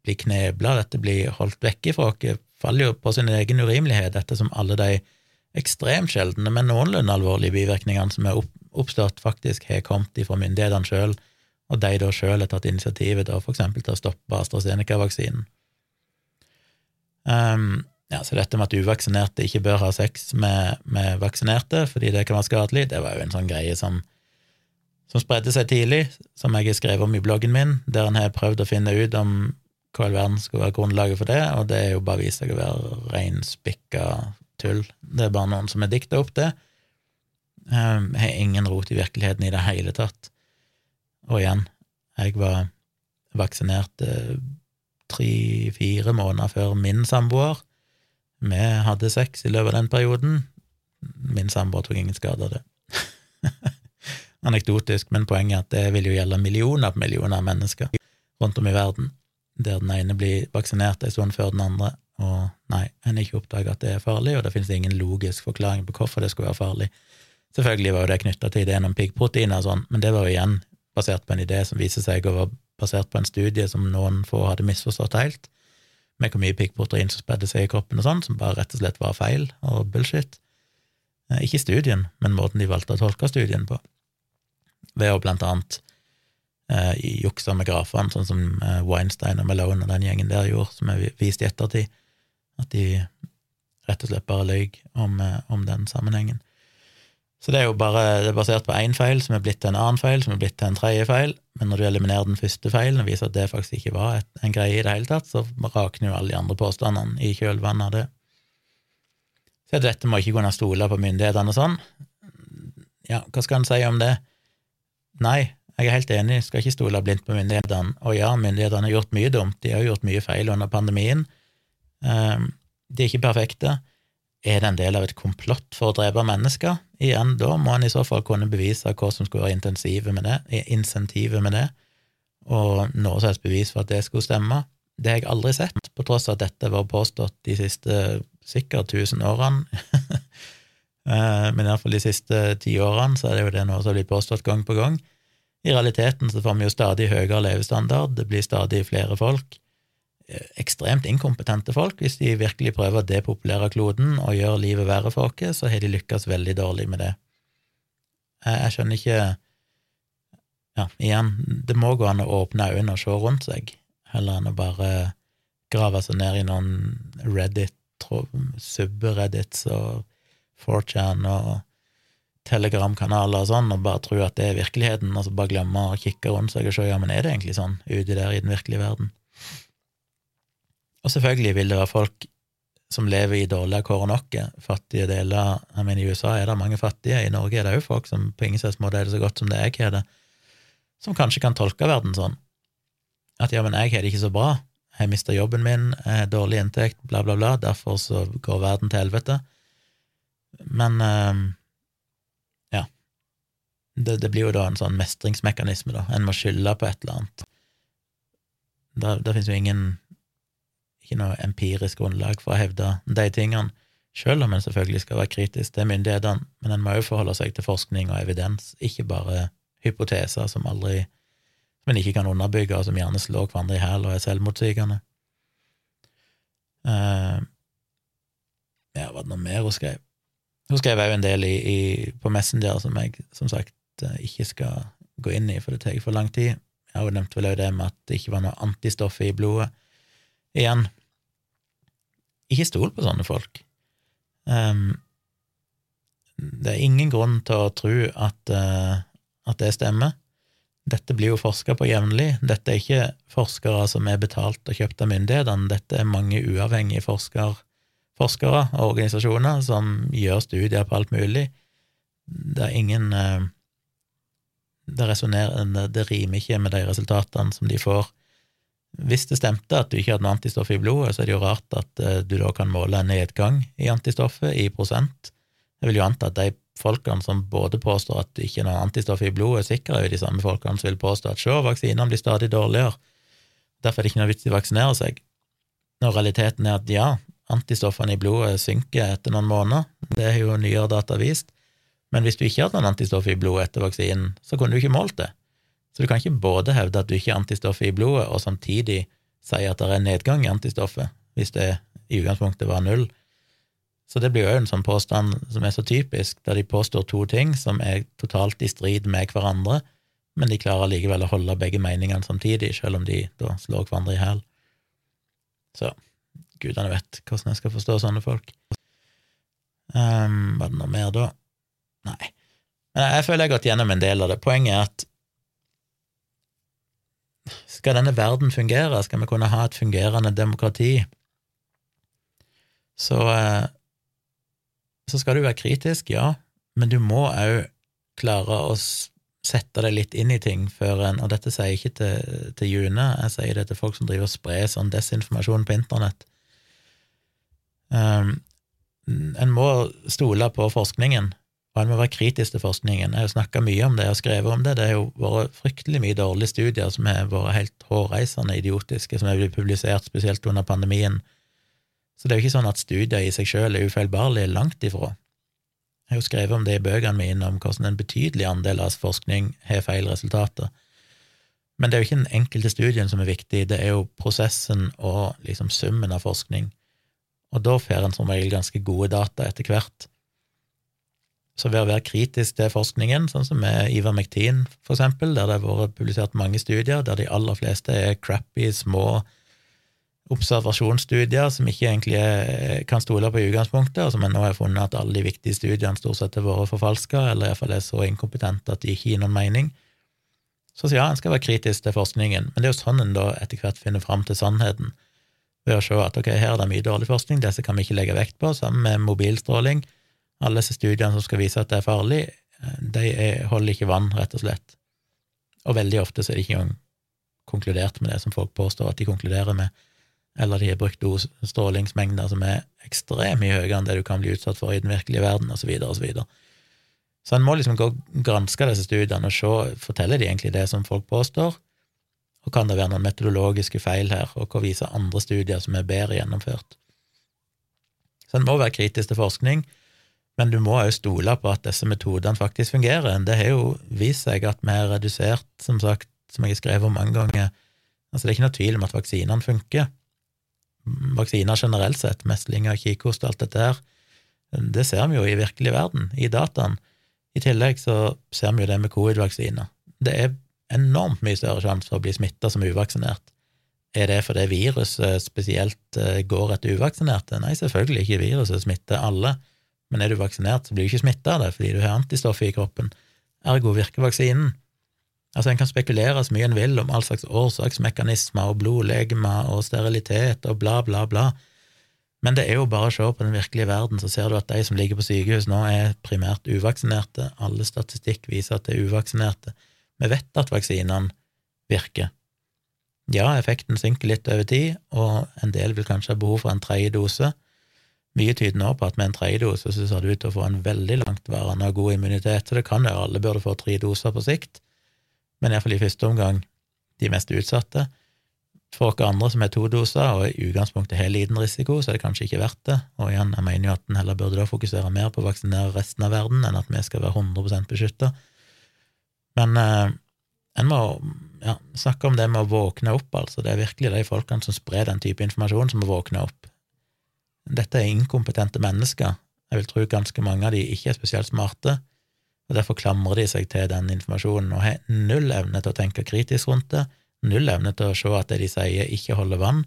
A: blir knebla, dette blir holdt vekke fra oss, faller jo på sin egen urimelighet, ettersom alle de ekstremt sjeldne, men noenlunde alvorlige bivirkningene som er oppstått, faktisk har kommet fra myndighetene sjøl, og de da sjøl har tatt initiativet da, for eksempel til å stoppe AstraZeneca-vaksinen. Um, ja, så dette med at uvaksinerte ikke bør ha sex med, med vaksinerte fordi det kan være skadelig, det var jo en sånn greie som som spredde seg tidlig, som jeg har skrevet om i bloggen min, der en har prøvd å finne ut om hva i verden skulle være grunnlaget for det, og det er jo bare vist seg å være reinspikka tull. Det er bare noen som har dikta opp det. Ehm, jeg har ingen rot i virkeligheten i det hele tatt. Og igjen, jeg var vaksinert eh, tre-fire måneder før min samboer. Vi hadde sex i løpet av den perioden. Min samboer tok ingen skade av det. anekdotisk, men poenget er at det vil jo gjelde millioner på millioner av mennesker rundt om i verden, der den ene blir vaksinert en stund før den andre, og nei, en har ikke oppdaga at det er farlig, og det finnes ingen logisk forklaring på hvorfor det skulle være farlig. Selvfølgelig var jo det knytta til ideen om piggproteiner og sånn, men det var jo igjen basert på en idé som viser seg å være basert på en studie som noen få hadde misforstått helt, med hvor mye piggprotein som spredde seg i kroppen og sånn, som bare rett og slett var feil og bullshit. Eh, ikke studien, men måten de valgte å tolke studien på, ved å blant annet eh, jukse med grafene, sånn som eh, Weinstein og Malone og den gjengen der gjorde, som er vist i ettertid, at de rett og slett bare løy om, eh, om den sammenhengen. Så det er jo bare det er basert på én feil som er blitt til en annen feil, som er blitt til en tredje feil, men når du eliminerer den første feilen og viser at det faktisk ikke var et, en greie i det hele tatt, så rakner jo alle de andre påstandene i kjølvannet av det. Så dette må ikke kunne stole på myndighetene og sånn. Ja, hva skal en si om det? Nei, jeg er helt enig, skal ikke stole blindt på myndighetene. Og ja, myndighetene har gjort mye dumt, de har gjort mye feil under pandemien. Ehm, de er ikke perfekte. Er det en del av et komplott for å drepe mennesker? Igjen, da må en i så fall kunne bevise hva som skulle være intensivet med det, insentivet med det, og noe som helst bevis for at det skulle stemme. Det har jeg aldri sett, på tross av at dette var påstått de siste sikkert tusen årene. Eh, men iallfall de siste ti årene så er det jo det noe som blitt påstått gang på gang. I realiteten så får vi jo stadig høyere levestandard, det blir stadig flere folk ekstremt inkompetente folk. Hvis de virkelig prøver å depopulere kloden og gjøre livet verre for oss, så har de lykkes veldig dårlig med det. Jeg, skjønner ikke Ja, igjen, det må gå an å åpne øynene og se rundt seg, heller enn å bare grave seg ned i noen Reddit, subreddits og 4chan og Telegram-kanaler og sånn, og bare tro at det er virkeligheten, og så bare glemme å kikke rundt seg og se ja, men er det egentlig sånn ute der i den virkelige verden? Og selvfølgelig vil det være folk som lever i dårligere kår enn oss, fattige deler. Jeg mener, i USA er det mange fattige, i Norge er det òg folk som på ingen slags måte er det så godt som det jeg har det, som kanskje kan tolke verden sånn. At ja, men jeg har det ikke så bra, jeg mista jobben min, jeg har dårlig inntekt, bla, bla, bla, derfor så går verden til helvete. Men øh, ja, det, det, blir jo da en sånn mestringsmekanisme, da, en må skylde på et eller annet. Det, det finnes jo ingen ikke noe empirisk grunnlag for å hevde de tingene, selv om en selvfølgelig skal være kritisk til myndighetene, men en må jo forholde seg til forskning og evidens, ikke bare hypoteser som aldri som en ikke kan underbygge, og som gjerne slår hverandre i hæl og er selvmotsigende. Uh, ja, var det noe mer hun skrev? Hun skrev òg en del i, i, på Messenger som jeg som sagt eh, ikke skal gå inn i, for det tar for lang tid. Ja, hun nevnte vel òg det med at det ikke var noe antistoff i blodet. Igjen, ikke stol på sånne folk. Um, det er ingen grunn til å tro at, uh, at det stemmer. Dette blir jo forska på jevnlig. Dette er ikke forskere som er betalt og kjøpt av myndighetene, dette er mange uavhengige forsker, forskere og organisasjoner som gjør studier på alt mulig. Det er ingen uh, det, det rimer ikke med de resultatene som de får hvis det stemte at du ikke hadde noe antistoff i blodet, så er det jo rart at uh, du da kan måle en nedgang i antistoffet i prosent. Jeg vil jo anta at de folkene som både påstår at det ikke er noe antistoff i blodet, sikre er jo de samme folkene som vil påstå at sjå, vaksinene blir stadig dårligere, derfor er det ikke noe vits i å vaksinere seg. Når realiteten er at ja, antistoffene i blodet synker etter noen måneder, det har jo nyere data vist, men hvis du ikke hadde noen antistoff i blodet etter vaksinen, så kunne du ikke målt det. Så du kan ikke både hevde at du ikke har antistoffet i blodet, og samtidig si at det er nedgang i antistoffet, hvis det i utgangspunktet var null. Så det blir jo en sånn påstand som er så typisk, der de påstår to ting som er totalt i strid med hverandre, men de klarer likevel å holde begge meningene samtidig, selv om de da slår hverandre i hæl. Så gudene vet hvordan jeg skal forstå sånne folk. Um, var det noe mer da? Nei. Jeg føler jeg har gått gjennom en del av det. Poenget er at skal denne verden fungere, skal vi kunne ha et fungerende demokrati, så, eh, så skal du være kritisk, ja, men du må òg klare å sette deg litt inn i ting før en Og dette sier jeg ikke til, til June, jeg sier det til folk som driver og sprer sånn desinformasjon på internett. Um, en må stole på forskningen, og en må være kritisk til forskningen. Jeg har snakka mye om det og skrevet om det. Det har jo vært fryktelig mye dårlige studier som har vært helt hårreisende idiotiske, som har blitt publisert spesielt under pandemien. Så det er jo ikke sånn at studier i seg sjøl er ufeilbarlige, langt ifra. Jeg har jo skrevet om det i bøkene mine, om hvordan en betydelig andel av forskning har feil resultater. Men det er jo ikke den enkelte studien som er viktig, det er jo prosessen og liksom summen av forskning. Og da får en som regel ganske gode data etter hvert. Så ved å være kritisk til forskningen, sånn som med Ivar Mektin, for eksempel, der det har vært publisert mange studier, der de aller fleste er crappy, små observasjonsstudier som ikke egentlig er, kan stole på i utgangspunktet, og som en nå har funnet at alle de viktige studiene stort sett har vært forfalska, eller iallfall er så inkompetente at de ikke gir noen mening. Så ja, en skal være kritisk til forskningen, men det er jo sånn en da etter hvert finner fram til sannheten, ved å se at ok, her er det mye dårlig forskning, disse kan vi ikke legge vekt på, sammen med mobilstråling. Alle disse studiene som skal vise at det er farlig, de holder ikke vann, rett og slett. Og veldig ofte så er det ikke engang konkludert med det som folk påstår at de konkluderer med eller de har brukt strålingsmengder som er ekstremt mye høyere enn det du kan bli utsatt for i den virkelige verden, osv., osv. Så, videre, og så en må liksom gå og granske disse studiene og se forteller de egentlig det som folk påstår, og kan det være noen metodologiske feil her, og hva viser andre studier som er bedre gjennomført. Så en må være kritisk til forskning, men du må òg stole på at disse metodene faktisk fungerer. Det har jo vist seg at vi har redusert, som sagt, som jeg har skrevet om mange ganger, altså det er ikke noe tvil om at vaksinene funker vaksiner generelt sett, meslinger, kikhost og alt dette her, det ser vi jo i virkelig verden, i dataen. I tillegg så ser vi jo det med covid-vaksiner. Det er enormt mye større sjanse for å bli smitta som uvaksinert. Er det fordi viruset spesielt eh, går etter uvaksinerte? Nei, selvfølgelig ikke. Viruset smitter alle. Men er du vaksinert, så blir du ikke smitta av det fordi du har antistoffet i kroppen. Ergo virker vaksinen. Altså, En kan spekulere så mye en vil om all slags årsaksmekanismer og blodlegemer og sterilitet og bla, bla, bla, men det er jo bare å se på den virkelige verden, så ser du at de som ligger på sykehus nå, er primært uvaksinerte. Alle statistikk viser at det er uvaksinerte. Vi vet at vaksinene virker. Ja, effekten synker litt over tid, og en del vil kanskje ha behov for en tredje dose. Mye tyder nå på at med en tredje dose så ser det ut til å få en veldig langtvarende og god immunitet, så det kan jo alle burde få tre doser på sikt men iallfall i første omgang de mest utsatte. For oss andre som er to doser og i utgangspunktet har liten risiko, så er det kanskje ikke verdt det. Og igjen, jeg mener jo at en heller burde da fokusere mer på å vaksinere resten av verden enn at vi skal være 100% beskytta. Men eh, en må ja, snakke om det med å våkne opp, altså. Det er virkelig de folkene som sprer den type informasjon, som må våkne opp. Dette er inkompetente mennesker. Jeg vil tro ganske mange av de ikke er spesielt smarte og Derfor klamrer de seg til den informasjonen og har null evne til å tenke kritisk rundt det, null evne til å se at det de sier, ikke holder vann,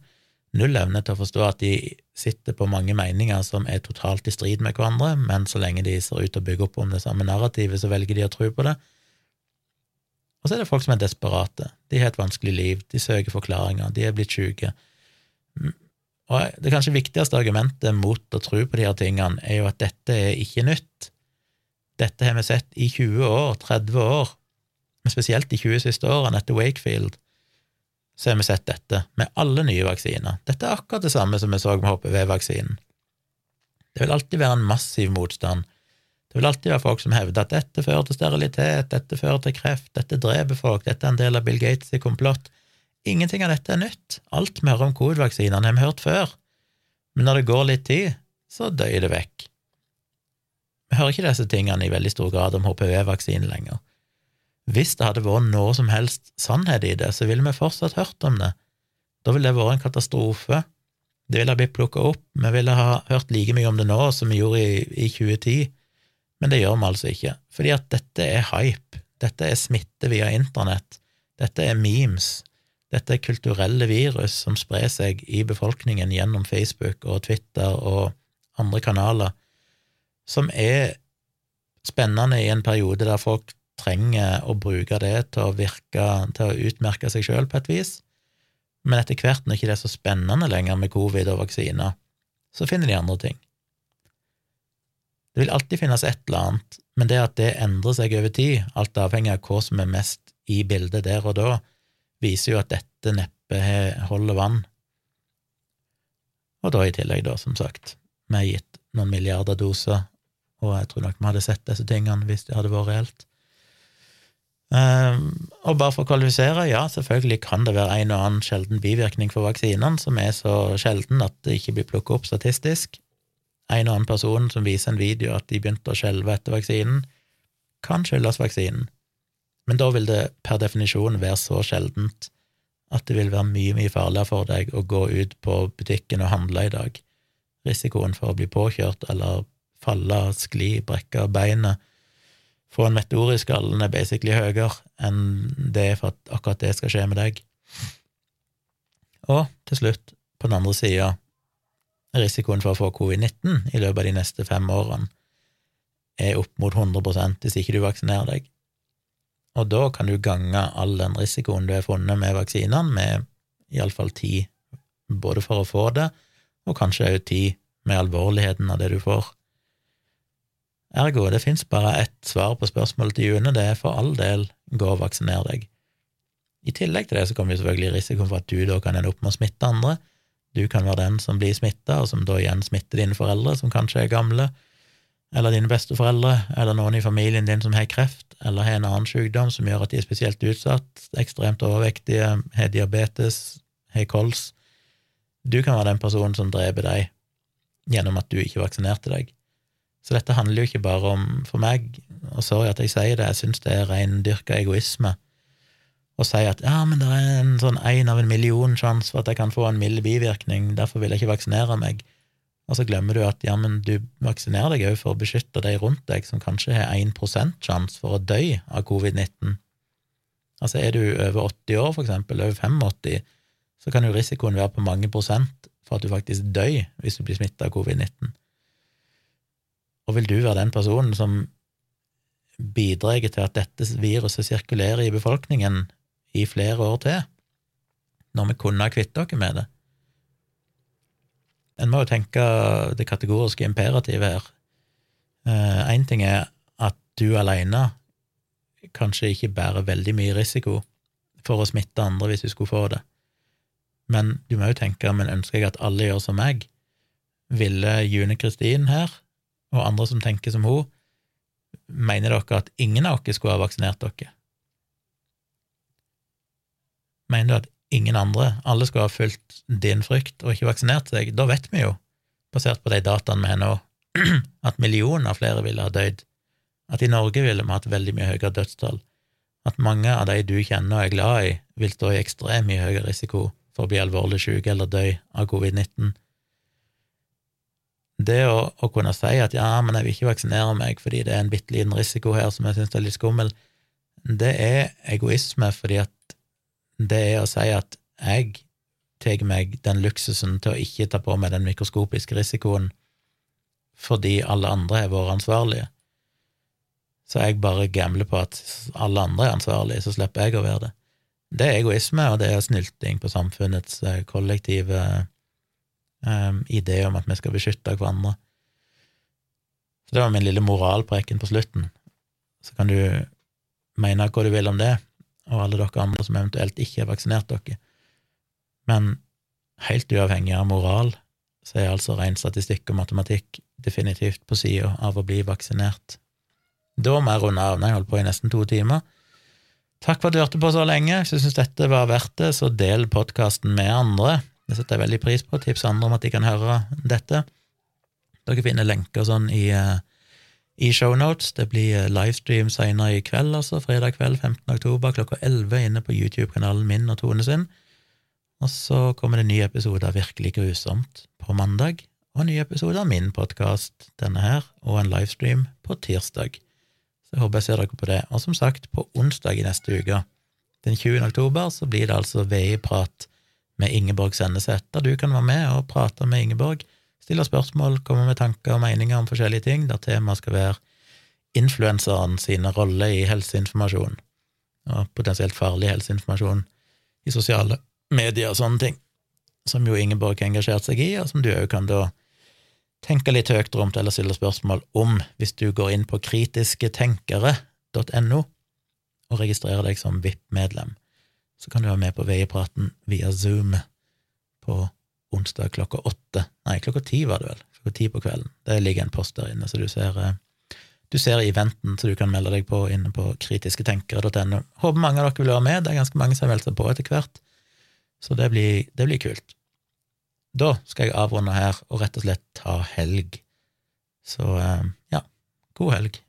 A: null evne til å forstå at de sitter på mange meninger som er totalt i strid med hverandre, men så lenge de ser ut til å bygge opp om det samme narrativet, så velger de å tro på det. Og så er det folk som er desperate. De har et vanskelig liv, de søker forklaringer, de er blitt syke. Og det kanskje viktigste argumentet mot å tro på de her tingene er jo at dette er ikke nytt. Dette har vi sett i 20 år, 30 år, men spesielt de 20 siste årene etter Wakefield, så har vi sett dette med alle nye vaksiner. Dette er akkurat det samme som vi så med HPV-vaksinen. Det vil alltid være en massiv motstand. Det vil alltid være folk som hevder at dette fører til sterilitet, dette fører til kreft, dette dreper folk, dette er en del av Bill Gates' komplott. Ingenting av dette er nytt. Alt hører om covid-vaksinene, har vi hørt før. Men når det går litt tid, så døyer det vekk. Vi hører ikke disse tingene i veldig stor grad om HPV-vaksinen lenger. Hvis det hadde vært noe som helst sannhet i det, så ville vi fortsatt hørt om det. Da ville det vært en katastrofe. Det ville ha blitt plukka opp, vi ville ha hørt like mye om det nå som vi gjorde i, i 2010, men det gjør vi altså ikke, fordi at dette er hype, dette er smitte via internett, dette er memes, dette er kulturelle virus som sprer seg i befolkningen gjennom Facebook og Twitter og andre kanaler som er spennende i en periode der folk trenger å bruke det til å virke, til å utmerke seg sjøl på et vis, men etter hvert, når det ikke er så spennende lenger med covid og vaksiner, så finner de andre ting. Det vil alltid finnes et eller annet, men det at det endrer seg over tid, alt avhengig av hva som er mest i bildet der og da, viser jo at dette neppe holder vann. Og da i tillegg, da, som sagt, vi har gitt noen milliarder doser og jeg tror nok vi hadde sett disse tingene hvis det hadde vært reelt. Um, og bare for å kvalifisere, ja, selvfølgelig kan det være en og annen sjelden bivirkning for vaksinene som er så sjelden at det ikke blir plukket opp statistisk. En og annen person som viser en video at de begynte å skjelve etter vaksinen, kan skyldes vaksinen, men da vil det per definisjon være så sjeldent at det vil være mye, mye farligere for deg å gå ut på butikken og handle i dag. Risikoen for å bli påkjørt eller falle, skli, brekke beinet, få en meteor i skallen er basically høyere enn det for at akkurat det skal skje med deg. Og til slutt, på den andre sida, risikoen for å få covid-19 i løpet av de neste fem årene er opp mot 100 hvis ikke du vaksinerer deg. Og da kan du gange all den risikoen du har funnet med vaksinene, med iallfall tid både for å få det, og kanskje òg tid med alvorligheten av det du får. Ergo, det fins bare ett svar på spørsmålet til June, det er for all del gå og vaksiner deg. I tillegg til det så kommer jo selvfølgelig risikoen for at du da kan ende opp med å smitte andre. Du kan være den som blir smitta, og som da igjen smitter dine foreldre, som kanskje er gamle, eller dine besteforeldre, eller noen i familien din som har kreft, eller har en annen sykdom som gjør at de er spesielt utsatt, ekstremt overvektige, har diabetes, har kols. Du kan være den personen som dreper deg gjennom at du ikke vaksinerte deg. Så dette handler jo ikke bare om, for meg, og sorry at jeg sier det, jeg syns det er reindyrka egoisme å si at ja, men det er en sånn én av en million sjanse for at jeg kan få en mild bivirkning, derfor vil jeg ikke vaksinere meg. Og så glemmer du at ja, men du vaksinerer deg òg for å beskytte de rundt deg som kanskje har 1 sjanse for å dø av covid-19. Altså er du over 80 år, for eksempel, over 85, så kan jo risikoen være på mange prosent for at du faktisk dør hvis du blir smitta av covid-19. Og vil du være den personen som bidrar til at dette viruset sirkulerer i befolkningen i flere år til, når vi kunne ha kvittet dere med det? En må jo tenke det kategoriske imperativet her. Én eh, ting er at du alene kanskje ikke bærer veldig mye risiko for å smitte andre hvis du skulle få det, men du må jo tenke men ønsker jeg at alle gjør som meg? Ville June Kristin her, og andre som tenker som hun, mener dere at ingen av dere skulle ha vaksinert dere? Mener du at ingen andre, alle skulle ha fulgt din frykt og ikke vaksinert seg, da vet vi jo, basert på de dataene vi har nå, at millioner flere ville ha dødd, at i Norge ville vi hatt veldig mye høyere dødstall, at mange av de du kjenner og er glad i, vil stå i ekstremt mye høyere risiko for å bli alvorlig syke eller dø av covid-19. Det å, å, kunne si at ja, men jeg vil ikke vaksinere meg fordi det er en bitte liten risiko her som jeg syns er litt skummel, det er egoisme fordi at det er å si at jeg tar meg den luksusen til å ikke ta på meg den mikroskopiske risikoen fordi alle andre har vært ansvarlige. Så jeg bare gambler på at alle andre er ansvarlige, så slipper jeg å være det. Det er egoisme, og det er snylting på samfunnets eh, kollektive um, idé om at vi skal beskytte hverandre. Så det var min lille moralpreken på slutten. Så kan du mene hva du vil om det, og alle dere andre som eventuelt ikke har vaksinert dere. Men helt uavhengig av moral, så er altså ren statistikk og matematikk definitivt på sida av å bli vaksinert. Da må jeg runde av. Jeg holdt på i nesten to timer. Takk for at du hørte på så lenge. Hvis du syns dette var verdt det, så del podkasten med andre. Det setter jeg veldig pris på. Tips andre om at de kan høre dette. Dere finner lenker sånn i uh, i shownotes. Det blir eh, livestream senere i kveld, altså fredag kveld 15. oktober klokka 11 inne på YouTube-kanalen min og Tone sin. Og så kommer det en ny episode av Virkelig grusomt på mandag, og en ny episode av min podkast, denne her, og en livestream på tirsdag. Så jeg håper jeg ser dere på det. Og som sagt, på onsdag i neste uke, den 20. oktober, så blir det altså VI-prat med Ingeborg Senneset, der du kan være med og prate med Ingeborg stille spørsmål, komme med tanker og meninger om forskjellige ting, der temaet skal være influenseren sine roller i helseinformasjon, og potensielt farlig helseinformasjon i sosiale medier og sånne ting, som jo Ingeborg har engasjert seg i, og som du òg kan da tenke litt høyt rundt eller stille spørsmål om hvis du går inn på kritisketenkere.no og registrerer deg som VIP-medlem. Så kan du være med på Veiepraten via Zoom på onsdag klokka åtte. Nei, klokka ti var det vel. Klokka ti på kvelden. Det ligger en post der inne, så du ser, eh, du ser eventen, så du kan melde deg på inne på kritisketenkere.no. Håper mange av dere vil være med. Det er ganske mange som har meldt seg på etter hvert, så det blir, det blir kult. Da skal jeg avrunde her og rett og slett ta helg. Så eh, ja, god helg.